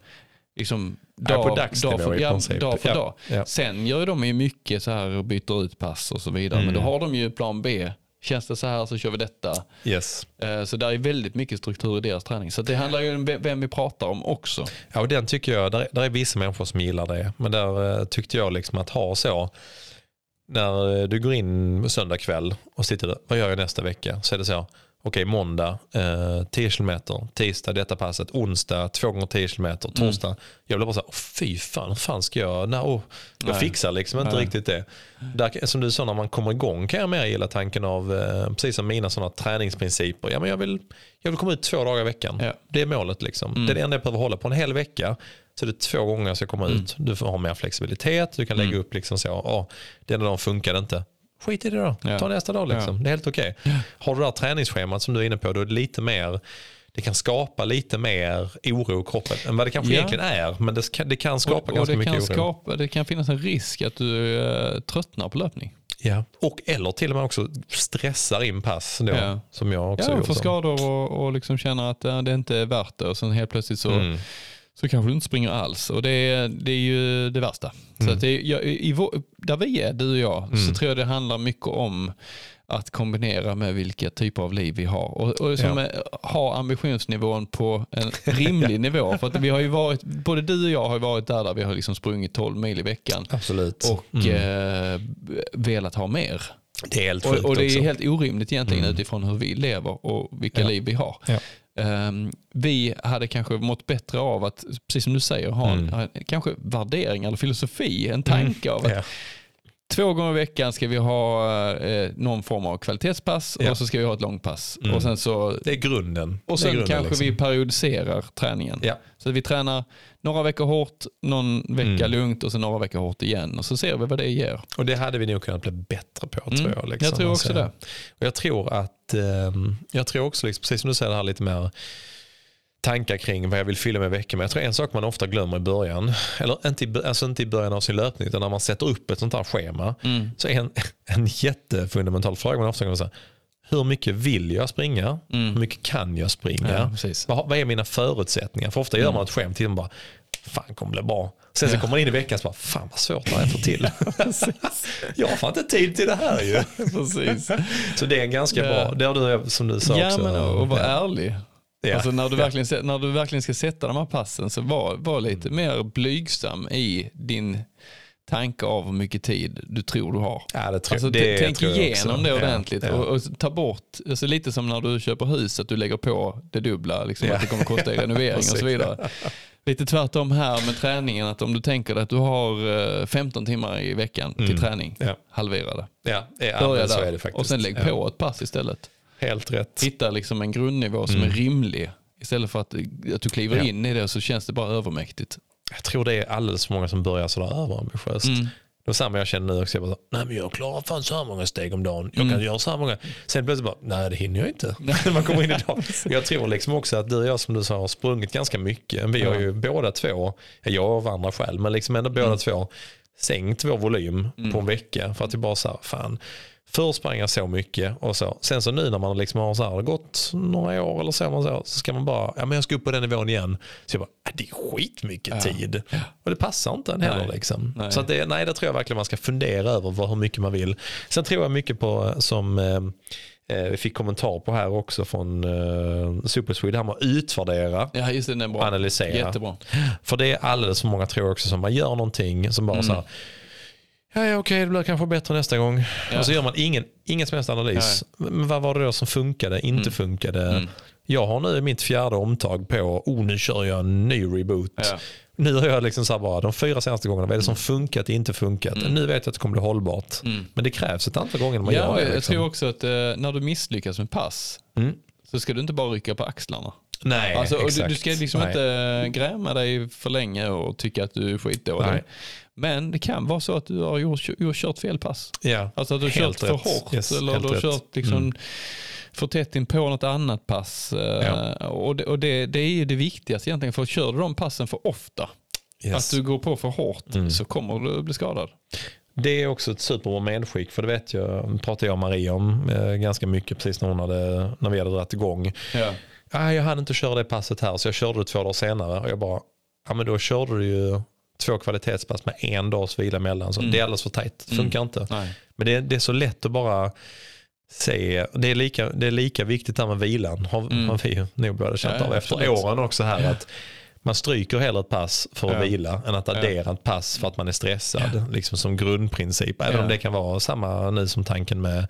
liksom, Ja, dag, dagsnivå dag, för, ja, dag för Ja, dag. ja. Sen gör de ju mycket så här och byter ut pass och så vidare. Men då Mm. har de ju plan B. Känns det så här så kör vi detta. Yes. Eh, Så där är väldigt mycket struktur i deras träning. Så det handlar ju om ve- vem vi pratar om också. Ja, och den tycker jag, där, där är vissa människor som gillar det. Men där eh, tyckte jag liksom att ha så, när eh, du går in söndag kväll och sitter där, vad gör jag nästa vecka? Så är det så, okej måndag eh, 10 km, tisdag detta passet, onsdag 2 gånger 10 km, torsdag. Jag blir bara så här, "Åh, fy fan, hur fan ska jag, nej, åh, jag Nej. fixar liksom inte Nej. riktigt det. Där, som du sa, när man kommer igång kan jag mer gilla tanken av, eh, precis som mina sådana träningsprinciper, ja men jag vill, jag vill komma ut två dagar i veckan. Ja. Det är målet liksom. Mm. Det är det enda jag behöver hålla på en hel vecka. Så det är två gånger jag ska komma Mm. ut. Du får ha mer flexibilitet, du kan lägga upp liksom så, ja, den dagen funkade inte. Skit i det då, Ja. ta nästa dag liksom. Det är helt okej. Har du det här träningsschemat som du är inne på, då är det lite mer, det kan skapa lite mer oro i kroppen än vad det kanske Ja. egentligen är. Men det kan, det kan skapa och, och ganska det, mycket kan oro. skapa, det kan finnas en risk att du eh, tröttnar på löpning. Ja. Och eller till och med också stressar in pass då, Ja. som jag också Ja, gjort. får så. skador och, och liksom känner att eh, det inte är värt det. Och sen helt plötsligt så, Mm. Så kanske du inte springer alls. Och det är, det är ju det värsta. Så Mm. att det jag, i där vi är, du och jag, så Mm. tror jag det handlar mycket om att kombinera med vilka typer av liv vi har. Och, och liksom, Ja. ha ambitionsnivån på en [laughs] rimlig nivå. För att vi har ju varit, både du och jag har varit där, där vi har liksom sprungit 12 mil i veckan Absolut. och Mm. eh, velat ha mer. det är helt Och, och det är också. helt orimligt egentligen Mm. utifrån hur vi lever och vilka Ja. liv vi har. Ja. Ehm, vi hade kanske mått bättre av att, precis som du säger, ha en, Mm. kanske värdering eller filosofi, en tanke av att Ja. två gånger i veckan ska vi ha eh, någon form av kvalitetspass Ja. och så ska vi ha ett långpass. Mm. Och sen, så, Det är grunden. och sen grunden, kanske liksom. vi periodiserar träningen. Ja. Så att vi tränar några veckor hårt, någon vecka Mm. lugnt och sen några veckor hårt igen. Och så ser vi vad det ger. Och det hade vi nog kunnat bli bättre på Mm. tror jag. Liksom. Jag tror också Alltså, det. Och jag tror att, ehm, jag tror också, liksom, precis som du säger, det här lite mer tankar kring vad jag vill fylla med veckan med. Jag tror en sak man ofta glömmer i början, eller inte i, alltså inte i början av sin löpning, utan när man sätter upp ett sånt här schema, Mm. så är en, [laughs] en jättefundamental fråga man ofta kan säga, hur mycket vill jag springa? Mm. Hur mycket kan jag springa? Ja. Vad, vad är mina förutsättningar? För ofta gör man ett skämt till och bara, fan kommer det bli bra. Sen så Ja. kommer man in i veckan och så bara, fan vad svårt det här är att få till. [laughs] jag har fan inte tid till det här ju. [laughs] Precis. Så det är en ganska Ja. bra, det har du som du sa Ja, också. men och vara Ja. ärlig. Ja. Alltså när, du verkligen, när du verkligen ska sätta de här passen så var, var lite mer blygsam i din tanke av hur mycket tid du tror du har. Ja, det tror, Alltså, det tänk tror jag igenom också. det Ja, ordentligt ja. Och, och ta bort, alltså lite som när du köper hus, att du lägger på det dubbla, liksom, Ja. att det kommer kosta i [laughs] renovering och så vidare. Lite tvärtom här med träningen, att om du tänker dig att du har eh, 15 timmar i veckan till Mm. träning, Ja. halvera det. Ja, ja Börja så är det faktiskt. och sen lägg ja. på ett pass istället. Helt rätt. Hitta liksom en grundnivå som Mm. är rimlig. Istället för att, att du kliver Ja. in i det så känns det bara övermäktigt. Jag tror det är alldeles för många som börjar sådär överambitiöst. Mm. Det var samma jag känner nu också. Jag bara, nej men jag klarar fan så här många steg om dagen. Jag kan göra så här många. Sen plötsligt bara, nej det hinner jag inte. [laughs] Man kommer in i dag. [laughs] Jag tror liksom också att du och jag som du sa har sprungit ganska mycket. Vi har ju båda två, jag av andra skäl, men liksom ändå båda två sänkt vår volym på en vecka. För att vi bara så här, fan. Jag så mycket och så. Sen så nu när man liksom har så här, gått några år eller så, man så, så ska man bara, ja men jag ska upp på den nivån igen. Så jag bara, "Äh, det är skitmycket tid. Och det passar inte än heller Nej. liksom. Nej. Så att det, nej, det tror jag verkligen man ska fundera över vad, hur mycket man vill. Sen tror jag mycket på som eh, eh, vi fick kommentar på här också från eh, Superswede, här med att utvärdera. Ja, just det, den är bra. Analysera. Jättebra. För det är alldeles för många tror jag också som man gör någonting som bara Mm. så här, ja, ja okej det blir kanske bättre nästa gång. Ja. Och så gör man ingen, ingen som helst analys. Men vad var det då som funkade, inte Mm. funkade? Jag har nu mitt fjärde omtag på, oh nu kör jag en ny reboot. Ja. Nu har jag liksom så bara, de fyra senaste gångerna, vad är det som funkat, inte funkat? Nu vet jag att det kommer bli hållbart. Men det krävs ett antal gånger när man Mm. Ja, gör det. jag Liksom. tror också att eh, när du misslyckas med pass Mm. så ska du inte bara rycka på axlarna. Nej, Alltså, och du, exakt. du ska liksom Nej. inte gräma dig för länge och tycka att du är skitdålig. Nej. Men det kan vara så att du har gjort, gjort, kört fel pass. Ja, Alltså att du har kört för rätt. hårt Yes, eller du har rätt. Mm. kört liksom för tätt in på något annat pass. Eh, Ja. Och, det, och det, det är ju det viktigaste egentligen. För kör du de passen för ofta, yes. att du går på för hårt, Mm. så kommer du bli skadad. Det är också ett superbra medskick för det vet jag, pratade jag och Maria om eh, ganska mycket precis när, hon hade, när vi hade dragit igång. Ja. Ah, jag hade inte köra det passet här så jag körde det två dagar senare och jag bara, ja men då körde du ju två kvalitetspass med en dags vila emellan. Så Det är alldeles för tajt, det funkar inte. Nej. Men det, det är så lätt att bara se, det är lika, det är lika viktigt där med vilan har, har vi nog båda känt Mm. Ja, av efter absolut. åren också här. att man stryker hellre ett pass för att Ja. vila än att addera ett pass för att man är stressad. Liksom som grundprincip. Även Ja. om det kan vara samma nu som tanken med,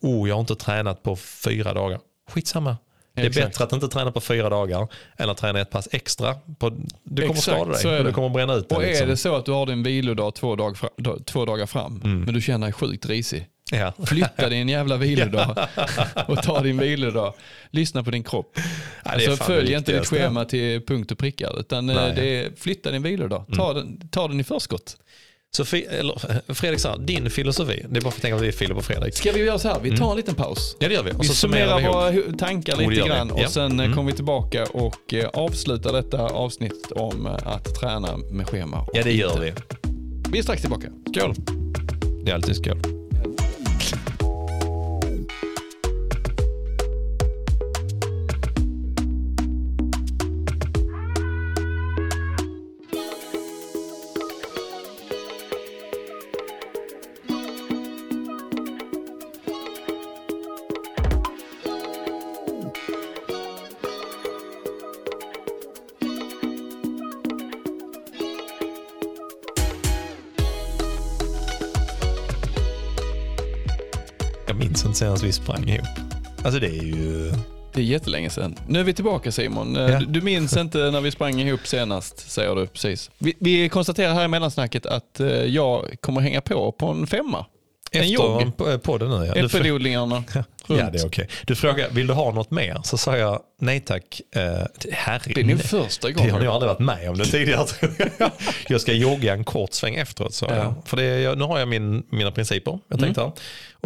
oh jag har inte tränat på fyra dagar. Skitsamma. Det är Exakt. bättre att inte träna på fyra dagar än att träna ett pass extra. På, du kommer Exakt, skada dig och det. du kommer bränna ut dig. Och är liksom. det så att du har din vilodag två, dag fra, två dagar fram, Mm. men du känner dig sjukt risig. ja. Flytta din jävla vilodag [laughs] och ta din vilodag. Lyssna på din kropp. Ja, alltså, följ inte ditt schema till punkt och prickar, utan eh, Nej. Mm. det är, flytta din vilodag. Ta, den, ta den i förskott. Så eller, [laughs] Fredrik sa, din filosofi, det är bara för att tänka att vi är Filip och Fredrik. Ska vi göra så här, vi tar en liten paus. Ja det gör vi. Och Vi så summerar vi våra tankar Oh, lite vi. grann och Ja. sen eh, Mm. kommer vi tillbaka och eh, avslutar detta avsnitt om eh, att träna med schema. Ja det gör inte. vi. Vi är strax tillbaka. Skål! Det är alltid skål. Senast vi sprang ihop. Alltså det är ju... Det är jättelänge sedan. Nu är vi tillbaka Simon. Eh, Ja. Du, du minns inte när vi sprang ihop senast, säger du precis. Vi, vi konstaterar här i mellansnacket att eh, jag kommer hänga på på en femma. Efter på- podden nu ja. Äppelodlingarna [laughs] ja det är okej. Du frågar, vill du ha något mer? Så sa jag, nej tack. Uh, herre, Det är nog första Det har gången. jag aldrig varit med om det tidigare. [laughs] jag. ska jogga en kort sväng efteråt. Så Ja. jag. För det, nu har jag min, mina principer. Jag Mm. tänkte här.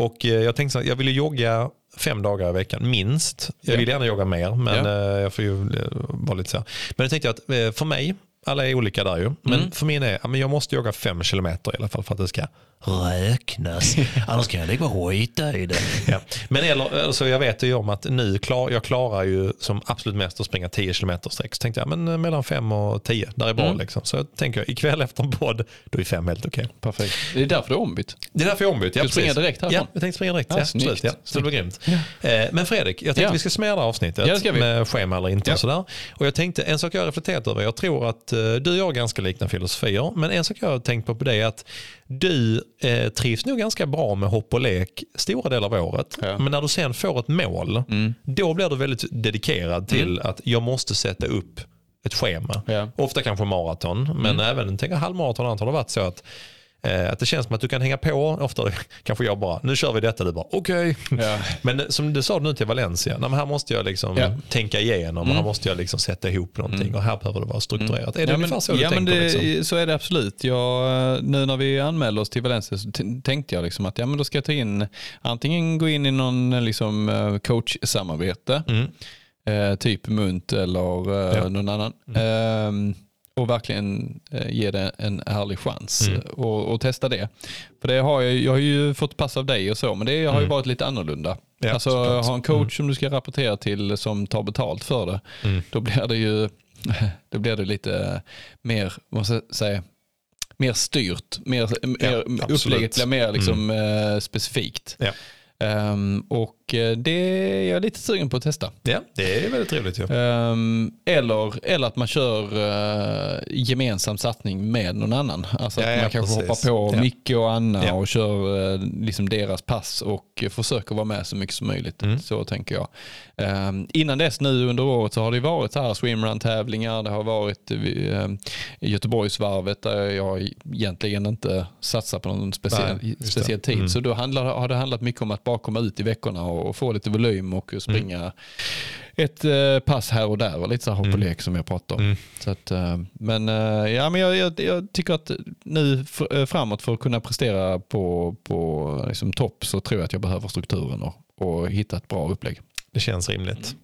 Och eh, jag tänkte så jag vill ju jogga fem dagar i veckan minst. Jag Ja. vill gärna jogga mer men Ja. eh, jag får ju eh, vara lite så här. Men jag tänkte att eh, för mig, alla är olika där ju. Men Mm. för min är, jag måste jogga fem kilometer i alla fall för att det ska räknas. [laughs] Annars kan jag och skita i det. Ja. Men eller, alltså jag vet ju om att nu, klar, jag klarar ju som absolut mest att springa 10 kilometer sträck. Så tänkte jag, men eh, mellan 5 och 10, där är bra Mm. liksom. Så jag tänker ikväll efter en podd, då är 5 helt okej. Perfekt. Det är därför du är ombytt. Det är därför jag är ombytt. Ja, Du springer precis. direkt härifrån? Ja, jag tänkte springa direkt. Ja, Ja, snyggt. absolut, ja. Så det blir grymt. Eh, Men Fredrik, jag tänkte Ja. vi ska summera det här avsnittet Ja, det vi. med schema eller inte Ja. och sådär. Och jag tänkte, en sak jag har reflekterat över, jag tror att eh, du och jag har ganska liknande filosofier, men en sak jag har tänkt på på det är att du eh, trivs nog ganska bra med hopp och lek stora delar av året. Ja. Men när du sen får ett mål, Mm. då blir du väldigt dedikerad till att jag måste sätta upp ett schema. Ja. Ofta kanske maraton, men även tänk, halvmaraton har det varit så att att det känns som att du kan hänga på, ofta [laughs] kanske jag bara, nu kör vi detta, du bara okej. Ja. [laughs] Men som du sa nu till Valencia, nej, men här måste jag liksom Ja. tänka igenom, här måste jag liksom sätta ihop någonting och här behöver det vara strukturerat. Är det ja, ungefär men, så du ja, men tänker? det, liksom? Så är det absolut. Jag, nu när vi anmälde oss till Valencia så tänkte jag liksom att ja, men då ska jag ta in, antingen gå in i någon liksom, eh, coach-samarbete, Mm. eh, typ Munt eller eh. Mm. någon annan. Ehm, och verkligen eh, ge det en ärlig chans Mm. och, och testa det. För det har jag, jag har ju fått pass av dig och så, men det har ju varit lite annorlunda. Mm. Ja, alltså såklart. ha en coach som du ska rapportera till som tar betalt för det. Mm. Då blir det ju [laughs] då blir det lite mer, jag säga, mer styrt. Mer, mer. Mm. upplägget blir mer liksom, eh, specifikt. Ja. Ehm, och eh, det är jag lite sugen på att testa. ja, det är väldigt trevligt ju. Ehm, eller, eller att man kör uh, gemensam satsning med någon annan. Alltså Ja, att ja, man kanske precis. hoppar på Ja. Micke och Anna Ja. och kör eh, liksom deras pass och försöker vara med så mycket som möjligt. Mm. Så tänker jag. Ehm, innan dess nu under året så har det varit så här swimrun-tävlingar. Det har varit Göteborgsvarvet där jag egentligen inte satsar på någon speciell, Nej, speciell tid. Mm. Så då handlar, har det handlat mycket om att bara komma ut i veckorna och, få lite volym och springa ett eh, pass här och där och lite så här hopp och lek som jag pratade om. Mm. Så att, eh, men eh, ja, men jag, jag, jag tycker att nu framåt för att kunna prestera på, på liksom topp så tror jag att jag behöver strukturen och, och hitta ett bra upplägg. Det känns rimligt.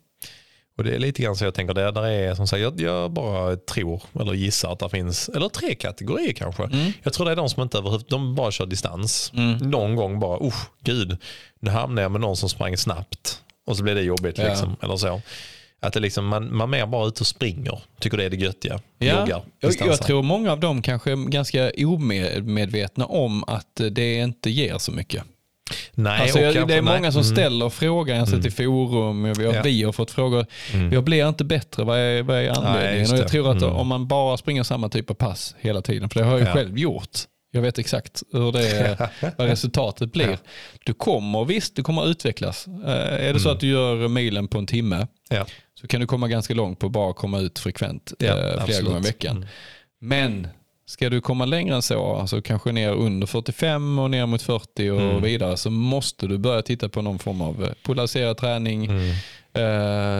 Och det är lite grann så jag tänker, där, där är som sagt, jag, jag bara tror eller gissar att det finns, eller tre kategorier kanske. Jag tror det är de som inte överhuvudtaget, de bara kör distans. Någon gång bara, usch, gud, nu hamnar jag med någon som sprang snabbt och så blir det jobbigt Ja. liksom, eller så. Att det liksom, man, man mer bara ute och springer, tycker det är det göttiga, Ja, joggar, jag, jag tror många av dem kanske är ganska omedvetna om att det inte ger så mycket. Nej, Alltså, jag, det är många nej. som Mm. ställer frågan, jag har sett i forum, vi har, Ja. vi har fått frågor, Mm. jag blir inte bättre, vad är, vad är anledningen? just och jag tror att Mm. om man bara springer samma typ av pass hela tiden, för det har jag ju Ja. själv gjort, jag vet exakt hur det är, [laughs] vad resultatet blir. Du kommer, visst, du kommer utvecklas. Eh, är det så Mm. att du gör milen på en timme Ja. så kan du komma ganska långt på att bara komma ut frekvent Ja, eh, flera absolut. gånger i veckan. Mm. Men ska du komma längre än så, alltså kanske ner under 45 och ner mot 40 och Mm. vidare, så måste du börja titta på någon form av eh, polariserad träning, Mm.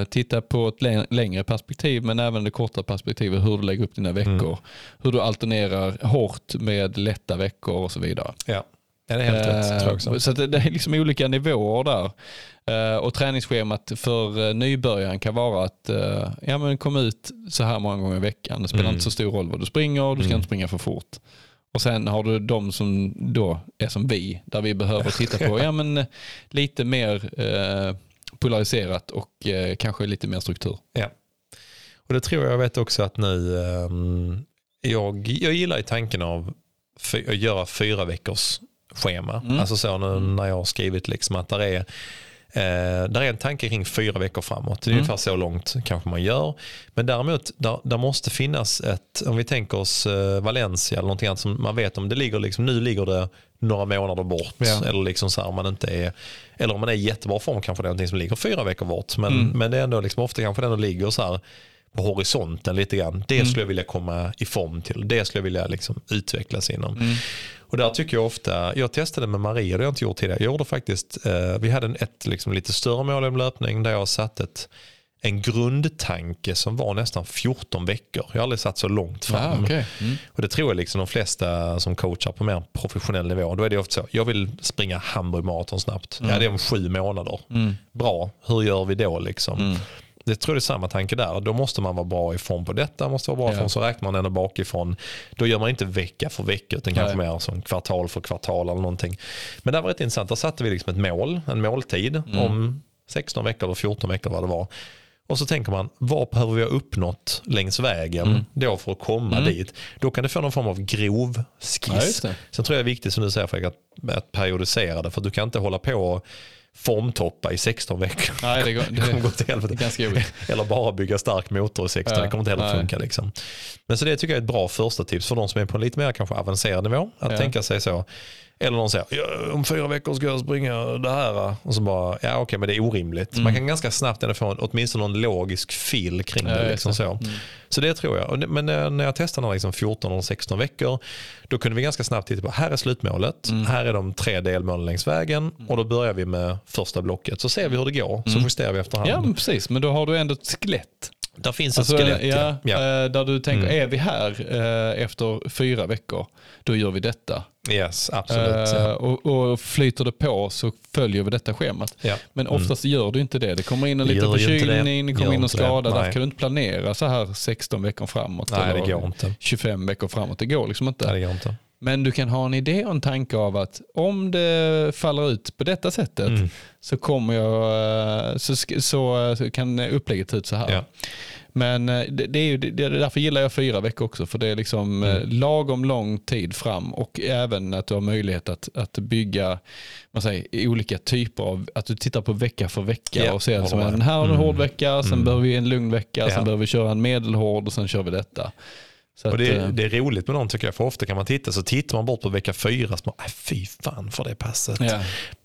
eh, titta på ett lä- längre perspektiv men även det korta perspektivet, hur du lägger upp dina veckor, Mm. hur du alternerar hårt med lätta veckor och så vidare. Ja. ja, det är helt rätt. Eh, Så det det är liksom olika nivåer där. Eh, Och träningsschemat för eh, nybörjaren kan vara att eh, ja, men kom ut så här många gånger i veckan. Det spelar Mm. inte så stor roll vad du springer, du ska Mm. inte springa för fort. Och sen har du de som då är som vi, där vi behöver titta på [laughs] ja, men, lite mer eh, polariserat och eh, kanske lite mer struktur. Ja. Och det tror jag vet också att nu, ehm, jag, jag gillar i tanken av att göra fyra veckors schema. Mm. Alltså så nu när jag har skrivit liksom att där är, där är en tanke kring fyra veckor framåt. Det är Mm. ungefär så långt kanske man gör. Men däremot, där, där måste finnas ett, om vi tänker oss eh, Valencia eller någonting annat som man vet om det ligger liksom, nu ligger det några månader bort. Ja. Eller, liksom så här, man inte är, eller om man är i jättebra form kanske det är någonting som ligger fyra veckor bort. Men, Mm. men det är ändå liksom, ofta kanske det ändå ligger så här på horisonten lite grann. Det Mm. skulle jag vilja komma i form till. Det skulle jag vilja liksom utvecklas inom. Mm. Och där tycker jag ofta, jag testade med Maria, det har jag inte gjort tidigare. Jag gjorde faktiskt, eh, vi hade en, ett liksom, lite större mål om löpning där jag satt ett, en grundtanke som var nästan 14 veckor. Jag har aldrig satt så långt fram. Ah, okay. mm. Och det tror jag liksom de flesta som coachar på mer professionell nivå. Då är det ofta så, jag vill springa Hamburg maraton snabbt. Ja, det är om sju månader. Mm. Bra, hur gör vi då liksom? Mm. Det tror jag är samma tanke där. Då måste man vara bra ifrån på detta, måste vara bra Ja. ifrån så räknar man ändå bakifrån. Då gör man inte vecka för vecka utan kanske Nej. mer som kvartal för kvartal eller någonting. Men det var rätt intressant. Där satte vi liksom ett mål, en måltid Mm. om 16 veckor eller 14 veckor vad det var. Och så tänker man, vad behöver vi ha uppnått längs vägen Mm. då för att komma dit? Då kan du få någon form av grov Ja, skiss. det. Sen tror jag det är viktigt som du säger Fredrik, att, att periodisera det. För du kan inte hålla på och formtoppa i 16 veckor. Nej, det, går, [laughs] Det kommer det, gå till helvete. ganska jobbigt. Eller bara bygga stark motor i 16, Ja, det kommer inte heller nej. funka. Liksom. Men så det tycker jag är ett bra första tips för de som är på en lite mer kanske avancerad nivå. Att Ja. tänka sig så, Eller någon säger, ja, om fyra veckor ska jag springa det här. Och så bara, ja okej men det är orimligt. Man kan ganska snabbt ändå få åtminstone någon logisk fil kring Ja, det. just Liksom så. så det tror jag. Och Men när när jag testade när liksom 14 eller 16 veckor, då kunde vi ganska snabbt titta på, här är slutmålet, här är de tre delmålen längs vägen och då börjar vi med första blocket. Så ser vi hur det går, så justerar vi efterhand. Ja, men precis. Men då har du ändå ett skelett. Där finns Alltså, ett skelett. ja, ja. eh, Där du tänker, är vi här eh, efter fyra veckor, då gör vi detta. Yes, absolut. Eh, ja. och, och flyter det på så följer vi detta schemat. Ja. Men oftast gör du inte det. Det kommer in en liten förkylning, det kommer in en skada. Där Nej. kan du inte planera så här 16 veckor framåt. Nej, det eller går inte. 25 veckor framåt. Det går liksom inte. Nej, det går inte. Men du kan ha en idé och en tanke av att om det faller ut på detta sättet Mm. så kommer jag, eh, så, så, så kan upplägget se ut så här. Ja. Men eh, det, det är ju, det, därför gillar jag fyra veckor också. För det är liksom Mm. eh, lagom lång tid fram och även att du har möjlighet att, att bygga man säger, olika typer av, att du tittar på vecka för vecka Ja, och ser som en, här har en Mm. hård vecka, sen Mm. behöver vi en lugn vecka, Ja. sen behöver vi köra en medelhård och sen kör vi detta. Så Och att, det, eh, det är roligt med dem tycker jag, för ofta kan man titta så tittar man bort på vecka fyra så bara, "Äh, fy fan för det passet. ja.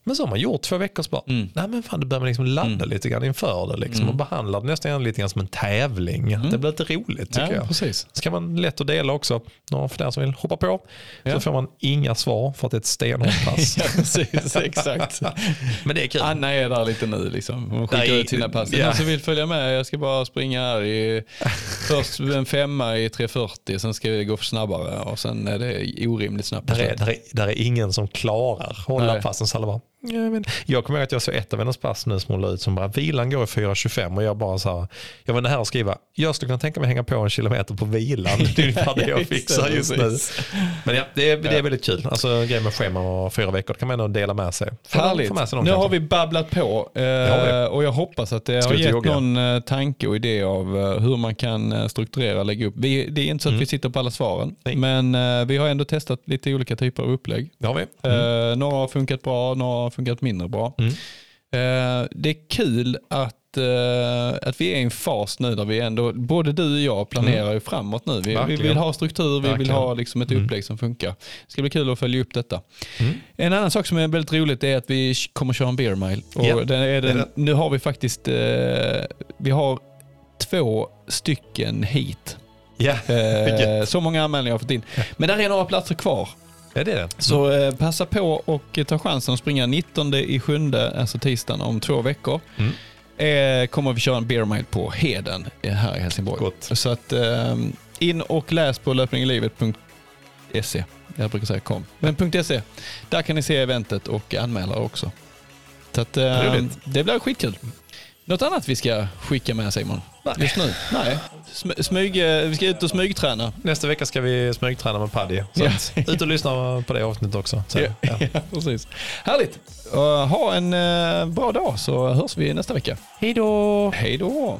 Men så har man gjort två veckor så bara, Mm. nej men fan du behöver liksom ladda lite grann inför det liksom, och behandla det nästan lite grann som en tävling. Det blir lite roligt tycker ja, jag. precis. Så kan man lätt att dela också, Någon för den som vill hoppa på. Ja. Så får man inga svar för att det är ett stenhårt pass. [laughs] ja, precis, exakt. [laughs] Men det är kul. Anna är där lite nu liksom. Hon skickar Nej, ut sina pass. ja. Någon som vill följa med, jag ska bara springa här i [laughs] först en femma i 3.40, sen ska vi gå snabbare och sen är det orimligt snabbt. Där är, där, är, där är ingen som klarar hålla Nej. passen. Så alla bara, ja, men, jag kommer ihåg att jag såg ett av hennes pass nu som hon la ut som bara vilan går i 4.25 och jag bara så här, jag var nära att skriva, jag skulle kunna tänka mig hänga på en kilometer på vilan. [laughs] Det är ungefär det jag Ja, fixar just nu. Men ja, det är, det är väldigt kul. Alltså grejen med scheman och fyra veckor det kan man ändå dela med sig. Får Härligt. Med sig Nu har vi babblat på eh, vi. och jag hoppas att det Ska har gett jogga. någon eh, tanke och idé av eh, hur man kan strukturera och lägga upp. Vi, det är inte så att vi sitter på alla svaren, Mm. Nej. men vi har ändå testat lite olika typer av upplägg. Det har vi. Eh, några har funkat bra, några har funkat mindre bra. Mm. Eh, det är kul att, eh, att vi är i en fas nu där vi ändå, både du och jag planerar ju framåt nu. Vi, vi Mm. Vill ha struktur, vi vill Verkligen. ha liksom ett upplägg som funkar. Det ska bli kul att följa upp detta. Mm. En annan sak som är väldigt roligt är att vi kommer köra en beer mile. Och Ja, den är den, nu har vi faktiskt, eh, vi har två stycken hit. Ja, Eh, så många anmälningar har jag fått in. Men där är några platser kvar. Ja, det är det. Så eh, passa på och ta chansen att springa 19 i sjunde, alltså tisdagen om två veckor. Mm. Eh, kommer vi köra en beer mile på Heden eh, här i Helsingborg. Gott. Så att eh, in och läs på löpninglivet.se. Jag brukar säga kom. Men .se. Där kan ni se eventet och anmäla också. Så att, eh, det blir skitkul. Något annat vi ska skicka med Simon? Just nu? Nej. Sm- smyg, eh, vi ska ut och smygträna. Nästa vecka ska vi smygträna med Paddy. Så Ja. [laughs] ut och lyssna på det avsnittet också. Så, Ja, ja. [laughs] precis. Härligt. Uh, ha en eh, bra dag så hörs vi nästa vecka. Hej då! Hej då.